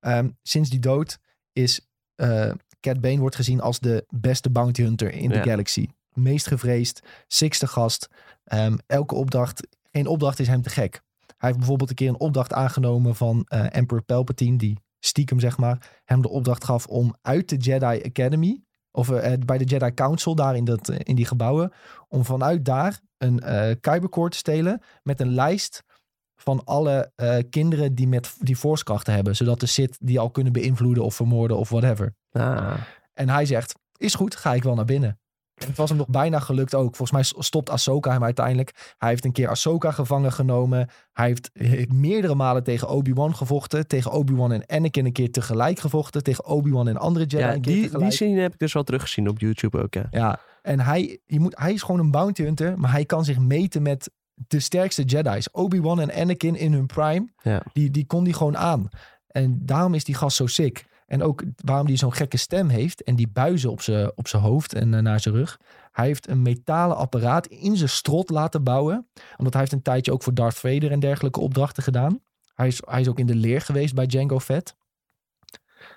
Ehm, sinds die dood is eh Cat Bane wordt gezien als de beste bounty hunter in de galaxy. Meest gevreesd, sixte gast. Ehm, elke opdracht, geen opdracht is hem te gek. Hij heeft bijvoorbeeld een keer een opdracht aangenomen van eh, Emperor Palpatine, die stiekem zeg maar, hem de opdracht gaf om uit de Jedi Academy, of eh, bij de Jedi Council daar in, dat, eh, in die gebouwen, om vanuit daar een kybercore te stelen met een lijst van alle kinderen die, met, die forcekrachten hebben, zodat de Sith die al kunnen beïnvloeden of vermoorden of whatever.
Ah,
En hij zegt, is goed, ga ik wel naar binnen. En het was hem nog bijna gelukt ook. Volgens mij stopt Ahsoka hem uiteindelijk. Hij heeft een keer Ahsoka gevangen genomen. Hij heeft eh, meerdere malen tegen Obi-Wan gevochten. Tegen Obi-Wan en Anakin een keer tegelijk gevochten. Tegen Obi-Wan en andere Jedi
ja,
een keer
die,
tegelijk.
die scene heb ik dus wel teruggezien op YouTube ook, ja.
Ja, en hij, je moet, hij is gewoon een bounty hunter, maar hij kan zich meten met de sterkste Jedi's. Obi-Wan en Anakin in hun prime,
Ja.
die, die kon die gewoon aan. En daarom is die gast zo sick. En ook waarom hij zo'n gekke stem heeft en die buizen op zijn op hoofd en eh, naar zijn rug. Hij heeft een metalen apparaat in zijn strot laten bouwen. Omdat hij heeft een tijdje ook voor Darth Vader en dergelijke opdrachten gedaan. Hij is, hij is ook in de leer geweest bij Django Fett.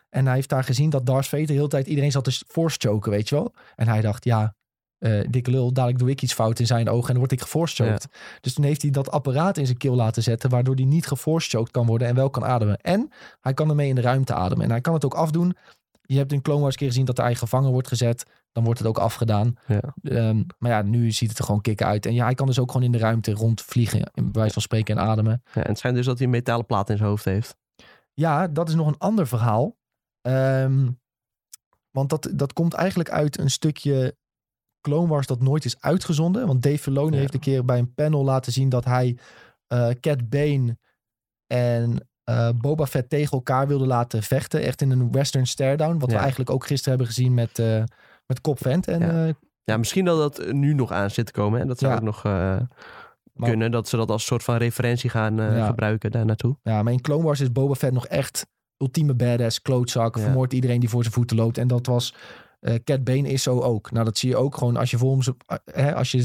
En hij heeft daar gezien dat Darth Vader de hele tijd iedereen zat te force weet je wel. En hij dacht, ja, eh dikke lul, dadelijk doe ik iets fout in zijn ogen en word ik geforce choked. Dus toen heeft hij dat apparaat in zijn keel laten zetten, waardoor hij niet geforce choked kan worden en wel kan ademen. En hij kan ermee in de ruimte ademen. En hij kan het ook afdoen. Je hebt in Clone Wars keer gezien dat hij gevangen wordt gezet. Dan wordt het ook afgedaan.
Ja.
Ehm, maar ja, nu ziet het er gewoon kicken uit. En ja, hij kan dus ook gewoon in de ruimte rondvliegen, in bij wijze van spreken en ademen.
Ja, en het schijnt dus dat hij een metalen plaat in zijn hoofd heeft.
Ja, dat is nog een ander verhaal. Ehm, want dat, dat komt eigenlijk uit een stukje Clone Wars dat nooit is uitgezonden. Want Dave Filoni
Ja.
heeft een keer bij een panel laten zien dat hij eh Cat Bane en eh, Boba Fett tegen elkaar wilde laten vechten. Echt in een western stare-down. Wat we eigenlijk ook gisteren hebben gezien met, eh met Cobb Vent. En,
Ja. Ja, misschien dat dat nu nog aan zit te komen. En dat zou ook nog
Maar-
kunnen. Dat ze dat als soort van referentie gaan
Ja.
gebruiken daar naartoe.
Ja, maar in Clone Wars is Boba Fett nog echt ultieme badass, klootzak,
Ja.
vermoordt iedereen die voor zijn voeten loopt. En dat was, eh Cat Bane is zo ook. Nou, dat zie je ook gewoon als je voor hem, eh, hè, als je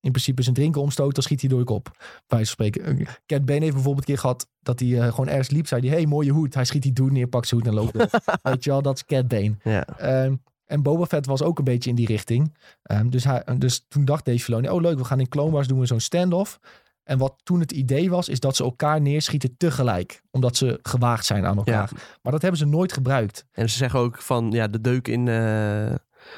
in principe zijn drinken omstoot, dan schiet hij door je kop. Bij wijze van spreken. Eh, Cat Bane heeft bijvoorbeeld een keer gehad dat hij gewoon ergens liep, zei hij, hey, mooie hoed. Hij schiet die doen neer, pakt zijn hoed en loopt. Weet je wel, dat is Cat Bane.
Ja.
Ehm, en Boba Fett was ook een beetje in die richting. Ehm, dus, hij, dus toen dacht Dave Filoni, oh leuk, we gaan in Clone Wars doen we zo'n standoff. En wat toen het idee was, is dat ze elkaar neerschieten tegelijk. Omdat ze gewaagd zijn aan elkaar. Maar dat hebben ze nooit gebruikt.
En ze zeggen ook van ja, de deuk in eh,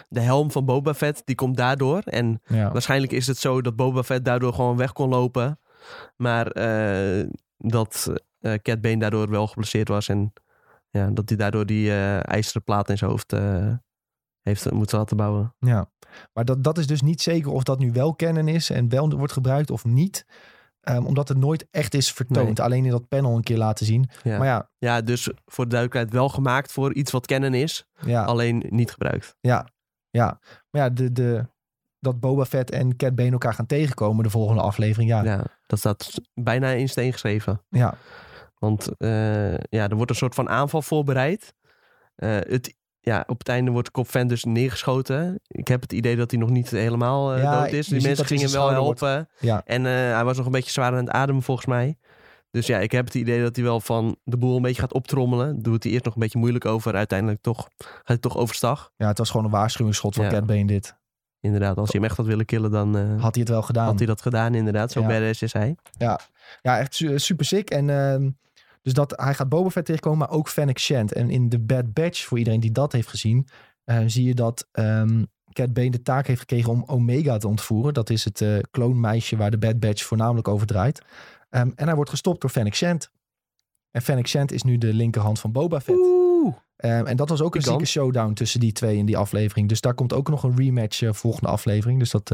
de helm van Boba Fett, die komt daardoor. En
Ja,
waarschijnlijk is het zo dat Boba Fett daardoor gewoon weg kon lopen. Maar eh, dat eh Cat Bane daardoor wel geblesseerd was. En ja, dat hij daardoor die ijzeren plaat in zijn hoofd heeft moeten laten bouwen.
ja. Maar dat, dat is dus niet zeker of dat nu wel canon is en wel wordt gebruikt of niet. Ehm, omdat het nooit echt is vertoond. Alleen in dat panel een keer laten zien.
Ja.
Maar ja,
Ja, dus voor de duidelijkheid wel gemaakt voor iets wat kennen is.
ja,
Alleen niet gebruikt.
ja, ja. Maar ja, de, de, dat Boba Fett en Cat Bane elkaar gaan tegenkomen de volgende aflevering. Ja, ja.
Ja, dat staat bijna in steen geschreven. Want eh, ja, er wordt een soort van aanval voorbereid. Eh, het, ja, op het einde wordt Van dus neergeschoten. Ik heb het idee dat hij nog niet helemaal eh,
Ja,
dood is. Die mensen gingen wel helpen.
Ja.
En eh, hij was nog een beetje zwaar aan het ademen volgens mij. Dus ja, ik heb het idee dat hij wel van de boel een beetje gaat optrommelen. Doet hij eerst nog een beetje moeilijk over. Uiteindelijk toch, gaat hij toch overstag.
Ja, het was gewoon een waarschuwingsschot van
Ja.
Cat Bane dit.
Inderdaad, als hij hem echt had willen killen, dan eh,
Had hij het wel gedaan.
had hij dat gedaan inderdaad. Zo
Ja.
badass is hij.
Ja, echt su- super sick. En ehm, dus dat hij gaat Boba Fett tegenkomen, maar ook Fennec Shand. En in The Bad Batch, voor iedereen die dat heeft gezien, eh, zie je dat ehm Cat Bane de taak heeft gekregen om Omega te ontvoeren. Dat is het eh kloonmeisje waar de Bad Batch voornamelijk over draait. Ehm, en hij wordt gestopt door Fennec Shand. En Fennec Shand is nu de linkerhand van Boba Fett.
Oeh.
Ehm, en dat was ook een zieke showdown tussen die twee in die aflevering. Dus daar komt ook nog een rematch eh, volgende aflevering. Dus dat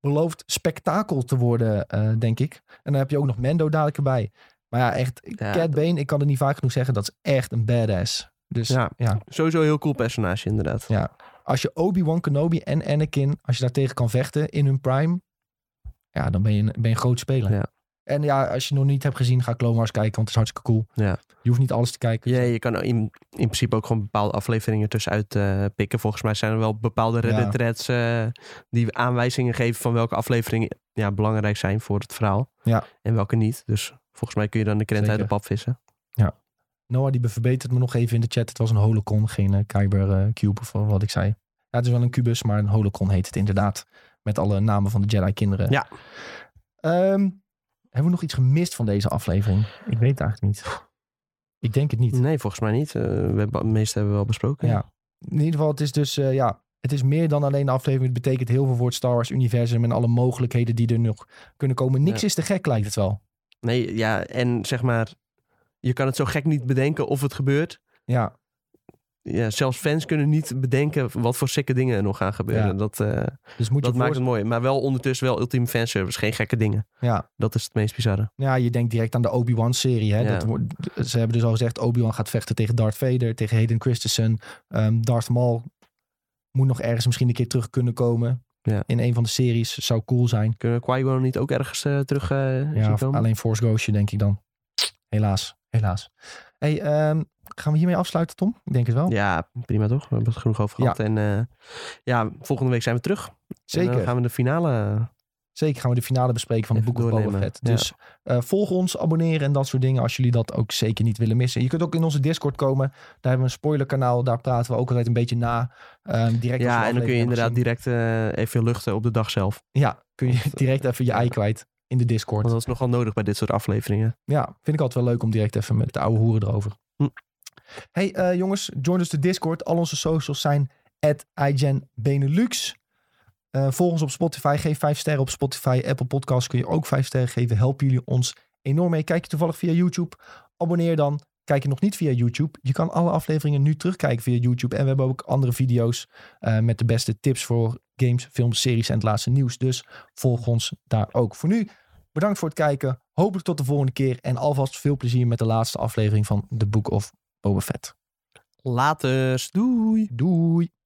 belooft spektakel te worden, denk ik. En dan heb je ook nog Mendo dadelijk erbij. Maar ja, echt,
Ja,
Cat Bane, ik kan het niet vaak genoeg zeggen, dat is echt een badass. Dus ja,
Ja. Sowieso een heel cool personage inderdaad.
Ja. als je Obi-Wan Kenobi en Anakin, als je daar tegen kan vechten in hun prime, ja, dan ben je een, ben je een groot speler.
Ja.
En ja, als je nog niet hebt gezien, ga Clone Wars kijken, want het is hartstikke cool.
Ja.
Je hoeft niet alles te kijken.
Ja, je kan in, in principe ook gewoon bepaalde afleveringen tussenuit eh pikken. Volgens mij zijn er wel bepaalde. Reddit threads eh, die aanwijzingen geven van welke afleveringen ja, belangrijk zijn voor het verhaal.
Ja.
En welke niet. Dus volgens mij kun je dan de krent uit de pap vissen.
Noah die verbetert me nog even in de chat. Het was een holocron, geen eh, Kyber eh, Cube of wat ik zei. Ja, het is wel een kubus, maar een holocron heet het inderdaad. Met alle namen van de Jedi kinderen.
Ja.
Ehm, hebben we nog iets gemist van deze aflevering? Ik weet het eigenlijk niet. Ik denk het niet.
Nee, volgens mij niet. Eh, we hebben, het meeste hebben we wel besproken.
Ja. In ieder geval, het is dus, eh, ja, het is meer dan alleen de aflevering. Het betekent heel veel voor het Star Wars universum en alle mogelijkheden die er nog kunnen komen. Niks
Ja.
is te gek, lijkt het wel.
Nee, ja, en zeg maar, je kan het zo gek niet bedenken of het gebeurt.
Ja,
Ja, zelfs fans kunnen niet bedenken wat voor sikke dingen er nog gaan gebeuren.
Ja.
Dat, eh,
dus moet je
dat maakt het mooi. Maar wel ondertussen wel ultieme fanservice. Geen gekke dingen.
Ja.
Dat is het meest bizarre.
Ja, je denkt direct aan de Obi-Wan serie. Hè?
Ja.
Dat wordt, ze hebben dus al gezegd, Obi-Wan gaat vechten tegen Darth Vader, tegen Hayden Christensen. Ehm, Darth Maul moet nog ergens misschien een keer terug kunnen komen.
Ja.
In een van de series. Zou cool zijn.
Kunnen we Qui-Gon niet ook ergens eh, terug eh
Ja, alleen Force Ghostje denk ik dan. Helaas, helaas. Hey, ehm, gaan we hiermee afsluiten, Tom? Ik denk het wel.
Ja, prima toch? We hebben het genoeg over
Ja.
gehad. En eh, ja, volgende week zijn we terug. En
Zeker.
dan gaan we de finale...
Zeker gaan we de finale bespreken van Book of Boba. Fett. Dus eh, volg ons, abonneren en dat soort dingen als jullie dat ook zeker niet willen missen. Je kunt ook in onze Discord komen. Daar hebben we een spoilerkanaal. Daar praten we ook altijd een beetje na. Ehm, direct
Ja, en dan kun je inderdaad direct eh, even luchten op de dag zelf.
Ja, kun je direct even je ei kwijt in de Discord.
Want dat is nogal nodig bij dit soort afleveringen.
Ja, vind ik altijd wel leuk om direct even met de oude hoeren erover.
Hm.
Hey eh, jongens, join dus de Discord. Al onze socials zijn at Benelux. Eh, volg ons op Spotify. Geef 5 sterren op Spotify. Apple Podcasts kun je ook 5 sterren geven. Helpen jullie ons enorm mee. Kijk je toevallig via YouTube? Abonneer dan. Kijk je nog niet via YouTube? Je kan alle afleveringen nu terugkijken via YouTube. En we hebben ook andere video's eh, met de beste tips voor games, films, series en het laatste nieuws. Dus volg ons daar ook. Voor nu, bedankt voor het kijken. Hopelijk tot de volgende keer. En alvast veel plezier met de laatste aflevering van The Book of Boba Fett.
Later. Doei.
Doei!